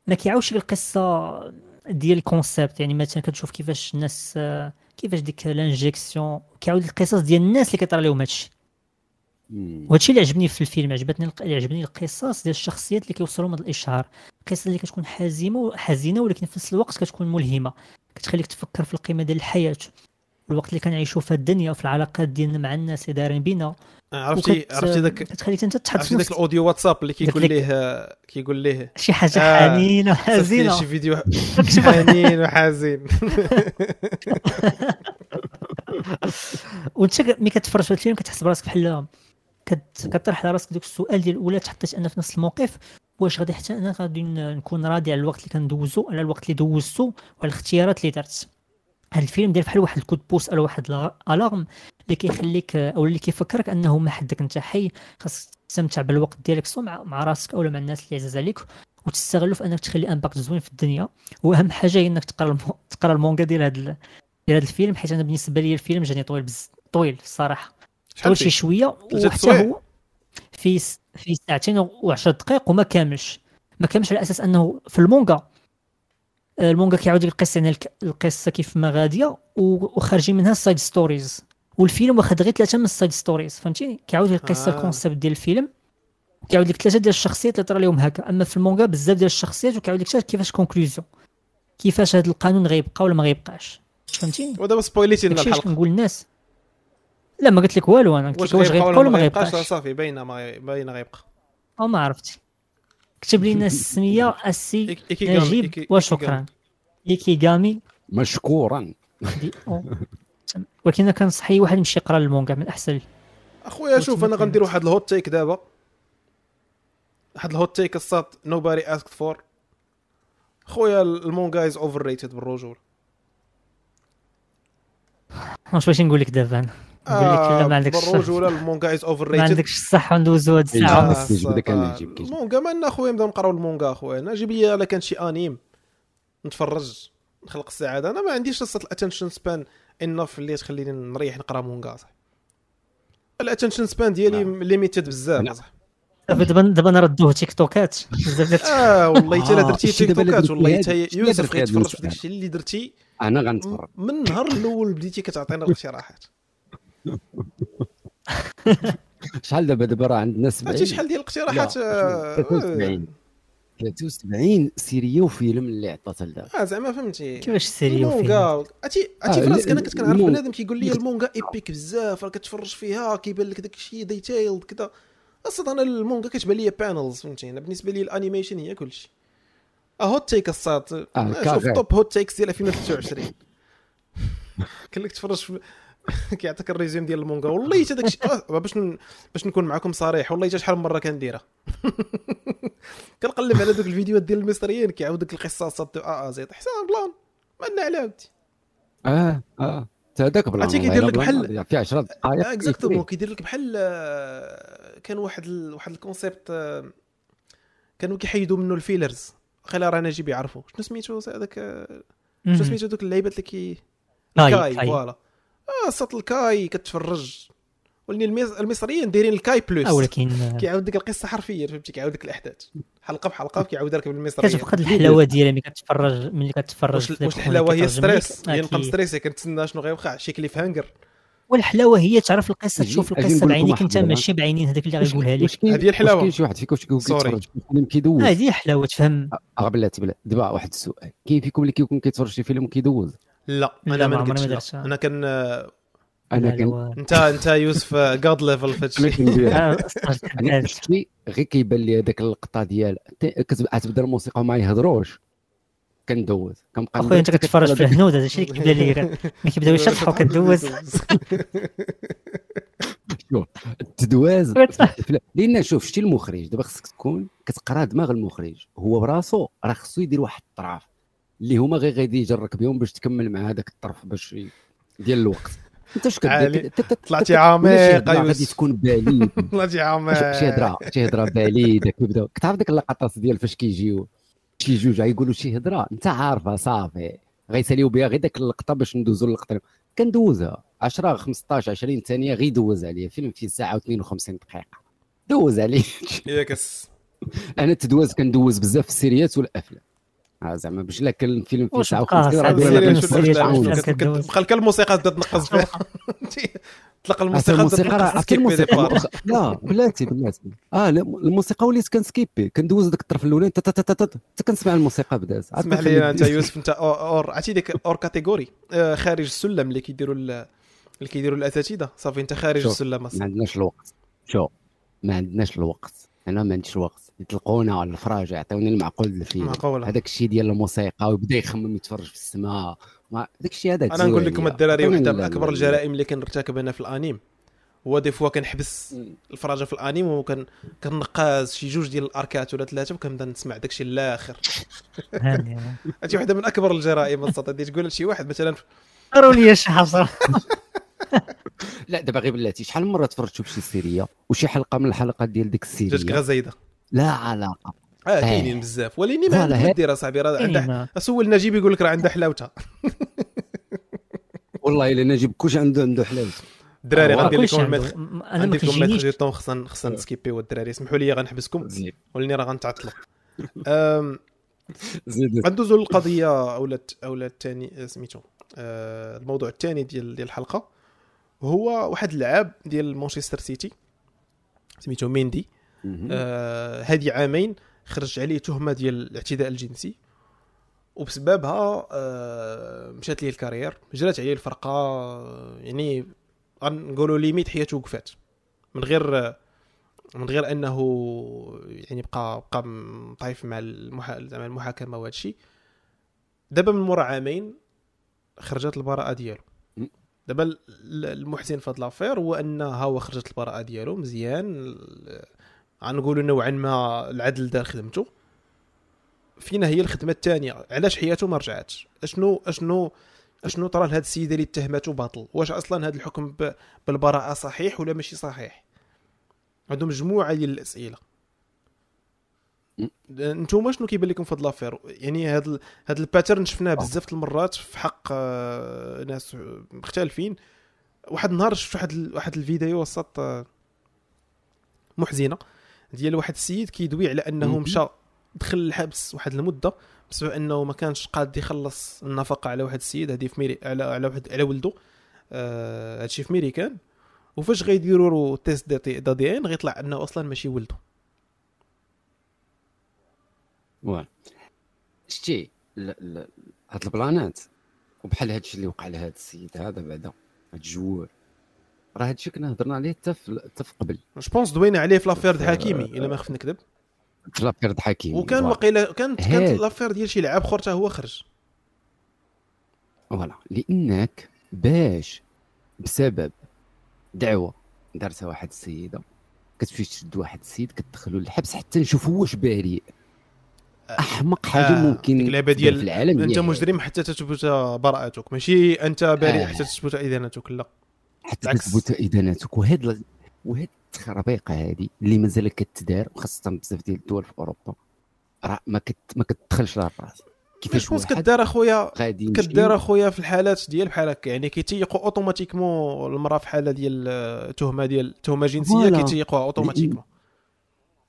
ما كيعاودش القصة ديال الكونسيبت. يعني مثلا كتشوف كيفاش الناس آه، كيفاش ديك لانجيكسيون كيعاود القصص ديال الناس اللي كيطرى لهم هادشي. وهادشي اللي عجبني في الفيلم عجبتني اللي عجبني القصص ديال الشخصيات اللي كيوصلوا هذا الاشعار القصص اللي كتكون حازمه حزينة ولكن في نفس الوقت كتكون ملهمة. كتخليك تفكر في القيمة ديال الحياة. والوقت اللي كنعيشوا في الدنيا وفي العلاقات ديالنا مع الناس اللي دايرين بينا. عرفتي عرفتي داك كتخليك انت تحط عرفتي نفسك الأوديو واتساب اللي كيقول ليه كيقول ليه. شي حاجة آه، حنينه صيفط لي حزينه شي فيديو. حنين وحزين. وانت ملي كتفرج في الفيلم كتحس براسك بحال كطرح على راسك دوك السؤال ديال ولا تحطيت أنا في نفس الموقف واش غادي حتى أنا غادي نكون راضي على الوقت اللي كندوزو على الوقت اللي دوزتو وعلى الاختيارات اللي درت. هذا الفيلم داير بحال واحد ال coup de pouce على واحد ال alarme اللي كيخليك أو اللي كيفكرك أنه ما حدك أنت حي خاصك تستمتع بالوقت ديالك سواء مع, مع راسك أو مع الناس اللي عزاز عليك وتستغلوا في أنك تخلي impact زوين في الدنيا. وأهم حاجة هي إنك تقرأ المو... تقرأ المونغا ديال هذا ال- ديال هذا الفيلم حيت أنا بالنسبة لي الفيلم جاني طويل بز... طويل الصراحه طول شي شوية وحتى؟ هو في في ساعتين و10 دقائق وما كاملش. ما كاملش على أساس أنه في المانغا المانغا كيعاود القصة يعني القصة كيف ما غادية وخارجين منها ال side stories والفيلم واخد غير ثلاثة من ال side stories فهمتيني كيعاود القصة آه. ال concept ديال الفيلم. وكيعاود لك ثلاثة ديال الشخصيات اللي طرا لهم هكا. أما في المانغا بزاف ديال الشخصيات وكيعاود لك كيفاش conclusion كيفاش هذا القانون غيبقى ولا ما غيبقاش. فهمتيني ودابا spoil يتي لنا الحلقة. كنقول للناس لا ما قلت لك والو أنا قلت لك واش غيبقى ولا ما غيبقاش؟ صافي باينة باينة غيبقى. أو ما عرفتي كتب لينا السمية السي نجيب وشكرا. إيكيغامي. مشكورا. ولكن أنا كنصح اي واحد يمشي يقرأ المانغا من أحسن أخويا شوف أنا. غندير واحد ال hot take دابا. واحد الهوت تيك الصات نو باري اسكت فور خويا المونغا از اوفر ريتد بالرجوله واش باش نقول لك دابا أنا. لا ما عندكش الصح. بالرجوله المونغا از اوفر ما ريتد عندكش الصح وندوزو هاد. الساعة آه. المونغا ما أخويا نبداو نقراو المونغا أخويا. أنا جيب لي إلا كان شي أنيم. نتفرج. نخلق السعادة. أنا ما عنديش قصة الاتنشن سبان انف اللي تخليني نريح نقرا مونغا صح. ال attention span ديالي limited بزاف لا. صح. دابا دابا نردوه تيك توكات آه والله حتى آه، درتي تيك توكات والله حتى يوسف غيتفرج في. داكشي اللي درتي أنا غنتفرج. من النهار الأول بديتي كتعطينا الاقتراحات. شحال دابا دابا راه عندنا 70 عرفتي شحال ديال الاقتراحات؟ لا، آه، 73 73 série وفيلم اللي عطاتها لدابا. آه زعما فهمتي. كيفاش série و فيه المانغا عرفتي عرفتي آه، في راسك أنا كنت كنعرف بنادم كيقول لي المانغا épique بزاف راه كتفرج فيها كيبان لك داك الشيء detailed كذا أصلا أنا المانغا كتبان لي panels فهمتي؟ أنا بالنسبة لي ال animation هي كلشي. hot take آه، آه، كا- شوف. top hot takes ديال 2023 كان لك تفرج في كيعطيك ال résumé ديال المانغا. والله حتى داكشي آه، باش ن... باش نكون معكم صريح والله حتى شحال من مرة كنديرها. كنقلب على دوك الفيديوهات ديال المصريين كيعاود لك القصصات دو ا ا زيد. حسن بلان ما لنا على آه آه. حتى هذاك بلا عرفتي كيدير لك بحال- في 10 دقائق اكزاكتومون كيدير لك بحال آه، كان واحد ال... واحد الكونسيبت آه، كانوا كيحيدوا منه الفيلرز خلينا راه نجيب يعرفوا شنو سميتو هذاك آه، شنو سميتو دوك اللعيبات اللي كي كاي فوالا. آه صوت الكاي كتفرج. ولكن الميز- المصريين دايرين الكاي بلوس. آه، ولكن كيعاود لك القصة حرفيا فهمتي؟ كيعاود لك الأحداث. حلقة بحلقة كيعاود لك بالمصريين كتفقد الحلاوة ديالها ملي كتفرج ملي كتفرج واش الحلاوة هي ستريس؟ هي نبقى. مستريسي كنتسنى شنو غيوقع شي كليف هانجر. والحلاوة هي تعرف القصة تشوف القصة بعينيك أنت. ماشي بعينين هذاك اللي غيقولها لك. هذه الحلاوة. واش كاين شي واحد فيكم. كيتفرج في فيلم كيدوز هذه حلاوة تفهم. آه بلاتي بلا دابا واحد السؤال. كاين فيكم اللي كيكون كيتفرج شي فيلم كيدوز لا أنا ما ما ما. درتها. أنا كان أنا لا، كان انت انت يوسف جاد ليفل في أنا هادشي آه، أنا شتي غير كيبان لي هذاك اللقطة ديال كتبدا الموسيقى وما يهضروش. كندوز. كنبقى أخويا أنت كتفرج في الهنود هذا الشيء اللي كيبدا لي. ملي كيبداو يشطحوا كدوز التدواز لأن شوف شتي المخرج دابا خصك تكون كتقرا دماغ المخرج. هو براسو راه خصو يدير واحد الطراف. اللي هما غير غادي يجرك بهم باش تكمل مع هذاك الطرف باش ديال الوقت. انت اش. كدير طلعتي شي عميق غادي تكون باليد. طلعتي شي عميق هضرة شي هضرة باليدة كيبداو كتعرف ديك اللقطات ديال فاش كيجيو شي جوج غيقولوا شي هضرة. انت عارفها صافي. غيساليو بها غير ديك اللقطة باش ندوزو اللقطه كندوزها. 10 15 20 ثانية غير دوز عليا. فيلم فيه ساعة و52 دقيقة. دوز عليه ياك أنا التدواز كندوز بزاف في ال série ات والأفلام. زعما باش لا كان الفيلم فيه واش ساعه بقى؟ و50 صعب راه ال série ات دابا شوف كنتفرج ال série ات عاون. شوف. كت- كت- كدوز. بقى لك الموسيقى تبدا تنقص فيها تطلق الموسيقى تبدا الموسيقى راه تنقص عرفتي الموسيقى لا بلاتي بلاتي آه الموسيقى وليت كنسكيبي كندوز داك الطرف الأولاني تا- تا- تا- تا- تا- حتى كنسمع الموسيقى بدات اسمح لي أنت يوسف أنت اور عرفتي ديك أور كاتيجوري؟ آه، خارج السلم اللي كيديروا ال- اللي كيديروا الأساتذة. صافي أنت خارج السلم ما. عندناش الوقت. شو ما عندناش الوقت. أنا ما عنديش الوقت. يطلقونا على الفراج يعطيوني المعقول الفيلم هذاك الشيء ديال الموسيقى ويبدا يخمم يتفرج في السماء. ما داك الشيء هذاك أنا نقول لكم يا. الدراري ال- من أكبر ال- الجرائم اللي كنرتكب أنا في الأنيم. هو دي فوا كنحبس. الفراجة في الأنيم وكان كنقاز شي جوج ديال الأركات ولا ثلاثة وكنبدا نسمع داكشي الآخر. هادشي واحدة من أكبر الجرائم الصاد تقول لشي واحد مثلا ضروا لي شي حصر لا دابا غير بلاتي. شحال من مرة تفرجتوا بشي سيرية؟ وشي حلقة من الحلقات ديال ديك جاتك السيريه غزايده لا علاقة. آه كاينين بزاف. ولكن ما عندك دير اصاحبي راه عندها كاين سول نجيب يقول لك راه عندها حلاوتها. والله إلا نجيب كلشي عنده عنده حلاوته الدراري آه، غندير لكم أنا غندير ما لكم كيجينيش جيتون خصنا خصنا ن skip يو الدراري. اسمحوا لي غنحبسكم زيد ولاني راه زيد. غندوزو للقضيه أولا أولا الثاني سميتو آه، الموضوع الثاني ديال ديال الحلقة. هو واحد اللعاب ديال مانشستر سيتي سميتو ميندي. آه، هادي عامين خرج عليه تهمة ديال الاعتداء الجنسي وبسببها آه، مشات ليه ال carrière جرات عليه الفرقة آه، يعني غنقولوا limite حياته وقفات من غير من غير أنه يعني بقى بقى طايف مع. زعما المحاكمة وهذا الشيء دابا من مورا عامين خرجت البراءة ديالو. دابا ال- ال- المحسن في هاد l'affaire هو ان ها هو خرجت البراءة ديالو مزيان غنقولوا نوعا ما العدل دار خدمته. فينا هي الخدمة الثانية علاش حياته ما رجعتش؟ اشنو اشنو أشنو طرا لهاد السيده اللي اتهمته باطل؟ واش أصلا هذا الحكم بالبراءة صحيح ولا ماشي صحيح؟ عندهم مجموعة ديال الأسئلة. أنتم شنو كيبان لكم في هاد l'affaire؟ يعني هاد ال... هاد ال pattern شفناه بزاف المرات في حق آه، ناس مختلفين. واحد النهار شفت واحد ال... واحد الفيديو وسط آه، محزنة. ديال واحد السيد كيدوي على انه. مشى دخل الحبس واحد المدة بسبب انه ما كانش قاد يخلص النفقة على واحد السيد هذه في ميري على على واحد على ولده. آه هادشي في ميريكان وفاش غيديروا له test d'ADN غيطلع انه أصلا ماشي ولده. voilà شتي هاد البلانات وبحال هادشي اللي وقع لهاد السيد هذا بعدا هاد الجوار. راه هادشي كنا هضرنا عليه حتى حتى في قبل. je pense دوينا عليه في l'affaire د حكيمي إلا ما خفت نكذب في l'affaire د حكيمي وكان. وقيله كانت. كانت l'affaire ديال شي لعاب آخر حتى هو خرج. voilà لأنك باش بسبب دعوة دارتها واحد السيدة كتمشي تشد واحد السيد كتدخلو للحبس حتى نشوفو واش بريء أحمق حاجة آه، ممكن تدير ديال في العالم أنت مجرم حتى تثبت براءتك ماشي أنت بريء آه. حتى تثبت ادانتك لا. حتى. تثبت ادانتك وهاد وهاد التخربيقة هادي اللي مازال كتدار وخاصة بزاف ديال الدول في أوروبا. راه ما كت ما كتدخلش لها الرأس. كيفاش واحد كدار اخويا كدار أخويا في الحالات ديال بحال هكا يعني كيتيقوا automatiquement المرأة في حالة ديال آه، تهمة ديال تهمة جنسية. كيتيقوها automatiquement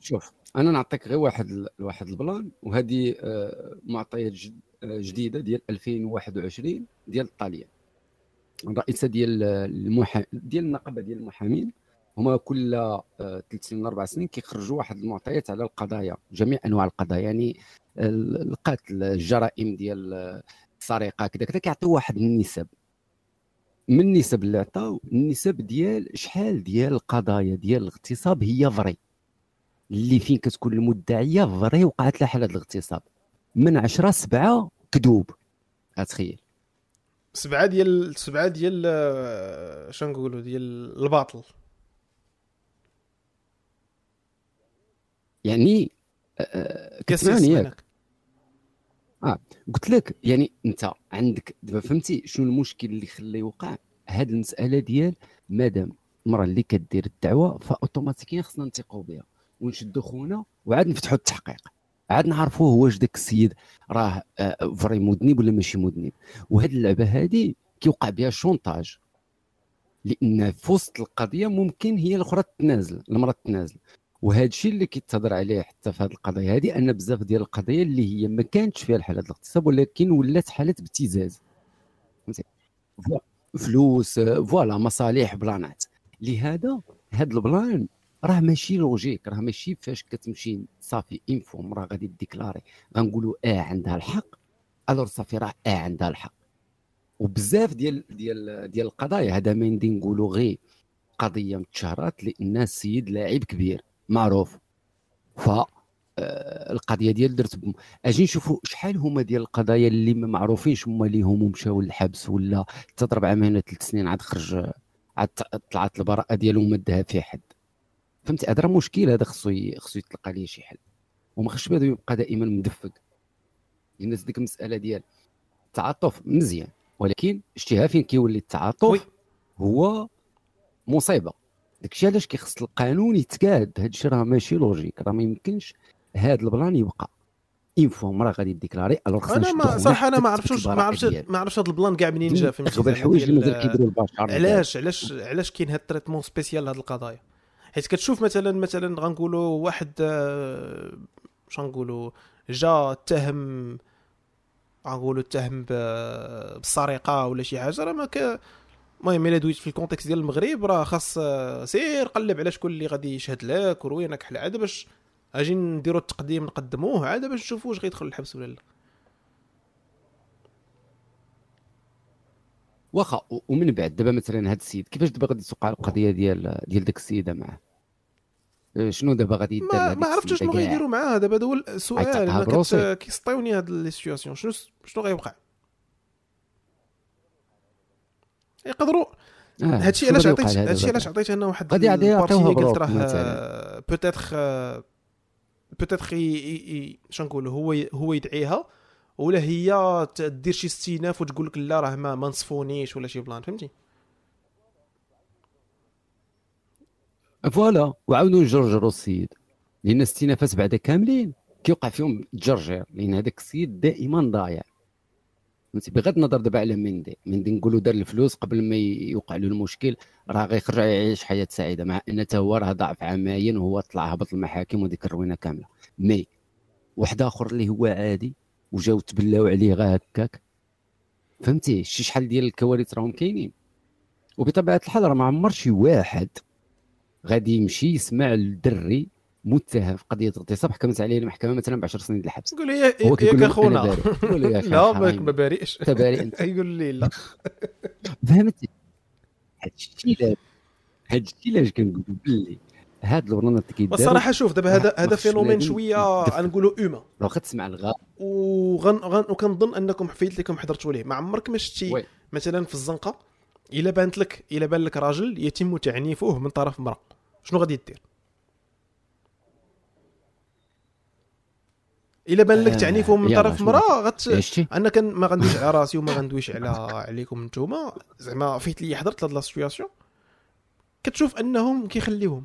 شوف أنا نعطيك غير واحد واحد ال plan وهذه آه، معطيات آه، جديدة ديال 2021 ديال الطاليان الرئيسة ديال المحا... ديال النقابة ديال المحامين. هما كل آه، ثلاث سنين أربع سنين كيخرجوا واحد المعطيات على القضايا جميع أنواع القضايا. يعني ال- القتل الجرائم ديال آه، السرقه كذا كذا كيعطيو واحد النسب. من النسب اللي عطاو النسب ديال شحال ديال القضايا ديال الاغتصاب هي vrai. اللي فين كتكون المدعية فري وقعت لها حالة الاغتصاب. من 10 7 كذوب. أتخيل. سبعة ديال سبعة ديال آه، شنو نقولوا ديال الباطل. يعني آه، كتسمعني ياك. معاك. قلت لك يعني أنت عندك دابا فهمتي شنو المشكل اللي خلى يوقع؟ هاد المسألة ديال مادام المراه اللي كدير الدعوة فاوتوماتيكيا خصنا نثقوا بها ونشدوا خونا وعاد نفتحوا التحقيق. عاد نعرفوه واش داك السيد راه آه، vrai مذنب ولا ماشي مذنب. وهاد اللعبة هادي كيوقع بها chantage لأن في وسط القضية ممكن هي الأخرى تتنازل المرأة تتنازل وهذا الشيء اللي كيتهضر عليه حتى في هذه القضية هذه أن بزاف ديال القضايا اللي هي ما كانتش فيها الحالات الاغتصاب ولكن ولات حالات ابتزاز. فلوس آه، voilà مصالح بلانات. لهذا هذا ال plan راه ماشي logique راه ماشي فاش كتمشي صافي une fois مراه غادي déclarer. غنقولوا آه عندها الحق alors صافي راه آه عندها الحق. وبزاف ديال ديال ديال القضايا هذا مندي نقولوا غير قضية متشهرات لأن السيد لاعب كبير معروف. ف آه، القضية ديال درت بم- أجي نشوفوا شحال هما ديال القضايا اللي ما معروفينش هما ليهم ومشاو للحبس ولا تضرب عام هنا ثلاث سنين عاد خرج عاد طلعت البراءة ديالو وما داها فيه حد. فهمتي؟ هذا راه مشكل هذا خصو خصو يتلقى ليه شي حل. وما خصش بهذا يبقى دائما مدفق. لأن ديك المسألة ديال التعاطف مزيان. ولكن شتيها فين كيولي. التعاطف هو مصيبة. داكشي علاش كيخص القانون يتقاد؟ هادشي راه ماشي logique. راه ما يمكنش هاد ال plan يبقى. une fois مرة غادي déclarer. alors أنا ما صراحة أنا ما عرفتش ما عرفتش. ما عرفتش هذا ال plan كاع منين جا فهمتي؟ الحوايج اللي مازال كيديروا البشر. علاش علاش علاش كاين هاد ال traitement spécial لهاد القضايا؟ حيت كتشوف مثلا مثلا غنقولوا واحد آه، شنو نقولوا جا اتهم غنقولوا اتهم بالسرقه ولا شي حاجة راه ما ك المهم إلا دويت في ال contexte ديال المغرب راه خاص آه، سير قلب على شكون اللي غادي يشهد لك وروينة كحلة عاد باش أجي نديروا التقديم نقدموه عاد باش نشوفوا واش غيدخل الحبس ولا لا. واخا ومن بعد دابا مثلا هاد السيد كيفاش دابا غادي توقع القضية ديال ديال ديك السيده معاه آه، شنو دابا غادي ما ما عرفتش شنو؟ غيديروا معاه دابا هذا هو السؤال كيسطيوني هاد les situations شنو شنو غيوقع يقدروا آه، هادشي علاش عطيت هادشي؟ علاش عطيت أنا واحد غادي يعطيوها قلت راه. peut-être peut-être شنو نقولوا هو هو يدعيها ولا هي ت- دير شي استئناف وتقول لك لا راه ما نصفونيش ولا شي plan فهمتي؟ voilà وعاودوا نجرجروا السيد لأن الاستئنافات بعدا كاملين كيوقع فيهم تجرجير لأن هذاك السيد دائما ضايع. فهمتي؟ بغض النظر دابا على مندي مندي نقولوا دار الفلوس قبل ما يوقع له المشكل راه غيخرج يعيش حياة سعيدة مع أن تا هو راه ضاع في عامين وهو طلع هبط المحاكم وديك الروينة كاملة. مي واحد آخر اللي هو عادي وجاو تبلاو عليه غا هكاك. فهمتي؟ شي شحال ديال الكوارث راهم كاينين. وبطبيعة الحال راه ما عمر شي واحد غادي يمشي يسمع الدري متهم في قضية اغتصاب حكمت عليه المحكمة مثلا ب 10 سنين الحبس. يقول لي ياك أخونا. لا ما بارئش أنت بارئ أنت. يقول لي لا. فهمتي؟ هادشي علاش هادشي علاش كنقول باللي هاد البرنامج اللي كيدار والصراحه شوف دابا هذا هذا فينومين شوية. غنقولوا اوما لو كتسمع الغاء. وغن غن وكنظن أنكم حفيت لكم حضرتوا ليه. ما عمرك ما شتي. مثلا في الزنقة إلا بانت لك إلا بان لك راجل يتم تعنيفه من طرف امراه شنو غادي دير؟ إلا بان لك آه، تعنيفه من طرف امراه غت أنا كان ما غندويش على راسي وما غندويش على عليكم نتوما. زعما فيت لي حضرت لهاد la situation كتشوف أنهم كيخليوهم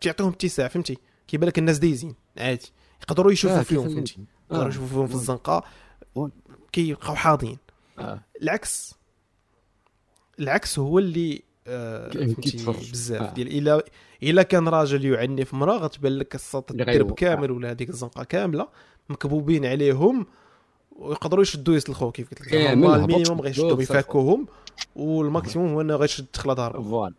تعطيهم اتساع فهمتي كيبان لك الناس دايزين عادي يقدروا يشوفوا آه، فيهم. فهمتي يقدروا آه. يشوفوا فيهم في الزنقة كيبقاو حاضين آه. العكس العكس هو اللي آه. بزاف آه. ديال إلا إلا كان راجل يعنف امراه غتبان لك السط الدرب. كامل ولا هذيك الزنقة كاملة مكبوبين عليهم ويقدروا يشدوا يسلخوا كيف قلت لك هبط المينيموم شدوا غيشدوا. يفكوهم والماكسيموم هو انه غيشد دخله ضاربه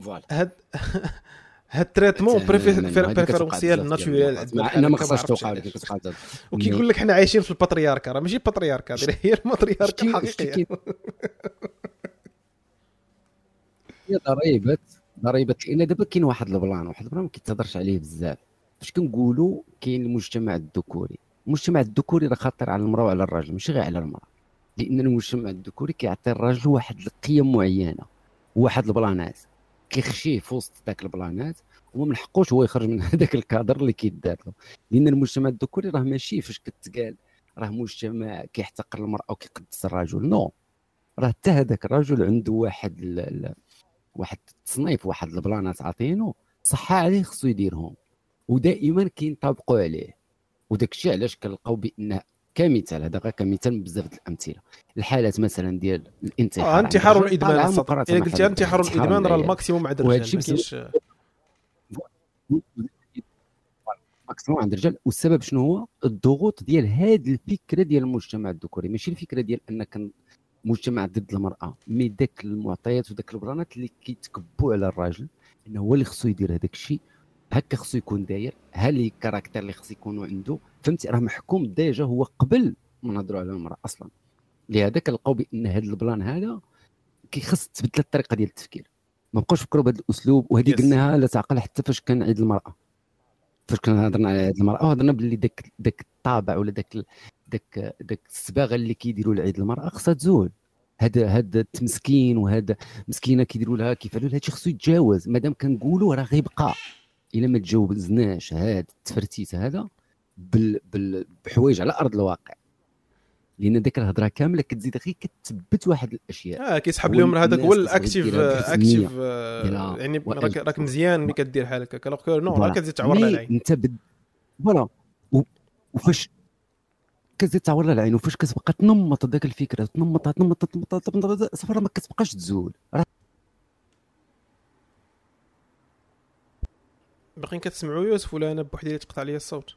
فوالا. هاد هاد التريتمون بريفيرونسيال ناتوريال المرات. مع ان ما خصهاش توقع. وكيقول لك حنا عايشين في البطريركا راه ماشي هذه هي شتي الحقيقيه هي ضريبه ضريبة لأن دابا كاين واحد البلان واحد البلان ما كيتهضرش عليه بزاف. فاش كنقولوا كاين المجتمع الذكوري. المجتمع الذكوري راه خطير على المرأة وعلى الراجل ماشي غير على المرأة. لأن المجتمع الذكوري كيعطي الراجل واحد القيم معينة واحد ال plans ات كيخشيه في وسط ذاك ال plans ات وما من حقوش هو يخرج من هذاك الكادر اللي كيدار له لأن المجتمع الذكوري راه ماشي فاش كتقال راه مجتمع كيحتقر المرأة وكيقدس الرجل. non. راه حتى هذاك الرجل عنده واحد ال... واحد التصنيف واحد ال plans ات عاطينو صح عليه خصو يديرهم. ودائما كينطبقوا عليه. وداك الشيء علاش كنلقاو بأن كمثال هذا غير كمثال بزاف الأمثلة. الحالات مثلا ديال الانتحار آه انتحار والادمان طالعة السطر. مقارنة الا مع قلتي انتحار والادمان راه. ال maximum عند الرجال ما كاينش maximum عند الرجال. والسبب شنو هو؟ الضغوط ديال هذه الفكرة ديال المجتمع الذكوري. ماشي الفكرة ديال ان كان مجتمع ضد المرأة mais داك المعطيات وداك ال plans ات اللي كيتكبوا على الراجل. إنه هو اللي خصو يدير هذاك الشيء. هكا خصو يكون داير. ها لي ال caractère اللي خصو يكونوا عنده؟ فهمتي؟ راه محكوم déjà هو قبل ما نهضروا على المرأة أصلا. لهذا كنلقاو بأن هذا ال plan هذا كيخص تبدل الطريقة ديال التفكير. ما بقاوش يفكروا بهذا الأسلوب وهذه Yes. قلناها لا تعقل حتى فاش كان عيد المرأة. فاش كنا هضرنا على عيد المرأة هضرنا باللي داك داك الطابع ولا داك داك داك الصباغه اللي كيديروا لعيد المرأة خصها تزول. هذا هذا التمسكين وهذا مسكينة كيديروا لها كيفعلوا لها هادشي خصو يتجاوز. مادام كنقولوا راه غيبقى. إلا ما تجاوزناش هذا التفرتيت هذا بحوايج على أرض الواقع. لأن ديك الهضرة كاملة كتزيد غير كتثبت واحد الأشياء. آه كيسحب لهم هذاك هو الأكتيف ديرها أكتيف ديالها. يعني راك راك مزيان ملي كدير بحال هكا. كالوغ كو نو راه فوالا. كتزيد تعور العين. أنت بد... voilà. وفاش كتزيد تعور العين وفاش كتبقى تنمط هذاك الفكرة تنمط تنمط تنمط تنمط صافي راه ما كتبقاش تزول. راه باقيين كتسمعوا يوسف ولا أنا بوحدي اللي تقطع لي الصوت؟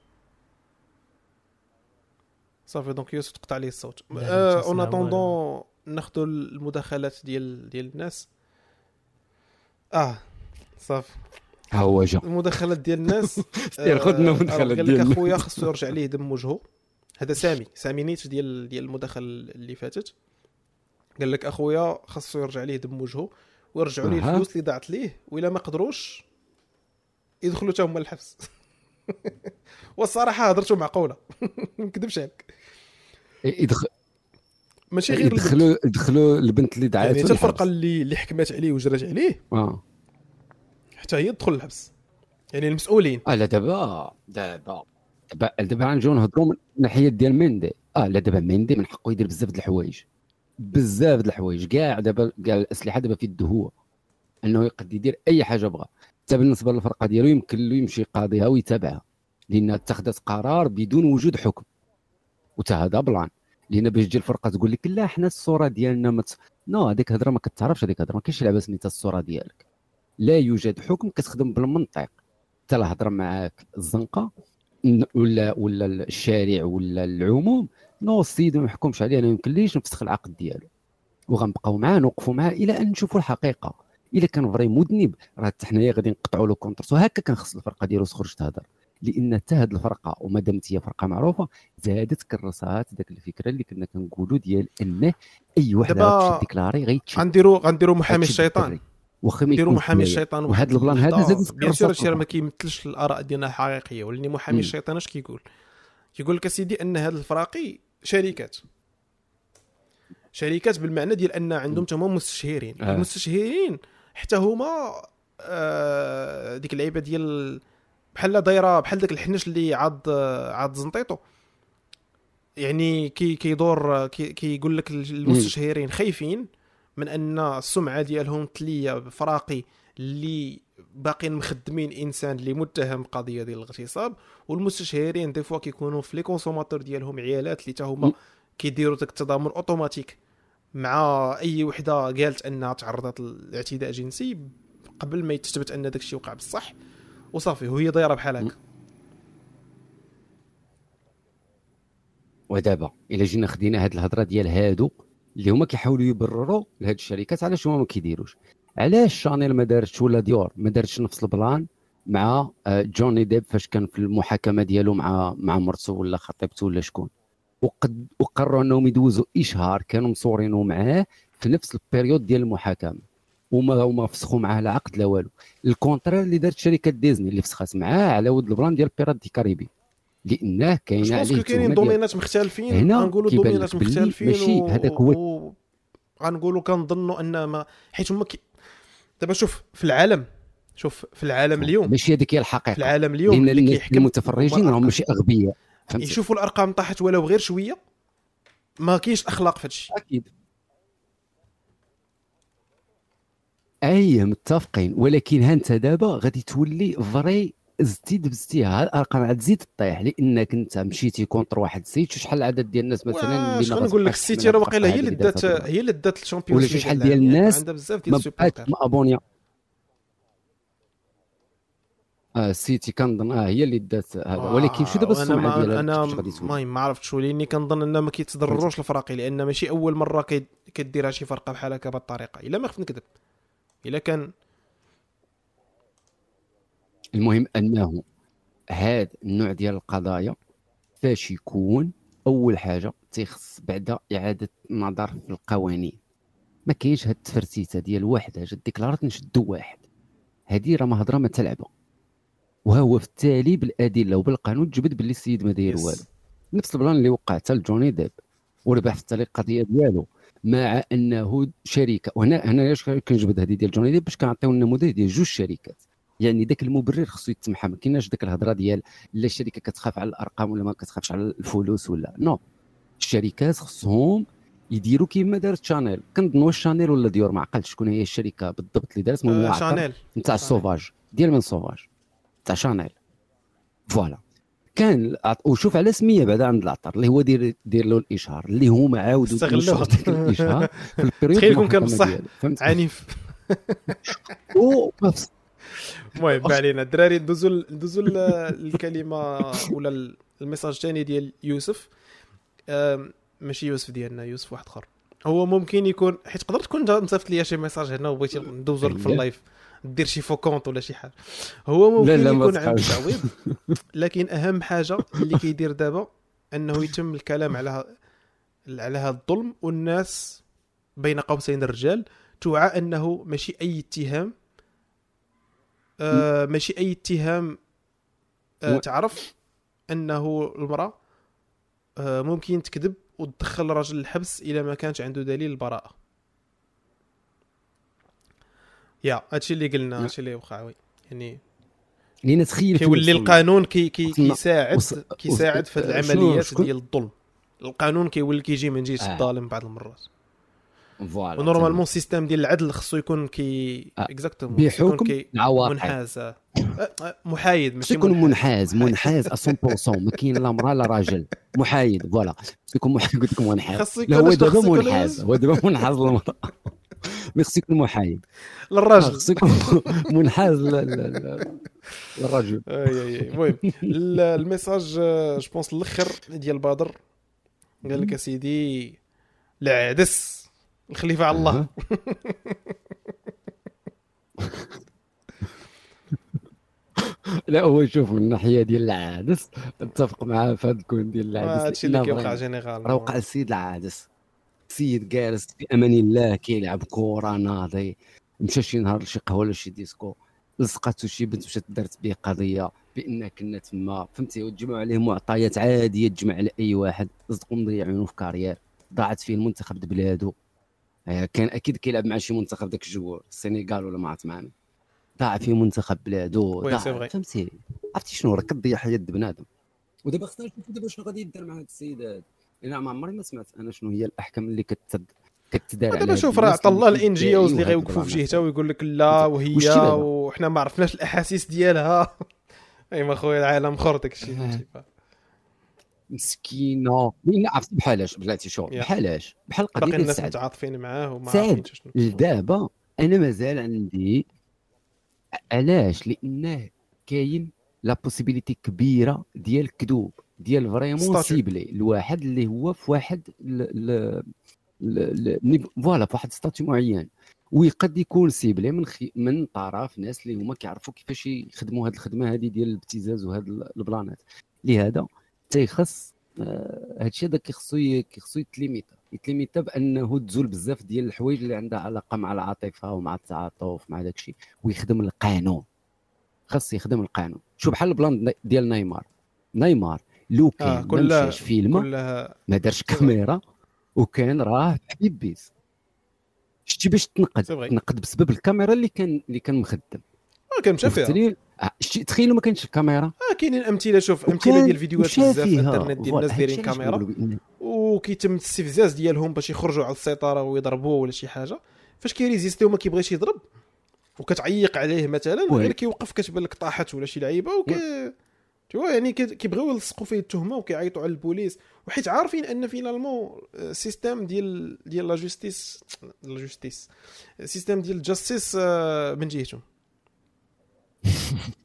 صافي donc يوسف تقطع لي الصوت. لا، en attendant ناخذوا المداخلات ديال ديال الناس. آه صافي. ها هو جا. المداخلات ديال الناس. سير آه، المداخلات قال لك ديالنا. أخويا خصو يرجع ليه دم وجهه. هذا سامي. سامي نيت ديال ديال المداخله اللي فاتت. قال لك أخويا خصو يرجع ليه دم وجهه ويرجعوا ليه. الفلوس اللي ضاعت ليه. وإلا ما قدروش يدخلوا حتى هما الحبس والصراحة هضرته معقوله ما نكذبش عليك يدخل ماشي غير البنت. يدخلوا يدخلوا البنت اللي دعات يعني حتى الفرقة اللي اللي حكمت عليه وجرات عليه. آه. حتى هي تدخل الحبس يعني المسؤولين. آه لا دابا دابا دابا دابا غنجيو نهضروا من الناحية ديال ميندي. آه لا دابا ميندي من حقه يدير بزاف د الحوايج. بزاف د الحوايج. كاع دابا كاع الأسلحة دابا في يده هو. أنه يقد يدير أي حاجة بغا. حتى بالنسبة للفرقة ديالو يمكن له يمشي يقاضيها ويتابعها لانها اتخذت قرار بدون وجود حكم. وتا هذا plan. لأن باش تجي الفرقة تقول لك لا حنا الصورة ديالنا مت... non هذيك الهضرة ما كتعرفش هذيك الهضرة ما كاينش لعبه سميتها الصورة ديالك. لا يوجد حكم كتخدم بالمنطق. حتى لا هضر معاك الزنقة ولا ولا الشارع ولا العموم non السيد ما يحكمش عليه أنا يمكن ليش نفسخ العقد ديالو. وغنبقاو معاه نوقفوا معاه إلى أن نشوفوا الحقيقة. إلا كان vrai مذنب راه حتى حنايا غادي نقطعوا له contrat وهكا كنخص الفرقة ديالو تخرج تهضر. لأن حتى هاد الفرقة وما دامت هي فرقة معروفة زادت كرسات ذاك الفكرة اللي كنا كنقولوا ديال انه أي واحد دابا غتمشي déclarer غيتشد غنديروا غنديروا محامي الشيطان. واخا نديروا محامي. الشيطان وهذا ال plan هذا زاد bien sûr هادشي راه يتكرر ما كيمثلش الآراء ديالنا الحقيقية. ولاني محامي. الشيطان اش كيقول؟ كيقول لك أسيدي أن هاد الفراقي شركات. شركات بالمعنى ديال أن عندهم تما مستشهرين. آه. المستشهرين حتى هما آه ديك اللعيبة ديال بحال دايرة بحال داك الحنش اللي عاد عاد زنطيطو يعني كي كيدور كي كيقول لك المستشهرين خايفين من أن السمعة ديالهم تلية بفراقي اللي باقيين مخدمين إنسان اللي متهم بقضية ديال الاغتصاب والمستشهرين des fois كيكونوا في les consommateurs ديالهم عيالات اللي تا هما. كيديروا داك التضامن اوتوماتيك مع أي وحدة قالت أنها تعرضت لاعتداء جنسي قبل ما يتثبت أن داك الشيء وقع بصح وصافي وهي دايره بحال هكا ودابا إلا جينا خدينا هاد الهضرة ديال هادو اللي هما كيحاولوا يبرروا لهاد الشركات علاش هما ما كيديروش. علاش شانيل ما دارتش ولا ديور ما دارتش نفس ال plan مع آه، جوني ديب فاش كان في المحاكمة ديالو مع مع مرته ولا خطيبته ولا شكون؟ وقد وقرروا انهم يدوزوا اشهار كانوا مصورينه معاه في نفس ال période ديال المحاكمه وما وما فسخوا معاه لا عقد لا والو. ال contraire اللي دارت شركة ديزني اللي فسخات معاه على ود ال plan ديال بيرات دي كاريبي لأنه كاين عليه كاينين domaines مختلفين. هنا غنقولوا دومينات مختلفين ماشي و- هذاك هو- غنقولوا كنظنوا أن ما حيت هما كي... دابا شوف في العالم شوف في العالم اليوم. ماشي هذيك هي في الحقيقة العالم اليوم لأن اللي كيحكم المتفرجين هما راهم. ماشي أغبياء. فهمتي؟ يشوفوا الأرقام طاحت ولو غير شوية ما كاينش أخلاق في هادشي أكيد. أي متفقين. ولكن ها أنت دابا غادي تولي فري زدتي دبزتيها الارقام عاد تزيد تطيح لأنك أنت مشيتي contre واحد السيت شحال العدد ديال الناس مثلا واش ما غنقول لك السيتي راه واقيلا هي اللي دات. هي اللي دات ال Champions ولا شحال ديال الناس عندها بزاف ديال ما السوبر بقات آه السيتي كنظن آه هي اللي دات هذا. ولكن شو دابا وأنا السمعة ما- ديالها أنا تولي ما ما عرفتش ولاني كنظن ان ما كيتضرروش الفراقي لأن ماشي أول مرة كديرها شي فرقة بحال هكا بهذه الطريقة. إلا ما خفت نكذب. إلا كان المهم أنه هذا النوع ديال القضايا فاش يكون أول حاجة تيخص بعد إعادة النظر في القوانين. ما كاينش هاد التفرتيتة ديال واحد جات ديكلارات نشدو واحد. هادي راه مهضره ما تلعبه وها هو في التالي بالأدلة وبالقانون تجبد باللي السيد ما داير. والو. نفس ال plan اللي وقع حتى لجوني ديب وربح في التالي القضية ديالو مع أنه شركة وهنا هنا علاش كنجبد هذه ديال جوني ديب؟ باش كنعطيو النموذج ديال جوج شركات. يعني ذاك المبرر خصو يتمحى ما كايناش ذاك الهضرة ديال لا الشركة كتخاف على الأرقام ولا ما كتخافش على الفلوس ولا. non. الشركات خصهم يديروا كيما دارت Chanel كنظن واش Chanel ولا ديور ما عقلتش شكون هي الشركة بالضبط اللي دارت المهم آه، Chanel نتاع ال Sauvage ديال من Sauvage تاع Chanel voilà كان وشوف على سمية بعدا عند العطر اللي هو دير دير له الإشهار اللي هما عاودوا استغلوه. ديك الإشهار في ال période تخيل يكون كان بصح عنيف. المهم ما علينا. الدراري ندوزو ندوزو الكلمة ولا ال- ال message الثاني ديال يوسف. ماشي يوسف ديالنا يوسف واحد آخر. هو ممكن يكون حيت تقدر تكون جا- مصيفط ليا شي message هنا وبغيتي ندوزو في أييه. ال live. دير شي faux compte ولا شي حاجة. هو ممكن لا، لا، يكون عنده. تعويض لكن أهم حاجة اللي كيدير دابا أنه يتم الكلام على على هذا الظلم والناس بين قوسين الرجال توعى أنه ماشي أي اتهام آه ماشي أي اتهام آه تعرف أنه المرأة آه ممكن تكذب وتدخل الرجل الحبس اذا ما كانش عنده دليل البراءة. يا هادشي اللي قلنا هادشي اللي وقع oui. يعني لأن تخيل فين كيولي. القانون كي كي كيساعد كيساعد في شنو- العمليات ديال الظلم. القانون كيولي كيجي من جهة آه. الظالم بعض المرات. voilà و normalement ال système ديال العدل خصو يكون كي آه. exactement بحكم العواقب. منحاز آه. آه، محايد ماشي يكون منحاز. منحاز 100% ما كاين لا مراه لا راجل. محايد voilà. خصو يكون محايد قلت لكم منحاز. هو دابا خصو يكون منحاز هو دابا منحاز للمراه mais يكون محايد آه، للراجل. يكون منحاز للرجل. المهم ال- ال message آه، je pense الآخر ديال بدر. قال لك أسيدي العدس الخليفة على الله. لا هو شوف من الناحيه ديال العادس أتفق معاه في هذا الكون ديال العادس. هادشي اللي كيوقع général. راه وقع السيد العادس. السيد جالس في أمان الله كيلعب كره ناضي مشى شي نهار لشي قهوه ولا شي ديسكو. لصقاتو شي بنت مشات دارت به قضية بإن كنا تما فهمتي؟ وتجمعوا عليه معطيات عادية تجمع على أي واحد. صدقوا مضيع عيونه في carrière ضاعت فيه المنتخب د بلادو. آه، كان أكيد كيلعب مع شي منتخب داك الجو السنغال ولا ما عرفت معنا ضاع فيه منتخب بلادو ضاع. فهمتي؟ عرفتي شنو؟ راه كتضيع حياة بنادم. ودابا خصنا نشوفوا دابا شنو غادي يدار مع هاد السيد هذا أنا ما عمري ما سمعت أنا شنو هي الأحكام اللي كتد كتدار هاد شوف راه عطى الله ال NGOs اللي غيوقفوا في هاد جهته ويقول لك لا وهي؟ وحنا ما عرفناش الأحاسيس ديالها. أي ما خويا العالم اخر داك الشيء؟ مسكينة. لا عرفت بحالاش بلاتي شو يا. بحالاش. بحال قضية باقي الناس متعاطفين معاه وما سعد. عارفين شنو لدابا أنا مازال عندي علاش؟ لأنه كاين la possibilité كبيرة ديال الكذوب. ديال vraiment. ciblé. الواحد اللي هو في واحد voilà في واحد statut معين. وقد يكون ciblé من خي... من طرف ناس اللي هما كيعرفوا كيفاش يخدموا هذه الخدمة هذه ديال الابتزاز وهذا ال- البلانات. لهذا تيخص آه، هادشي هذا كيخصو كيخصو يتليميتا يتليميتا بأنه تزول بزاف ديال الحوايج اللي عندها علاقة مع العاطفة ومع التعاطف مع داك الشيء ويخدم القانون. خاص يخدم القانون. شو بحال ال plan ديال نيمار. نيمار لو آه كان ما كلها مشاش فيلم كلها ما دارش كاميرا وكان راه حبيب بيس. شتي باش تنقد. تنقد بسبب الكاميرا اللي كان اللي كان مخدم. آه كان مشى فيها؟ آه، شتي تخيلوا ما كانش الكاميرا. آه كاينين أمثلة شوف أمثلة ديال الفيديوهات بزاف في. الإنترنت ديال الناس دايرين كاميرا. وكيتم الاستفزاز ديالهم باش يخرجوا على السيطرة ويضربوه ولا شي حاجة. فاش كيريزيستي وما كيبغيش يضرب وكتعيق عليه مثلا. غير كيوقف كتبان لك طاحت ولا شي لعيبة وك تيوا يعني كي- كيبغيو يلصقوا فيه التهمة وكيعيطوا على البوليس. وحيت عارفين أن finalement système ديال ديال la justice la justice système ديال ال justice آه، من جهتهم.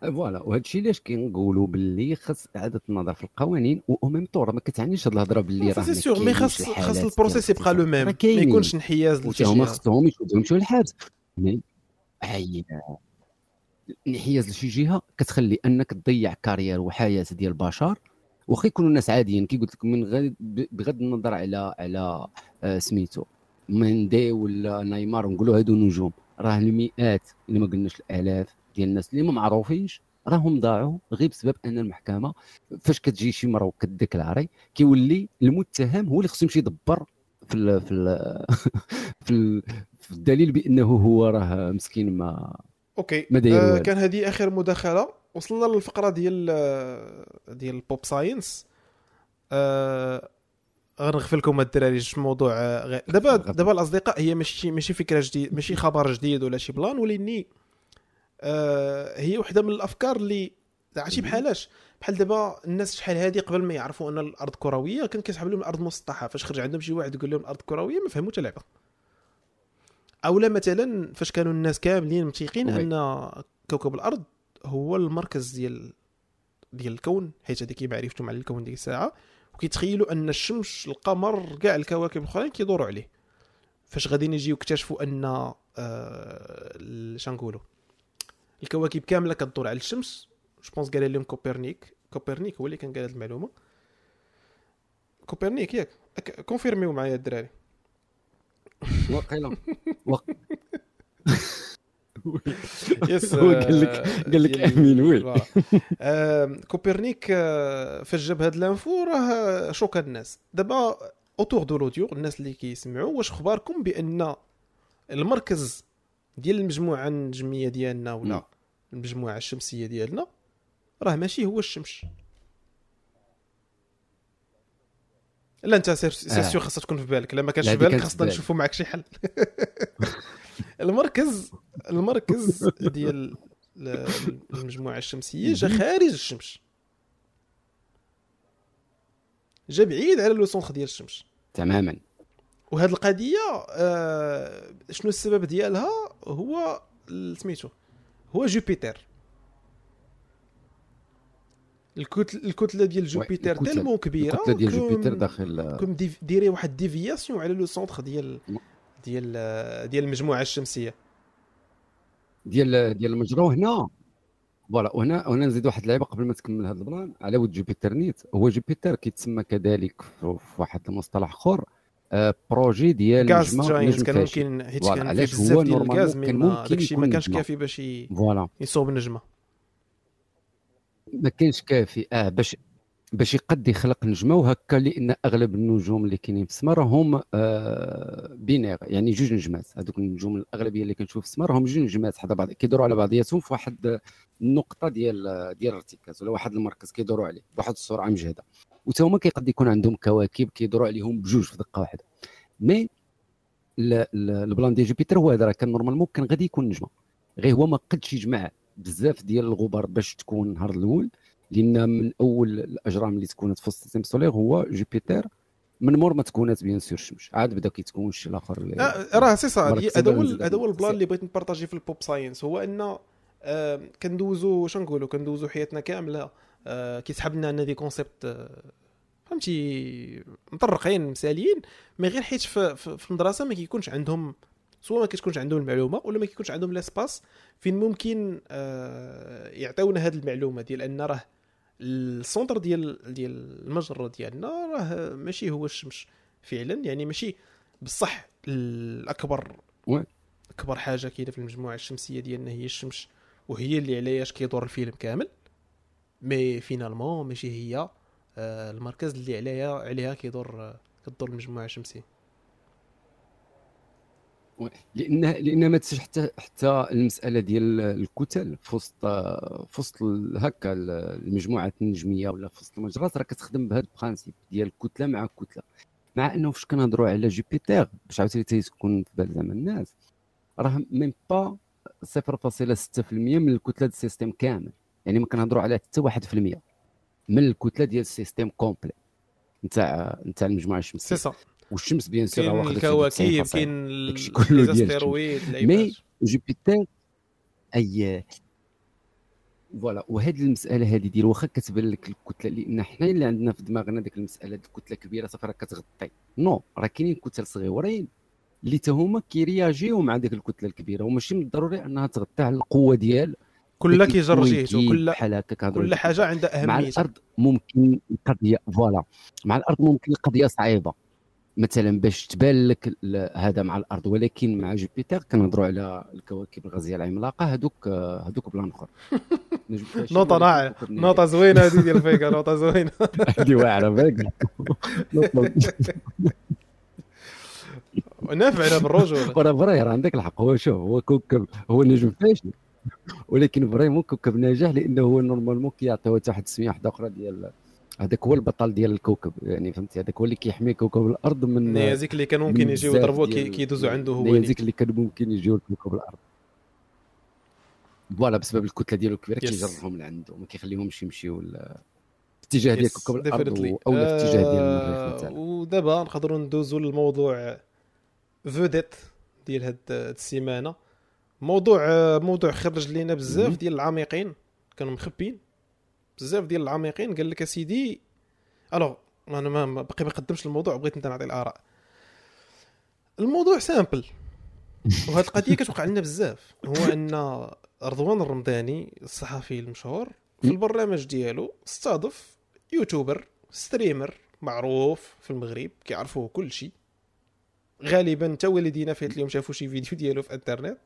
voilà وهذا الشيء علاش كنقولوا باللي خاص إعادة النظر في القوانين و même temps ما كتعنيش هاد الهضرة باللي راه سي سيغ مي خاص خاص ال process يبقى le. même ما. يكونش انحياز هما خصهم يشدوا يمشيو للحبس mais هي الانحياز لشي جهة كتخلي انك تضيع carrière وحياة ديال البشر واخا يكونوا الناس عاديين كي قلت لك من غير بغض النظر على على آه، سميتو مندي ولا نيمار نقولوا هادو نجوم. راه المئات اللي ما قلناش الالاف ديال الناس اللي ما معروفينش راهم ضاعوا غير بسبب أن المحكمة فاش كتجي شي مرة وكت déclarer كيولي المتهم هو اللي خصو يمشي يدبر في ال في ال في, ال في الدليل بأنه هو راه مسكين ما OK. ما آه. كان هذه آخر مداخلة. وصلنا للفقرة ديال آه، ديال ال pop science آه غنغفل لكم الدراري موضوع آه، غير. دابا. دابا الأصدقاء هي ماشي ماشي فكرة جديد ماشي خبر جديد ولا شي plan ولكني آه هي وحدة من الأفكار اللي عرفتي بحالاش. بحال دابا الناس شحال هادي قبل ما يعرفوا أن الأرض كروية كان كيسحب لهم الأرض مسطحه فاش خرج عندهم شي واحد يقول لهم الأرض كروية ما فهموا حتى لعبة. اولا مثلا فاش كانوا الناس كاملين متيقين. أن كوكب الأرض هو المركز ديال ديال الكون حيت هذيك معرفتهم على الكون ديك الساعة وكيتخيلوا أن الشمس القمر كاع الكواكب الأخرين كيدوروا عليه. فاش غادي يجيو يكتشفوا أن آه ال- شنقولوا الكواكب كاملة كتدور على الشمس جو بونس قال لهم كوبرنيك. كوبرنيك هو اللي كان قال هذه المعلومة. كوبرنيك ياك كونفيرميو معايا الدراري. واقيلا. يس هو قال لك قال لك آمين وي. كوبرنيك آه، فاش جاب هاد لانفو راه شوكا الناس. دابا Auteur de l'audio الناس اللي كيسمعوا واش اخباركم بأن المركز ديال المجموعة النجمية ديالنا. ولا المجموعة الشمسية ديالنا راه ماشي هو الشمس. لا انت سير سير آه. خاصها تكون في بالك. لا ما كانش في بالك خاصنا. نشوفوا معك شي حل. المركز المركز ديال ال- المجموعة الشمسية جا خارج الشمس. جا بعيد على le centre ديال الشمس. تماما. وهاد القضية آه شنو السبب ديالها؟ هو سميتو هو جوبيتر الكتل الكتلة ديال جوبيتر. tellement كبيرة الكتلة ديال كم- جوبيتر داخل كم dév- ديري واحد déviation على le centre ديال ديال آه، ديال المجموعة الشمسية ديال ديال المجرى وهنا voilà وهنا وهنا نزيد واحد اللعيبة قبل ما تكمل هذا ال plan على ود جوبيتر نيت هو جوبيتر كيتسمى كذلك في واحد المصطلح آخر آه، بروجي ديال gas giant كان. ممكن حيت كان فيه بزاف ديال الغاز mais داكشي ما كانش. كافي باش يصوب نجمه ما كانش كافي. آه باش باش يقد يخلق نجمة وهكا لأن أغلب النجوم اللي كاينين في السماء راهم آه binaires يعني جوج نجمات. هذوك النجوم الأغلبية اللي كنشوف في السماء راهم جوج نجمات. حدا بعض كيدوروا على بعضياتهم في واحد النقطة ديال ديال الارتكاز ولا واحد المركز كيدوروا عليه بواحد السرعه مجهده وتا هما كيقد يكون عندهم كواكب كيدوروا عليهم بجوج في دقة واحدة. mais ال- ال- ال plan ديال جوبيتر هو هذا راه كان normalement كان غادي يكون نجمة. غير هو ما قدش يجمع بزاف ديال الغبار باش تكون النهار الأول لأن من أول الأجرام اللي تكونت في ال système solaire هو جوبيتر من مور ما تكونت bien sûr الشمس عاد بدا كيتكون الشيء الآخر راه سي صا هذا هو هذا هو. ال plan اللي بغيت ن partager في ال pop science هو أن آه، كندوزو شنو نقولوا كندوزو حياتنا كاملة آه، كيسحب لنا أن des concepts آه، فهمتي مطرقين مثاليين. mais غير حيت في, في, في المدرسة ما كيكونش عندهم soit ما كتكونش عندهم المعلومة ولا ما كيكونش عندهم l'espace فين ممكن آه، يعطيونا هذه المعلومة ديال أن راه ال centre ديال ديال المجرة ديالنا راه ماشي هو الشمس فعلا يعني ماشي بصح الأكبر. أكبر حاجة كاينة في المجموعة الشمسية ديالنا هي الشمس وهي اللي علياش كيدور الفيلم كامل mais finalement ماشي هي آه، المركز اللي عليها عليها كيدور آه، كدور المجموعة الشمسية لأن لأن ما تسش حتى حتى المسألة ديال الكتل في وسط في وسط هكا ال- المجموعات النجمية ولا في وسط المجرات راه كتخدم بهذا ال principe ديال كتله مع كتله مع إنه فاش كنهضروا على جوبيتر باش عاوتاني تيكون في بال زعما الناس راه même pas 0.6% من الكتلة ديال ال système كامل. يعني ما كنهضروا على حتى 1% من الكتلة ديال ال système complet نتاع نتاع المجموعة سي الشمسيه والشمس bien واخده في الكواكب 90%. كاين les astéroïdes mais جوبيتر et voilà. وهذه المسألة هذه ديال واخا كتبان لك الكتلة لأن حنا اللي عندنا في دماغنا ديك المسألة ديال الكتلة كبيرة صافي راه كتغطي. نو راه كاينين كتل صغيورين اللي تا هما كيرياجيو مع ديك الكتلة الكبيرة. وماشي من الضروري أنها تغطي على القوة ديال كل كيجر جهته كل بحال هكا كل حاجة عندها مع اهميتها الأرض ممكن القضية فوالا. مع الأرض ممكن القضية صعيبة. مثلا باش تبان لك هذا مع الأرض. ولكن مع جوبيتر كنهضروا على الكواكب الغازية العملاقة. هذوك هذوك بلان آخر. نوطه ناري. نوطه زوينة هذه ديال فيكا نوطه زوينة. هذه واعرة فاك نافعنا بالرجوله وراه vrai راه عندك الحق. هو شوف هو كوكب هو نجم فاشل. ولكن vraiment كوكب ناجح لأنه هو normalement كيعطي واحد التسميه واحدة أخرى ديال هذاك هو البطل ديال الكوكب يعني فهمتي؟ هذاك هو اللي كيحمي كوكب الأرض من النيازك اللي كانوا ممكن يجيو يضربوه كيدوزوا عنده هو النيازك اللي كان ممكن يجيو لكوكب الأرض. voilà بسبب الكتلة ديالو الكبيرة Yes. كيجرهم لعنده ما كيخليهمش يمشيو ل- في اتجاه ديال كوكب الأرض أو لا في اتجاه ديال آه، المريخ مثلا. ودابا نقدروا ندوزوا للموضوع vedette ديال هاد السيمانة. موضوع موضوع خرج لينا بزاف. ديال العميقين كانوا مخبين بزاف ديال العميقين قال لك أسيدي alors أنا ما باقي ما قدمش الموضوع بغيت أنت نعطي الآراء. الموضوع simple. وهاد القضية كتوقع لنا بزاف. هو أن رضوان الرمضاني الصحفي المشهور في البرنامج ديالو استضاف YouTuber streamer معروف في المغرب كيعرفوه كل شيء. غالبا حتى والدينا فات اليوم شافوا شي فيديو ديالو في انترنت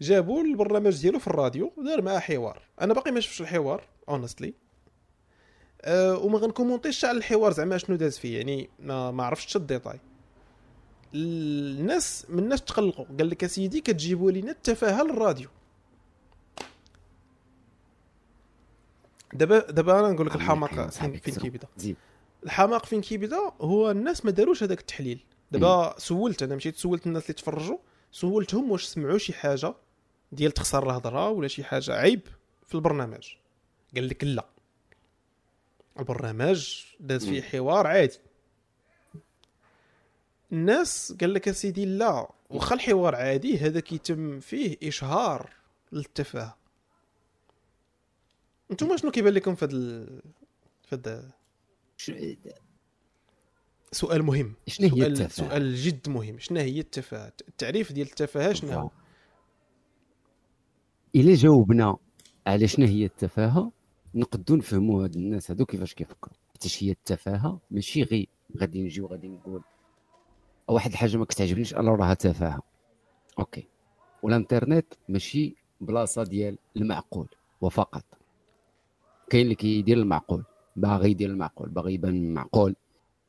جابوا البرنامج ديالو في الراديو دار معاه حوار. أنا باقي ما شفتش الحوار. honestly أه وما غنكومونتيش على الحوار زعما شنو داز فيه يعني ما ما عرفتش الديتاي الناس من الناس تقلقوا. قال لك أسيدي كتجيبوا لينا التفاهة للراديو. دابا دابا أنا نقول لك الحماقه فين كيبدأ. الحماق فين كيبدأ؟ هو الناس ما داروش هذاك التحليل. دابا سولت أنا مشيت سولت الناس اللي تفرجوا سولتهم واش سمعوا شي حاجة ديال تخسر الهضرة ولا شي حاجة عيب في البرنامج. قال لك لا. البرنامج داز فيه حوار عادي. الناس قال لك اسيدي لا. واخا الحوار عادي هذا كيتم فيه إشهار للتفاهة. أنتم شنو كيبان لكم في هذا ال... في هذا سؤال مهم. شنو هي سؤال التفاهة؟ سؤال جد مهم. شنو هي التفاهة؟ التعريف ديال التفاهة شنو هو؟ الا جاوبنا على شنو هي التفاهة نقدو نفهموا هاد الناس هادو كيفاش كيفكروا حيتاش هي التفاهة ماشي غير غادي نجي وغادي نقول واحد الحاجة ما كتعجبنيش أنا راها تفاهة. OK. والإنترنت ماشي بلاصة ديال المعقول وفقط. كاين اللي كيدير المعقول باغي يدير المعقول باغي يبان معقول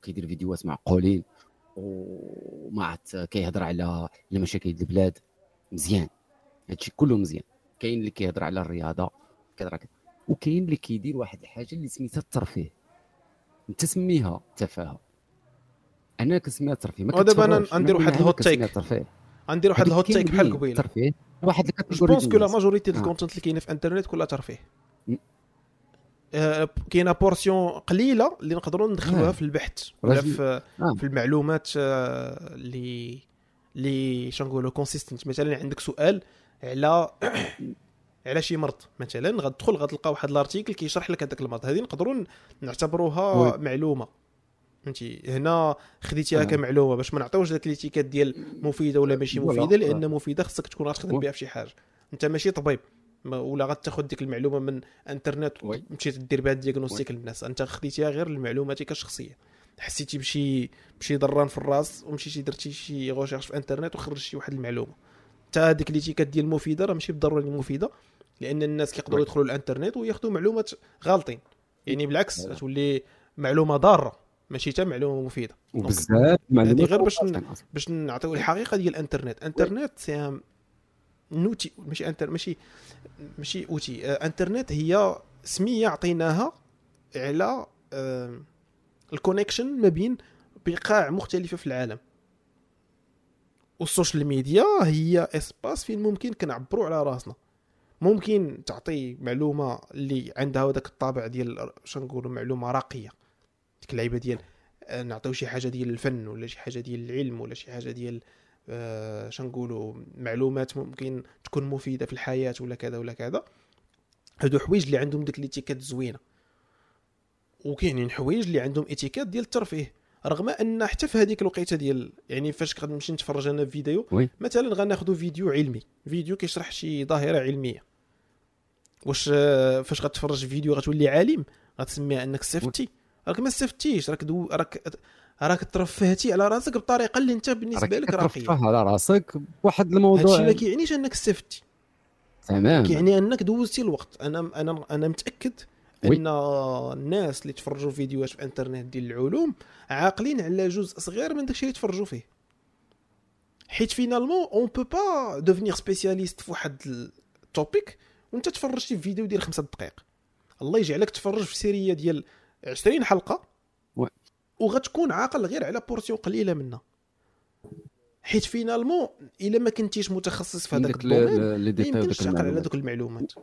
كيدير فيديوهات معقولين وما عرفت كيهضر على على مشاكل البلاد. مزيان. هادشي كله مزيان. كاين اللي كيهضر على الرياضة كيهضر على- وكاين اللي كيدير واحد الحاجة اللي سميتها الترفيه انت سميها تفاهة أنا كنسميها الترفيه ما ودابا أنا كتفرجش، ندير واحد ال hot take. غندير واحد ال hot take بحال قبيلة الترفيه واحد je pense que la majorité ديال. ال content اللي كاينة في انترنت كلها ترفيه. آه، كاينة portion قليلة اللي نقدروا ندخلوها آه. في البحث ولا في آه. في المعلومات اللي اللي شنقولوا consistent مثلا عندك سؤال على على شي مرض مثلا غتدخل غتلقى واحد ال article كيشرح لك هذاك المرض هذه نقدروا نعتبروها oui. معلومة فهمتي هنا خديتيها آه. كمعلومة باش ما نعطيوش داك l'étiquette ديال مفيدة ولا ماشي. مفيدة لأن مفيدة خصك تكون غتخدم. بها في شي حاجة أنت ماشي طبيب ولا غتاخذ ديك المعلومة من إنترنت. ومشيت دير بها ال diagnostic للناس أنت خديتيها غير لمعلوماتك الشخصية حسيتي بشي بشي ضران في الراس ومشيتي درتي شي recherche في إنترنت وخرجتي واحد المعلومة حتى هذيك l'étiquette ديال المفيده راه ماشي بالضرورة مفيدة لأن الناس كيقدروا. يدخلوا الانترنت وياخذوا معلومات غالطين. يعني بالعكس. تولي معلومة ضارة ماشي حتى معلومة مفيدة. وبزاف معلومات غير باش ن-. باش نعطيو الحقيقة ديال الانترنت. انترنت c'est un outil ماشي انتر ماشي ماشي outil آه، انترنت هي سمية عطيناها على آه، ال connection ما بين بقاع مختلفه في العالم. وال social media هي espace فين ممكن كنعبروا على راسنا. ممكن تعطي معلومة اللي عندها هذاك الطابع ديال شنو نقولوا معلومة راقية. ديك اللعيبة ديال آه، نعطيو شي حاجة ديال الفن ولا شي حاجة ديال العلم ولا شي حاجة ديال آه شنقولوا معلومات ممكن تكون مفيدة في الحياة ولا كذا ولا كذا. هادو حوايج اللي عندهم ديك l'étiquette زوينة. وكاينين حوايج اللي عندهم étiquette ديال الترفيه. رغم أن حتى في هذيك الوقيتة ديال يعني فاش غنمشي نتفرج أنا في فيديو oui. مثلا غناخذوا فيديو علمي. فيديو كيشرح شي ظاهرة علمية. واش فاش غتفرج في فيديو غتولي عالم غتسميها انك استفدتي راك ما استفدتيش راك دو راك راك ترفهتي على راسك بطريقة اللي انت بالنسبة لك راقية. كترفه على راسك بواحد هادشي الموضوع ما كيعنيش انك استفدتي تمام. كيعني انك دوزتي الوقت. أنا أنا أنا متأكد oui. ان الناس اللي تفرجوا فيديوهات في الانترنت ديال العلوم عاقلين على جزء صغير من داكشي اللي تفرجوا فيه. حيت finalement on peut pas devenir spécialiste في واحد ال topic وانت تفرجتي في فيديو ديال خمسة دقائق. الله يجعلك تفرج في série ديال 20 حلقة. وغتكون عاقل غير على portion قليلة منها حيت finalement إلا ما كنتيش متخصص في هذاك ال domaine ما يمكنش تعقل على دوك المعلومات.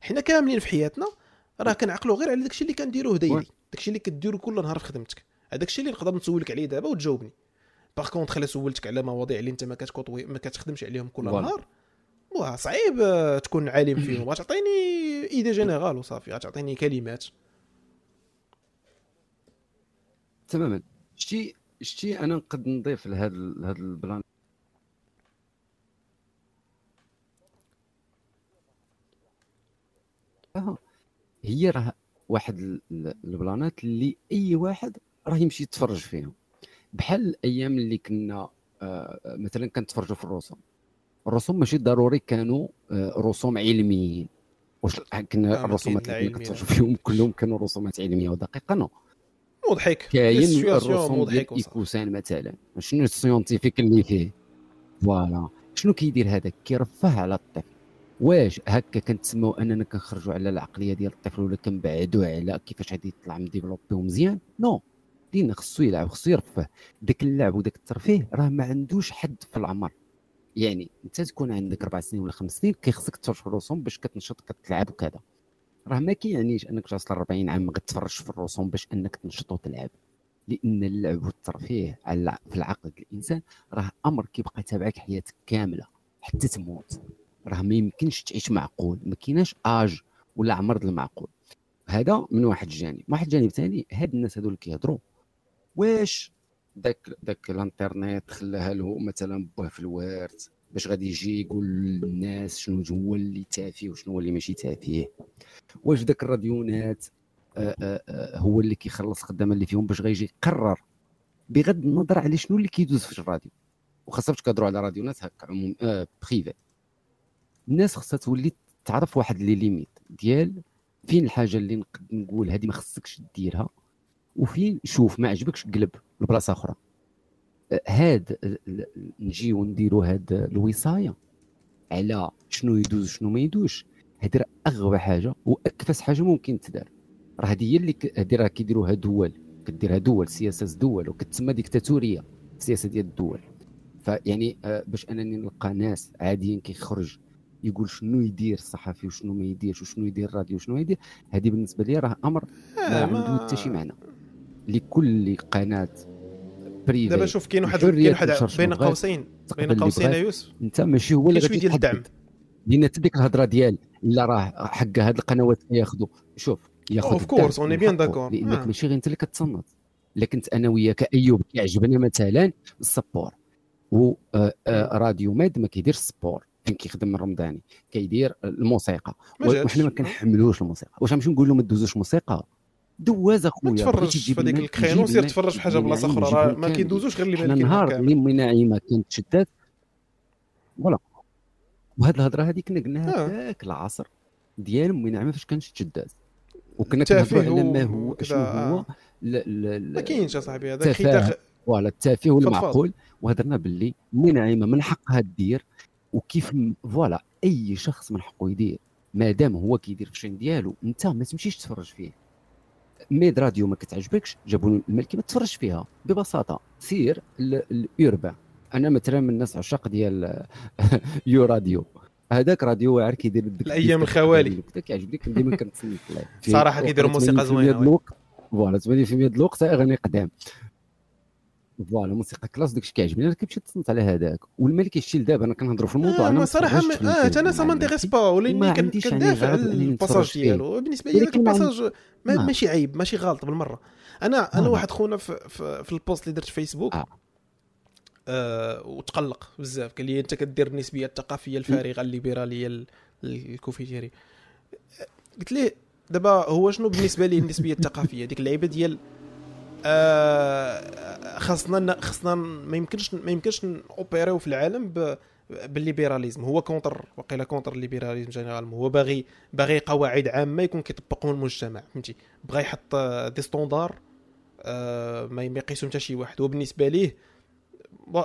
حنا كاملين في حياتنا راه كنعقلوا غير على داكشي اللي كنديروه daily oui. داكشي اللي كديرو كل نهار في خدمتك. هذاك الشيء اللي نقدر نسولك عليه دابا وتجاوبني. par contre الا سولتك على مواضيع اللي انت ما كتكوطوي ما كتخدمش عليهم كل. نهار. واه صعيب آه، تكون عالم فيهم. غتعطيني idée générale وصافي غتعطيني كلمات. تماما. شتي شتي أنا نقد نضيف لهذا لهذا ال plan. هي راه واحد ال- ال- البلانات اللي أي واحد راه يمشي يتفرج فيهم. بحال الأيام اللي كنا آه، مثلا كنتفرجوا في الرسوم. الرسوم ماشي ضروري كانوا آه، رسوم علميين واش كنا الرسومات اللي. كنتفرجوا فيهم كلهم كانوا رسومات علمية ودقيقة non. مضحك. كاين الرسوم مضحك ديال. إيكوسان مثلا. شنو ال scientifique اللي فيه؟ voilà. شنو كيدير هذاك كيرفه على الطفل. واش هكا كنتسموا أننا كنخرجوا على العقلية ديال الطفل ولا كنبعدوه على كيفاش غادي يطلع مديفلوبي ومزيان non. دينا خصو يلعب خصو يرفه. داك اللعب وداك الترفيه راه ما عندوش حد في العمر. يعني انت تكون عندك أربع سنين ولا خمس سنين كيخصك في الرسوم باش كتنشط كتلعب وكذا. راه ما كيعنيش انك توصل 40 عام غتفرج في الرسوم باش انك تنشط وتلعب. لأن اللعب والترفيه على في العقل ديال الإنسان راه أمر كيبقى يتابعك حياتك كاملة حتى تموت. راه ما يمكنش تعيش معقول ما كايناش اج ولا عمر المعقول هذا من واحد الجانب. واحد الجانب ثاني هاد الناس هادو اللي كيهضروا واش داك داك الانترنت خلاها له مثلا بوه في الوارث باش غادي يجي يقول للناس شنو هو اللي تافه وشنو هو اللي ماشي تافه. واش داك الراديونات آه، آه، آه، هو اللي كيخلص الخدامه اللي فيهم باش غيجي يقرر بغض النظر على شنو اللي كيدوز في الراديو. وخاصة باش على راديونات هكا عموم آه privé الناس خاصها تولي تعرف واحد les limites ديال فين الحاجة اللي نقد نقول هذه ما خصكش ديرها. وفين شوف ما عجبكش قلب لبلاصة أخرى. آه، هاد ال- نجيو نديروا هاد الوصايه على شنو يدوز وشنو ما يدوش. هادي راه أغبى حاجة وأكفس حاجة ممكن تدار. راه هذه هي اللي هادي راه كيديروها دول كديرها دول سياسة دول وكتسمى ديكتاتورية السياسة ديال الدول. فيعني آه، باش أنني نلقى ناس عاديين كيخرج يقول شنو يدير الصحفي وشنو ما يديرش وشنو يدير الراديو وشنو ما يدير هذه بالنسبة لي راه أمر ما عنده حتى شي معنى. لكل قناة بريفي دابا شوف كاين واحد كاين واحد بين. قوسين بين قوسين. يوسف انت ماشي هو اللي غادي ديال. الدعم لأن ديك الهضرة ديال لا راه حق هاد القنوات ياخذوا شوف ياخذ course, on est bien d'accord. لأنك آه. ماشي غير أنت اللي كتصنت الا كنت أنا وياك أيوب كيعجبنا مثلا ال sport و آه، آه، ماد ما كيديرش ال sport فين كيخدم الرمضاني كيدير الموسيقى. وحنا ما كنحملوش الموسيقى واش غنمشيو نقول لهم ما دوزوش موسيقى ما أخويا تجيب في هذيك الكرينو جيب سير تفرج في حاجة بلاصة أخرى ما. كيدوزوش غير اللي حنا بان نهار كاين اللي من ناعمه كانت شدات voilà وهاد الهضرة هذه كنا قلناها آه. ذاك العصر ديال من عام فاش كان شداد وكنا كنهضروا على ما هو شنو هو ما كاينش اصاحبي هذاك تفاهة. حيت voilà التافه. والمعقول وهضرنا باللي منعمه من حقها دير وكيف voilà أي شخص من حقه يدير ما دام هو كيدير في ال chaîne ديالو أنت ما تمشيش تفرج فيه ميد راديو ما كتعجبكش جابوا الملكي ما تفرجش فيها. ببساطة سير ال- الاوربان أنا مثلا من الناس عشاق ديال يو راديو. هذاك راديو واعر كيدير الديسك الخوالي. كيعجبني. كنت ديما كنتسنى. صراحة كيديروا موسيقى 80% زوينة، ديال الوقت. فوالا 80% ديال الوقت اغاني قدام فوالا موسيقى كلاس داكشي كيعجبني أنا كنمشي تصنت على هذاك والملك يشيل دابا أنا كنهضروا في الموضوع آه أنا ما صراحة ما- آه الفيلم أنا سا مع ما الملكي. انتيغيس با ولاني يعني كندافع على الباساج. ديالو بالنسبة لي ذاك الباساج ما نعم. ماشي عيب ماشي غلط بالمرة أنا أنا آه. واحد خونا في, في, في ال post اللي درت في فيسبوك آه. آه وتقلق بزاف قال لي أنت كدير النسبية الثقافية الفارغة الليبرالية ال- الكوفيتيري قلت ليه دابا هو شنو بالنسبة لي النسبية الثقافية ديك اللعيبة ديال آه خاصنا خاصنا ما يمكنش ما يمكنش اوبيريو في العالم بال libéralisme. هو contre وقيلا contre ال libéralisme général هو باغي باغي قواعد عامة يكون كيطبقهم المجتمع فهمتي؟ بغى يحط آه، des standards آه، ما يقيسهم حتى شي واحد. وبالنسبة ليه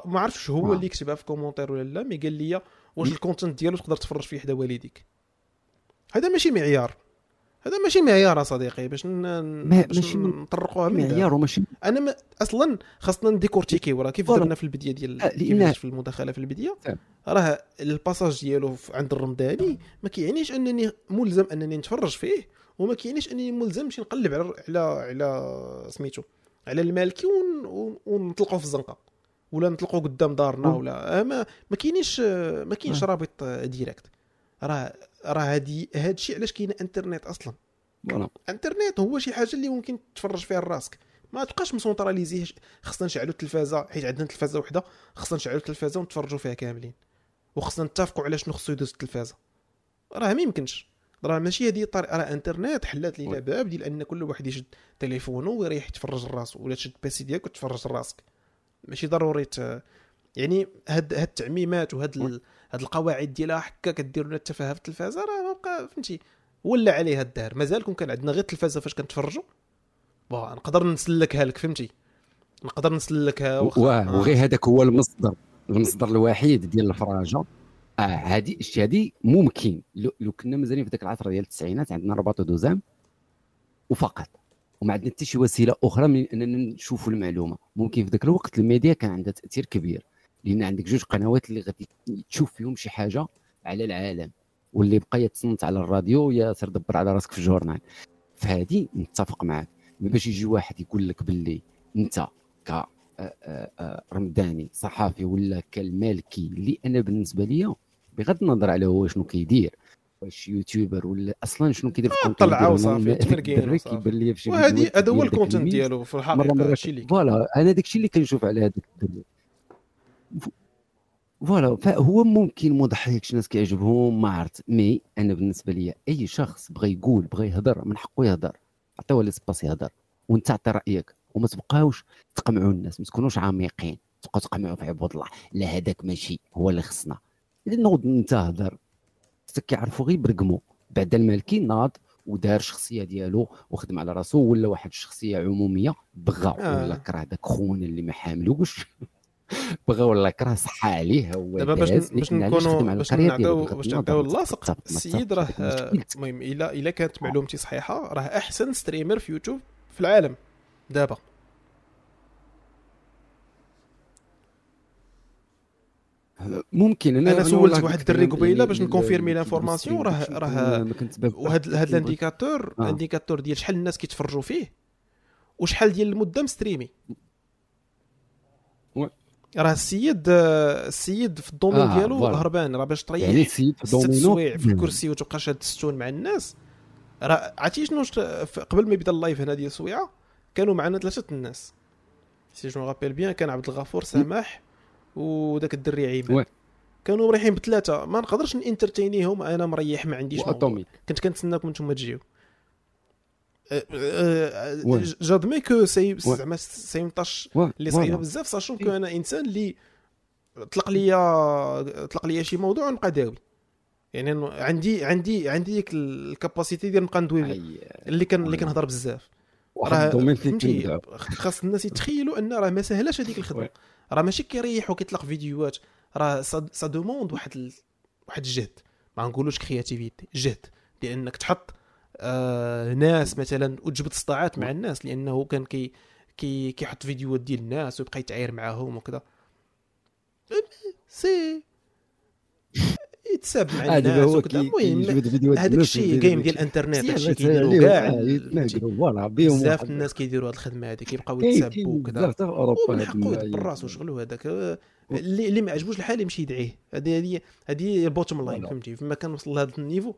ما عرفتش هو آه. اللي كتبها في commentaire ولا لا mais قال لي واش. ال content ديالو تقدر تفرج فيه حدا والديك. هذا ماشي معيار. هذا ماشي معيار اصديقي باش باش نطرقوها من معيار وماشي أنا ما أصلا خاصنا نديكورتيكي وراه كيف. درنا في البدايه ديال آه، كيف لأن- درت في المداخلة في البدايه فهم. راه ال passage ديالو عند الرمداني ما كيعنيش أنني ملزم أنني نتفرج فيه وما كيعنيش أنني ملزم نمشي نقلب على على على سميتو على المالكي ون... ون- ونطلقوا في الزنقة ولا نطلقوا قدام دارنا. ولا آه، ما ما كاينيش آه، ما كاينش آه. رابط direct راه راه هادي هادشي علاش كاين انترنت أصلا. voilà. انترنت هو شي حاجة اللي ممكن تفرج فيها راسك ما تبقاش مسونطراليزي خصنا نشعلوا التلفازة حيت عندنا تلفازة وحدة خصنا نشعلوا التلفازة ونتفرجوا فيها كاملين. وخصنا نتفقوا على شنو خصو يدوز التلفازة. راه ما يمكنش. راه ماشي هذه الطريقة. راه انترنت حلات لينا. باب ديال ان كل واحد يشد تليفونه ويريح يتفرج لراسو. ولا تشد بيسي ديالك وتفرج لراسك. ماشي ضروري ت... يعني هاد هاد التعميمات وهاد. هاد القواعد ديالها هكا كدير لنا التفاهة في التلفازة راه ما بقى فهمتي؟ ولا عليها الدار مازال كون كان عندنا غير التلفازة فاش كنتفرجوا؟ bon نقدر نسلكها لك فهمتي؟ نقدر نسلكها. واه آه. وغير هذاك هو المصدر المصدر الوحيد ديال الفراجة. آه هذه الشيء هذه ممكن. لو, لو كنا مازالين في ذاك العصر ديال التسعينات عندنا رباط ودوزام وفقط. وما عندنا حتى شي وسيلة أخرى من أننا نشوفوا المعلومة. ممكن في ذاك الوقت الميديا كان عندها تأثير كبير. لأن عندك جوج قنوات اللي غادي تشوف فيهم شي حاجة على العالم واللي بقى يتصنت على الراديو يا سير دبر على راسك في ال journal فهذه نتفق معك باش يجي واحد يقول لك باللي أنت ك آه، آه، آه، رمضاني صحافي ولا كالمالكي اللي أنا بالنسبة لي بغض النظر على هو شنو كيدير واش يوتيوبر ولا أصلا شنو كيدير في ال content طلعوا ديالو. وصافي، هذاك تمرقين الدري وصافي. كيبان لي في شي وهذه فيديوهات هذا هو ال content. ديالو في الحقيقة هادشي اللي. voilà أنا داك الشيء اللي كنشوف على هذاك voilà فهو ممكن مضحك شي ناس كيعجبهم ما عرفت. mais أنا بالنسبة لي أي شخص بغى يقول بغى يهضر من حقه يهضر. عطيوه ليسباس يهضر وأنت عطي رأيك. وما تبقاوش تقمعوا الناس ما تكونوش عميقين. تبقاو تقمعوا في عباد الله. لا هذاك ماشي هو اللي خصنا. إذا نوض أنت هضر كيعرفوا غير برقمو. بعد المالكي ناض ودار شخصيه ديالو وخدم على راسو ولا واحد الشخصية عمومية بغى آه. ولا كره داك خونا اللي ما حاملوش بغى ولا كره صحى عليه هو دابا باش باش نكونوا باش نعطيو باش نعطيو اللاصق السيد راه. المهم الا إلا كانت معلومتي صحيحة راه أحسن streamer في يوتيوب في العالم دابا ممكن أنا أنا سولت واحد الدري قبيلة باش نكونفيرمي l'information راه راه وهاد هاد ال indicateur آه. ال indicateur ديال شحال الناس كيتفرجوا فيه وشحال ديال المدة مستريمي. راه السيد السيد في ال domaine آه، ديالو. هربان راه باش تريح يعني السيد في ست دومينو سوايع في الكرسي وتبقى شاد الستون مع الناس. راه عرفتي شنو قبل ما يبدا ال live هنا ديال سويعة كانوا معنا ثلاثة الناس. si je rappelle bien كان عبد الغفور سماح وداك الدري. عيمان كانوا مريحين بثلاثة. ما نقدرش نانترتينيهم أنا مريح ما عنديش كنت كنتسناكم نتوما تجيو. j'admets que c'est. زعما c'est une tâche واه، اللي. صعيبه بزاف sachant que أنا انسان اللي طلق ليا طلق ليا شي موضوع ونبقى داوي يعني عندي عندي عندي ديك ال capacité ديال نبقى ندوي اللي كان اللي كنهضر بزاف واحد راه. خاص الناس يتخيلوا أن راه ما سهلاش هذيك الخدمة. راه ماشي كيريح وكيطلق فيديوهات. راه ça demande واحد ال... واحد الجهد. ما نقولوش créativité جهد. لأنك تحط آه ناس مثلا وتجبد صداعات مع الناس لأنه كان كي كي كيحط فيديوهات ديال الناس ويبقى يتعاير معاهم وكذا. c'est. يتساب مع هذا الناس وكذا. المهم هذاك الشيء جيم ديال. الإنترنت كيديروا كاع آه، بزاف الناس كيديروا هاد الخدمة هذه كيبقاو يتسابوا وكذا. ومن حقه يدبر راسو شغلو هذاك. اللي ما عجبوش الحال يمشي يدعيه. هذه هذه هذه ال bottom line. فهمتي؟ فما كان وصل لهذا ال niveau.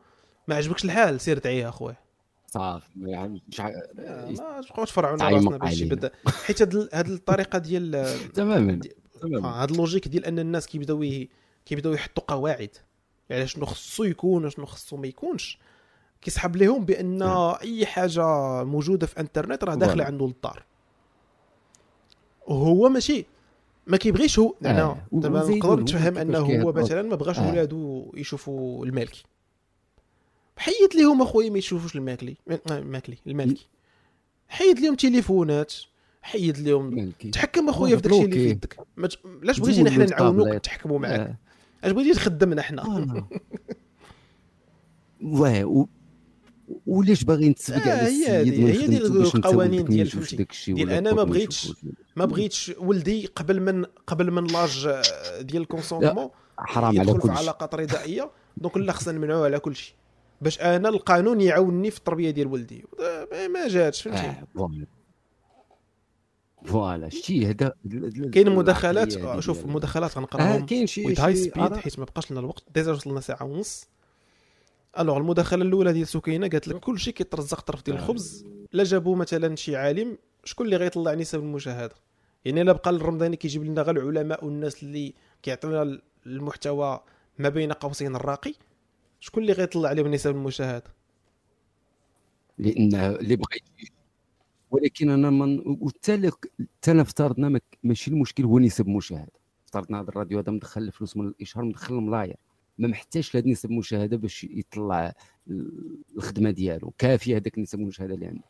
ما عجبكش الحال سير دعيه أخويا صافي يعني مش ع- آه، ما تبقاوش تعيمق راسنا باش علينا. بدا حيت هاد هاد الطريقة ديال تماما تماما آه، هاد ال logique ديال أن الناس كيبداو كيبداو يحطوا قواعد على شنو خصو يكون وشنو خصو ما يكونش كيسحب لهم بأن نعم. أي حاجة موجودة في إنترنت راه داخلة. عنده للدار وهو ماشي ما كيبغيش هو آه. أنا دابا نقدر نتفهم أنه هو. مثلا ما بغاش. ولادو يشوفوا المالكي حيد ليهم اخويا ما يشوفوش المالكي آه، المالكي المالكي حيد لهم تليفونات حيد لهم تحكم اخويا في داكشي اللي في. يدك علاش بغيتينا حنا نعاونوك. نتحكموا معاك آه. اش بغيتي تخدمنا حنا آه. واه وليش باغي نتسبق آه، على هي السيد من هي ديال القوانين ديال فهمتي. ديال ولا أنا ما بغيتش-. ما بغيتش ولدي قبل من قبل من l'âge آه، ديال ال consentement حرام على في كل شيء علاقات رضائية donc لا خصنا نمنعوه على كل شيء باش أنا القانون يعاونني في التربية ديال ولدي. آه، ما- جاتش فهمتي؟ آه، voilà. شتي هذا كاين مداخلات آه، شوف المداخلات آه غنقراهم كاين شي huit high speed. حيت ما بقاش لنا الوقت. déjà وصلنا ساعه ونص. alors المداخلة الأولى ديال سكينه قالت لك كل شيء كيترزق طرف ديال الخبز لا جابوا مثلا شي عالم شكون اللي غيطلع نسب المشاهدة؟ يعني إلا بقى الرمضاني كيجيب لنا غير العلماء والناس اللي كيعطيونا المحتوى ما بين قوسين الراقي شكون اللي غيطلع عليهم نسب المشاهدة؟ لأن اللي بغى ولكن أنا من وحتى حتى افترضنا ما- ماشي المشكل هو نسب مشاهدة. افترضنا هذا الراديو هذا مدخل الفلوس من الإشهار مدخل الملاير ما محتاجش لهاد نسب المشاهده باش يطلع الخدمة ديالو. كافيه هذاك نسب المشاهده اللي عنده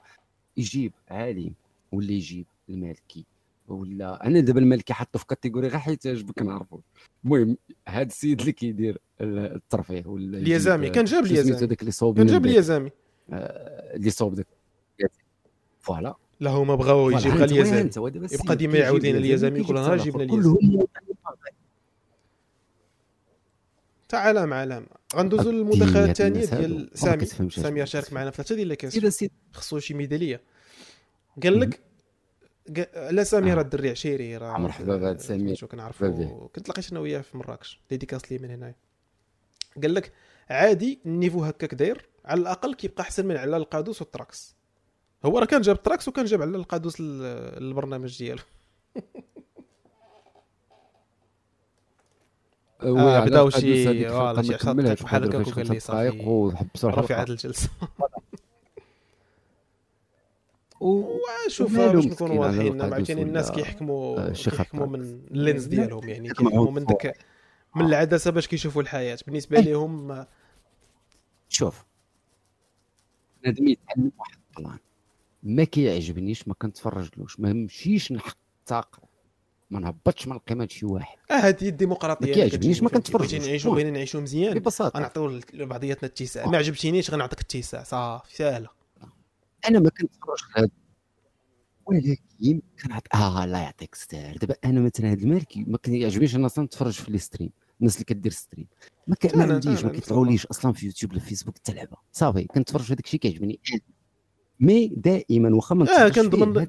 يجيب عالم ولا يجيب المالكي ولا أنا دابا المالكي حطه في كاتيجوري غير حيت عجبك نعرفو. المهم هذا السيد اللي كيدير الترفيه ولا اليزامي. كان جاب اليزامي. داك اللي صوب كان جاب. اليزامي. آه، اللي صوب داك. فوالا. لا هما بغاو يجيب غير اليزامي. يبقى ديما يعاود لنا اليزامي كل نهار لنا كلهم تعال مع علامه غندوزو الناس هادو ديال سامي. سامي شارك. معنا في ثلاثة ديال الكاس خصو شي ميدالية. قال لك لا سامي آه. الدري عشيري راه مرحبا بهاد سامي. شو مرحبا كنعرفو. كنت لقيت أنا وياه في مراكش dédicace لي من هنايا قال لك عادي ال niveau هكاك داير على الأقل كيبقى أحسن من على القادوس والتراكس هو راه كان جاب التراكس وكان جاب على القادوس للبرنامج ديالو آه، بداو شي- بحال هكاك وقال لي صافي. وحبسوا رفع الحلقة هذه الجلسة ومالو باش نكونوا واضحين عاوتاني الناس كيحكموا آه، شي كيحكموا خطأ. من ال lens ديالهم يعني كيحكموا كيحكموا من. داك من العدسة باش كيشوفوا الحياة. بالنسبة لهم آه، شوف بنادم يتعلم واحد ال plan. ما كيعجبنيش ما كنتفرجلوش. ما نمشيش الطاقه ما نهبطش من القيمة شي واحد. آه هذه الديمقراطية ما كيعجبنيش، ما؟ كنتفرجش. بغيتي نعيشوا بغينا نعيشوا مزيان. ببساطة. غنعطيو لبعضياتنا التيساع ما عجبتينيش غنعطيك التيساع صافي ساهله أنا ما كنتفرجش لهذا ولكن كنعط آه الله يعطيك الستار دابا أنا مثلا هذا المالكي ما كيعجبنيش أنا أصلا نتفرج في les streams الناس اللي كدير stream ما, ك... ما عنديش كيطلعوليش أصلا في يوتيوب ولا في فيسبوك حتى لعبة. صافي كنتفرج في هذاك الشيء كيعجبني. mais دائما واخا ما آه كنضمن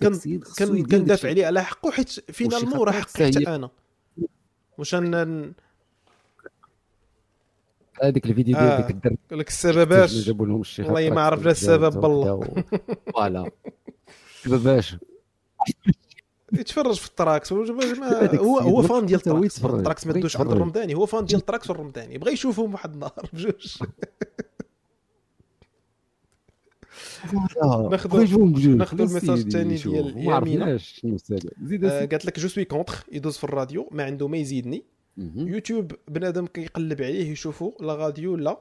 كندافع. عليه على حقه حيت finalement خطرات راه حقي حتى أنا. واش هذيك الفيديو آه. ديال ديك الدرب. نقول لك السبباش جابوا لهم الشيخ والله ما عرفنا السبب بالله. voilà. باش. يتفرج في التراكس هو هو fan ديال التراكس. التراكس ما دوش عند يتفرج. الرمضاني هو fan ديال التراكس والرمضاني بغى يشوفهم واحد النهار بجوج ناخذوا- ناخذوا ال message الثاني ديال زيد آه،. قالت لك je suis contre يدوز في الراديو ما عنده ما يزيدني. يوتيوب بنادم كيقلب عليه يشوفو la radio لا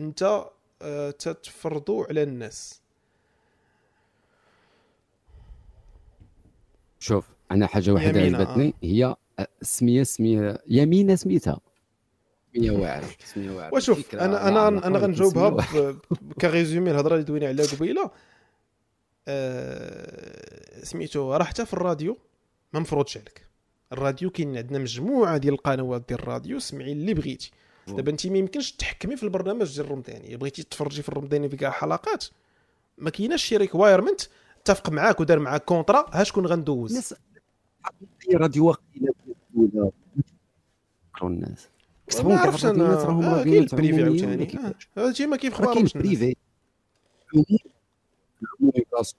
انت آه، تتفرضوا على الناس شوف أنا حاجة واحدة عجبتني هي سميه سميه يمينة سميتها. سميه واعرة سميه واعرة. وشوف أنا أنا أنا ولكن غنجاوبها ك résumer الهضرة اللي دوينا عليها قبيلة. آه، سميتو راه حتى في الراديو ما مفروضش عليك. الراديو كاين عندنا مجموعة ديال القنوات ديال الراديو سمعي اللي بغيتي. دابا انت ما يمكنش تحكمي في البرنامج ديال الرمضاني بغيتي تفرجي في الرمضاني في كاع الحلقات ما كايناش شي requirement اتفق معاك ودار معاك contrat ها شكون غندوز؟ الناس راديو واقيلا الناس. كتبهم كاع الراديوات راهم آه، ال privé عمومية عاوتاني. كيفاش؟ آه، هادشي ما كيف راه كاين الناس. privé العمومي براسو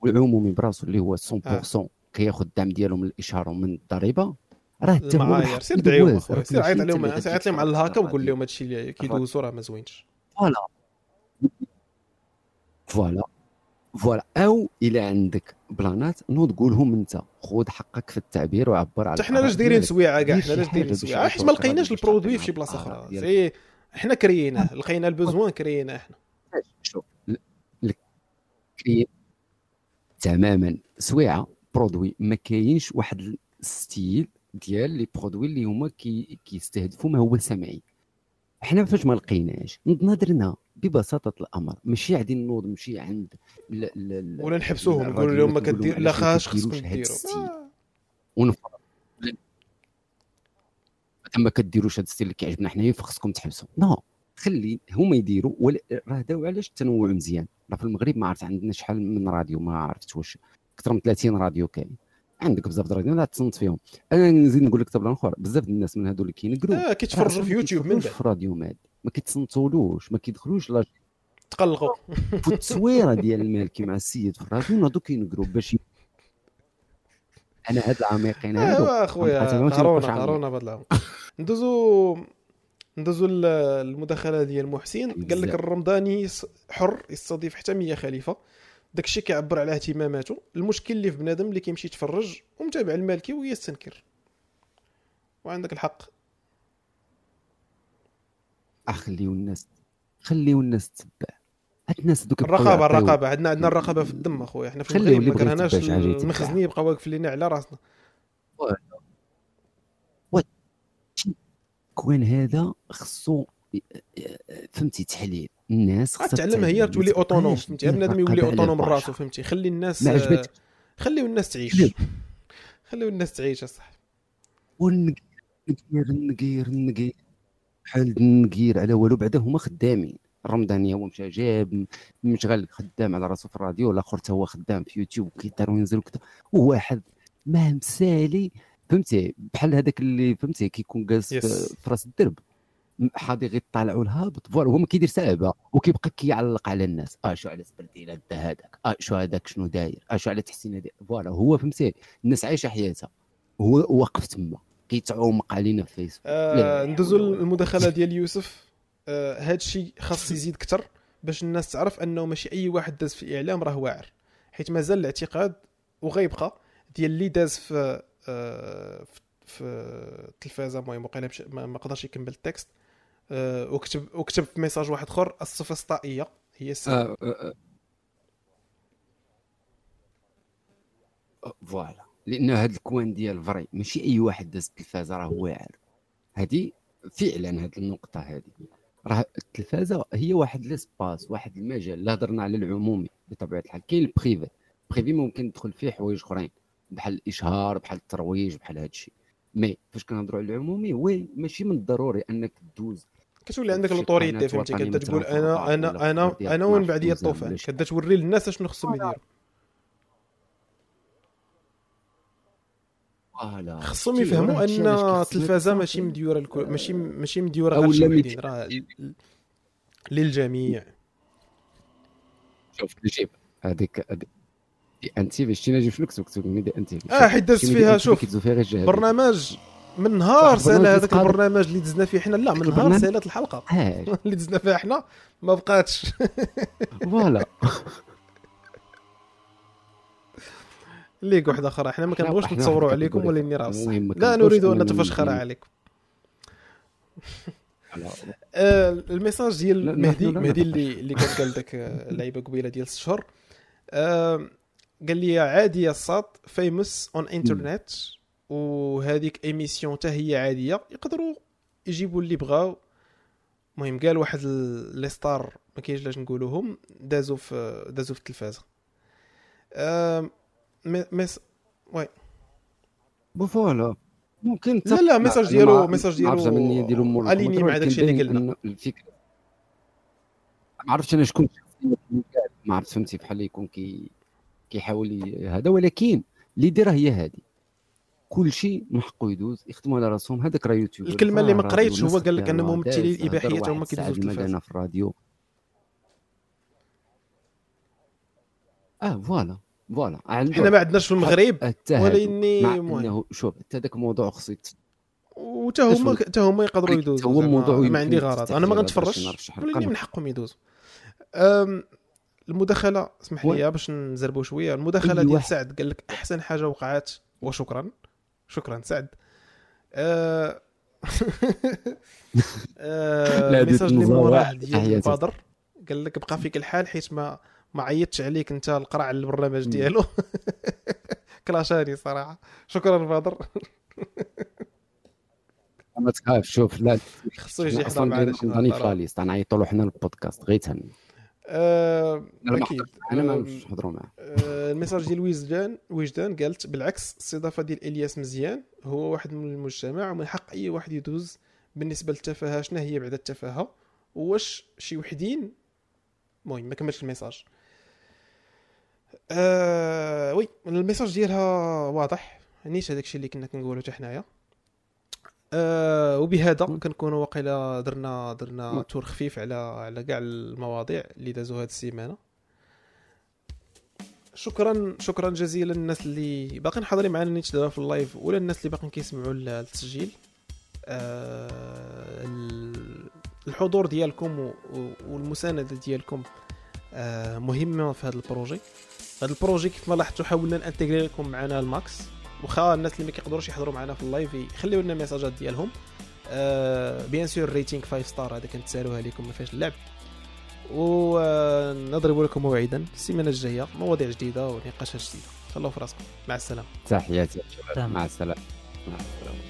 والعمومي براسو اللي هو 100% كياخذ الدعم ديالو من الاشهار ومن الضريبة. راه حتى هو سير دعيهم سير عيط عليهم سير عيط لهم على الهاكا وقول لهم هادشي اللي كيدوزوا راه ما زوينش. voilà. voilà. voilà. أو إلى عندك بلانات نوض قولهم أنت. خذ حقك في التعبير وعبر على حنا علاش دايرين. سويعه كاع حنا علاش دايرين سويعه حيت ما لقيناش ال produit في شي بلاصة أخرى. سي حنا كرييناه لقينا ال besoin كرييناه حنا شوف تماما. سويعة. produit. ما كاينش واحد ال style ديال les produits اللي هما كي كيستهدفوا ما هو سمعي. حنا فاش ما لقيناش. نضنا درنا ببساطة الأمر ماشي غادي نوض نمشي عند ال- ال- ال- ولا نحبسوهم نقول لهم ما كدير لا خاش خصكم ديروا آه. ونفرض. ما كديروش هذا ال style اللي كيعجبنا حنايا فخصكم تحبسوا. non خلي هما يديروا ولا راه داو علاش التنوع مزيان. راه في المغرب ما عرفت عندنا شحال من راديو ما عرفت واش. أكثر من 30 راديو كاين. عندك بزاف د الراديو لا تصنت فيهم. أنا نزيد نقول لك طبعا اخر بزاف د الناس من هادو اللي كينقروا. آه كيتفرجوا في يوتيوب من بعد. في الراديو ماد ما كيتصنتولوش ما كيدخلوش لا تقلقوا. في التصويره ديال المالكي مع السيد في الراديو ناضو كينقروا باش أنا هاد العميقين هادو. أيوا أخويا عامل. قهرونا بهاد العام. ندوزو ندوزو ل- المداخله ديال محسن. قال لك. الرمضاني حر يستضيف حتى 100 خليفة. داكشي كيعبر على اهتماماته. المشكل اللي في بنادم اللي كيمشي يتفرج ومتابع المالكي ويستنكر. وعندك الحق. خليو الناس خليو الناس تتبع هاد الناس دوك الرقابة الرقابة عندنا عندنا الرقابة في الدم اخويا إحنا في المغرب ما كرهناش. المخزني يبقى واقف لينا على راسنا كوان هذا خصو فهمتي تحليل الناس خصها تعلم هي. تولي أوتونوم فهمتي بنادم يولي أوتونوم. راسو فهمتي خلي الناس ما عجبتش. آه، خليو الناس تعيش خليو. الناس تعيش اصاحبي والنقير النقير النقير النقير بحال النقير على والو بعدا هما خدامين. الرمضانيه هو مشى جاب مشغل خدام على راسو في الراديو الآخر حتى هو خدام في يوتيوب كيدار وينزل وكذا وواحد ما مسالي فهمتي؟ بحال هذاك اللي فهمتي كيكون جالس Yes. في راس الدرب. حاضي غير طالعوا الهابط voilà هو ما كيدير سابه وكيبقى كيعلق على الناس. آه شو على سبرديله دا هذاك آه شو هذاك شنو داير؟ آه شو على تحسين هذاك voilà هو فهمتي الناس عايشة حياتها. هو واقف تما. كيتعومق علينا في فيسبوك. آه ندوزو. المداخلة ديال يوسف. آه هاد الشيء خاص يزيد أكثر باش الناس تعرف أنه ماشي أي واحد داز في الاعلام راه واعر حيت مازال الاعتقاد وغيبقى ديال اللي داز في آه في- في التلفازة. المهم وقيلا مش- ما ما قدرش يكمل ال texte. آه وكتب وكتب في message واحد آخر السوفسطائيه هي السبب آه، آه، آه، voilà. لأن هذا ال point ديال vrai ماشي أي واحد داز التلفازة راه واعر هذه فعلا هذه النقطة هذه راه التلفازة هي واحد l'espace واحد المجال. لا هضرنا على العمومي بطبيعة الحال كاين ال privé ال privé ممكن تدخل فيه حوايج أخرين بحال الإشهار بحال الترويج بحال هذا الشيء. mais فاش كنهضروا على العمومي oui ماشي من الضروري أنك تدوز. كتولي عندك l'autorité فهمتي وطنية كتبدا تقول مثلاً أنا أنا أنا أنا وين 12 بعديا دوزة الطوفان ولا شي. كتبدا توري للناس أشنو خصهم يديروا. خصهم يفهموا ان التلفازه. ماشي مديوره الكل ماشي ماشي مديوره أو غير راه للجميع شوف نجيب هذيك دي انتي فاش شتي نجيب شنو كتب كتب لي دي انتي آه حيت دازت فيها شوف برنامج من نهار البرنامج هذاك. البرنامج اللي دزنا فيه حنا لا من نهار سالات الحلقة اللي دزنا فيها حنا ما بقاتش فوالا ليك واحدة أخرى حنا ما كنبغوش نتصوروا واحد عليكم. ولا ني راسي المهم ما لا نريد أن نتفشخر عليكم. آه، الميساج ديال مهدي مهدي. اللي اللي كان قال داك آه، اللعيبه قبيلة ديال ست شهور آه، قال لي عادي يا الصاد فيموس اون انترنت وهذيك ايميسيون حتى هي عادية. يقدروا يجيبوا اللي بغاو. المهم قال واحد لي ستار ما كاينش لاش نقولوهم. دازوا في دازوا في التلفازه آه، مي- ميس بو فوالا ممكن لا لا ميساج ديالو ميساج ديالو اليني مع داكشي اللي قلنا الفكرة. ما عرفتش أنا شكون ما عرفت فهمتي بحال يكون كي كيحاول هذا ولكن اللي دايره هي هذه. كل شيء من حقه يدوز يخدموا على راسهم. هذاك راه يوتيوب الكلمة اللي ما قريتش هو قال لك أن ممثلي الإباحية هما كيدوزوا في التلفاز. في الراديو. آه voilà. voilà حنا ما عندناش في المغرب حتى هادو. ولكن مع إنه شوف حتى ذاك الموضوع خصو يت- وتا هما. تا هما يقدروا حتى يدوزوا هو الموضوع ما عندي غرض أنا ما غنتفرجش ولكن. من حقهم يدوزوا المداخلة اسمح. لي باش نزربوا شوية المداخلة ديال. سعد قال لك أحسن حاجة وقعت وشكرا شكرا سعد أه، أه، ال message اللي موراه. ديال. بدر قال لك بقى فيك الحال حيت ما ما عيطتش عليك انت القرع البرنامج ديالو. كلاشاني صراحة. شكرا بدر ما تخاف شوف لا خصو يجي يحضر معنا. شي غادي في نهار. ليست غنعيطوا له حنا البودكاست غير آه، أنا ما أكيد. أنا ما آه، نهضروا معاه آه، الميساج ديال وجدان وجدان قالت بالعكس الاستضافه ديال إلياس مزيان هو واحد من المجتمع ومن حق أي واحد يدوز بالنسبة للتفاهة شنو هي بعد التفاهة؟ واش شي وحدين؟ المهم ما كملتش ال message آه oui ال message ديالها واضح. نيت هذاك الشيء اللي كنا كنقولوا حتى حنايا. آه وبهذا كنكونوا واقيلا درنا درنا. tour خفيف على على كاع المواضيع اللي دازوا هذه السيمانة. شكرا شكرا جزيلا للناس اللي باقيين حاضرين معنا نيت دابا في ال live ولا الناس اللي باقيين كيسمعوا ال- التسجيل. آه ال- الحضور ديالكم والمساندة ديالكم آه مهمة في هذا ال projet. هذا ال projet كيف ما لاحظتوا حاولنا ن intégrer لكم معنا ال max. واخا الناس اللي ما كيقدروش يحضروا معنا في ال live يخليو لنا ميساجات ديالهم. آه bien sûr rating 5 stars هذا كنتسالوها لكم ما فيهاش اللعب. ونضرب لكم موعدا. السيمانة الجاية مواضيع جديدة ونقاشات جديدة. تهلاو في راسكم. مع السلامة. تحياتي. مع السلامة. مع السلامة.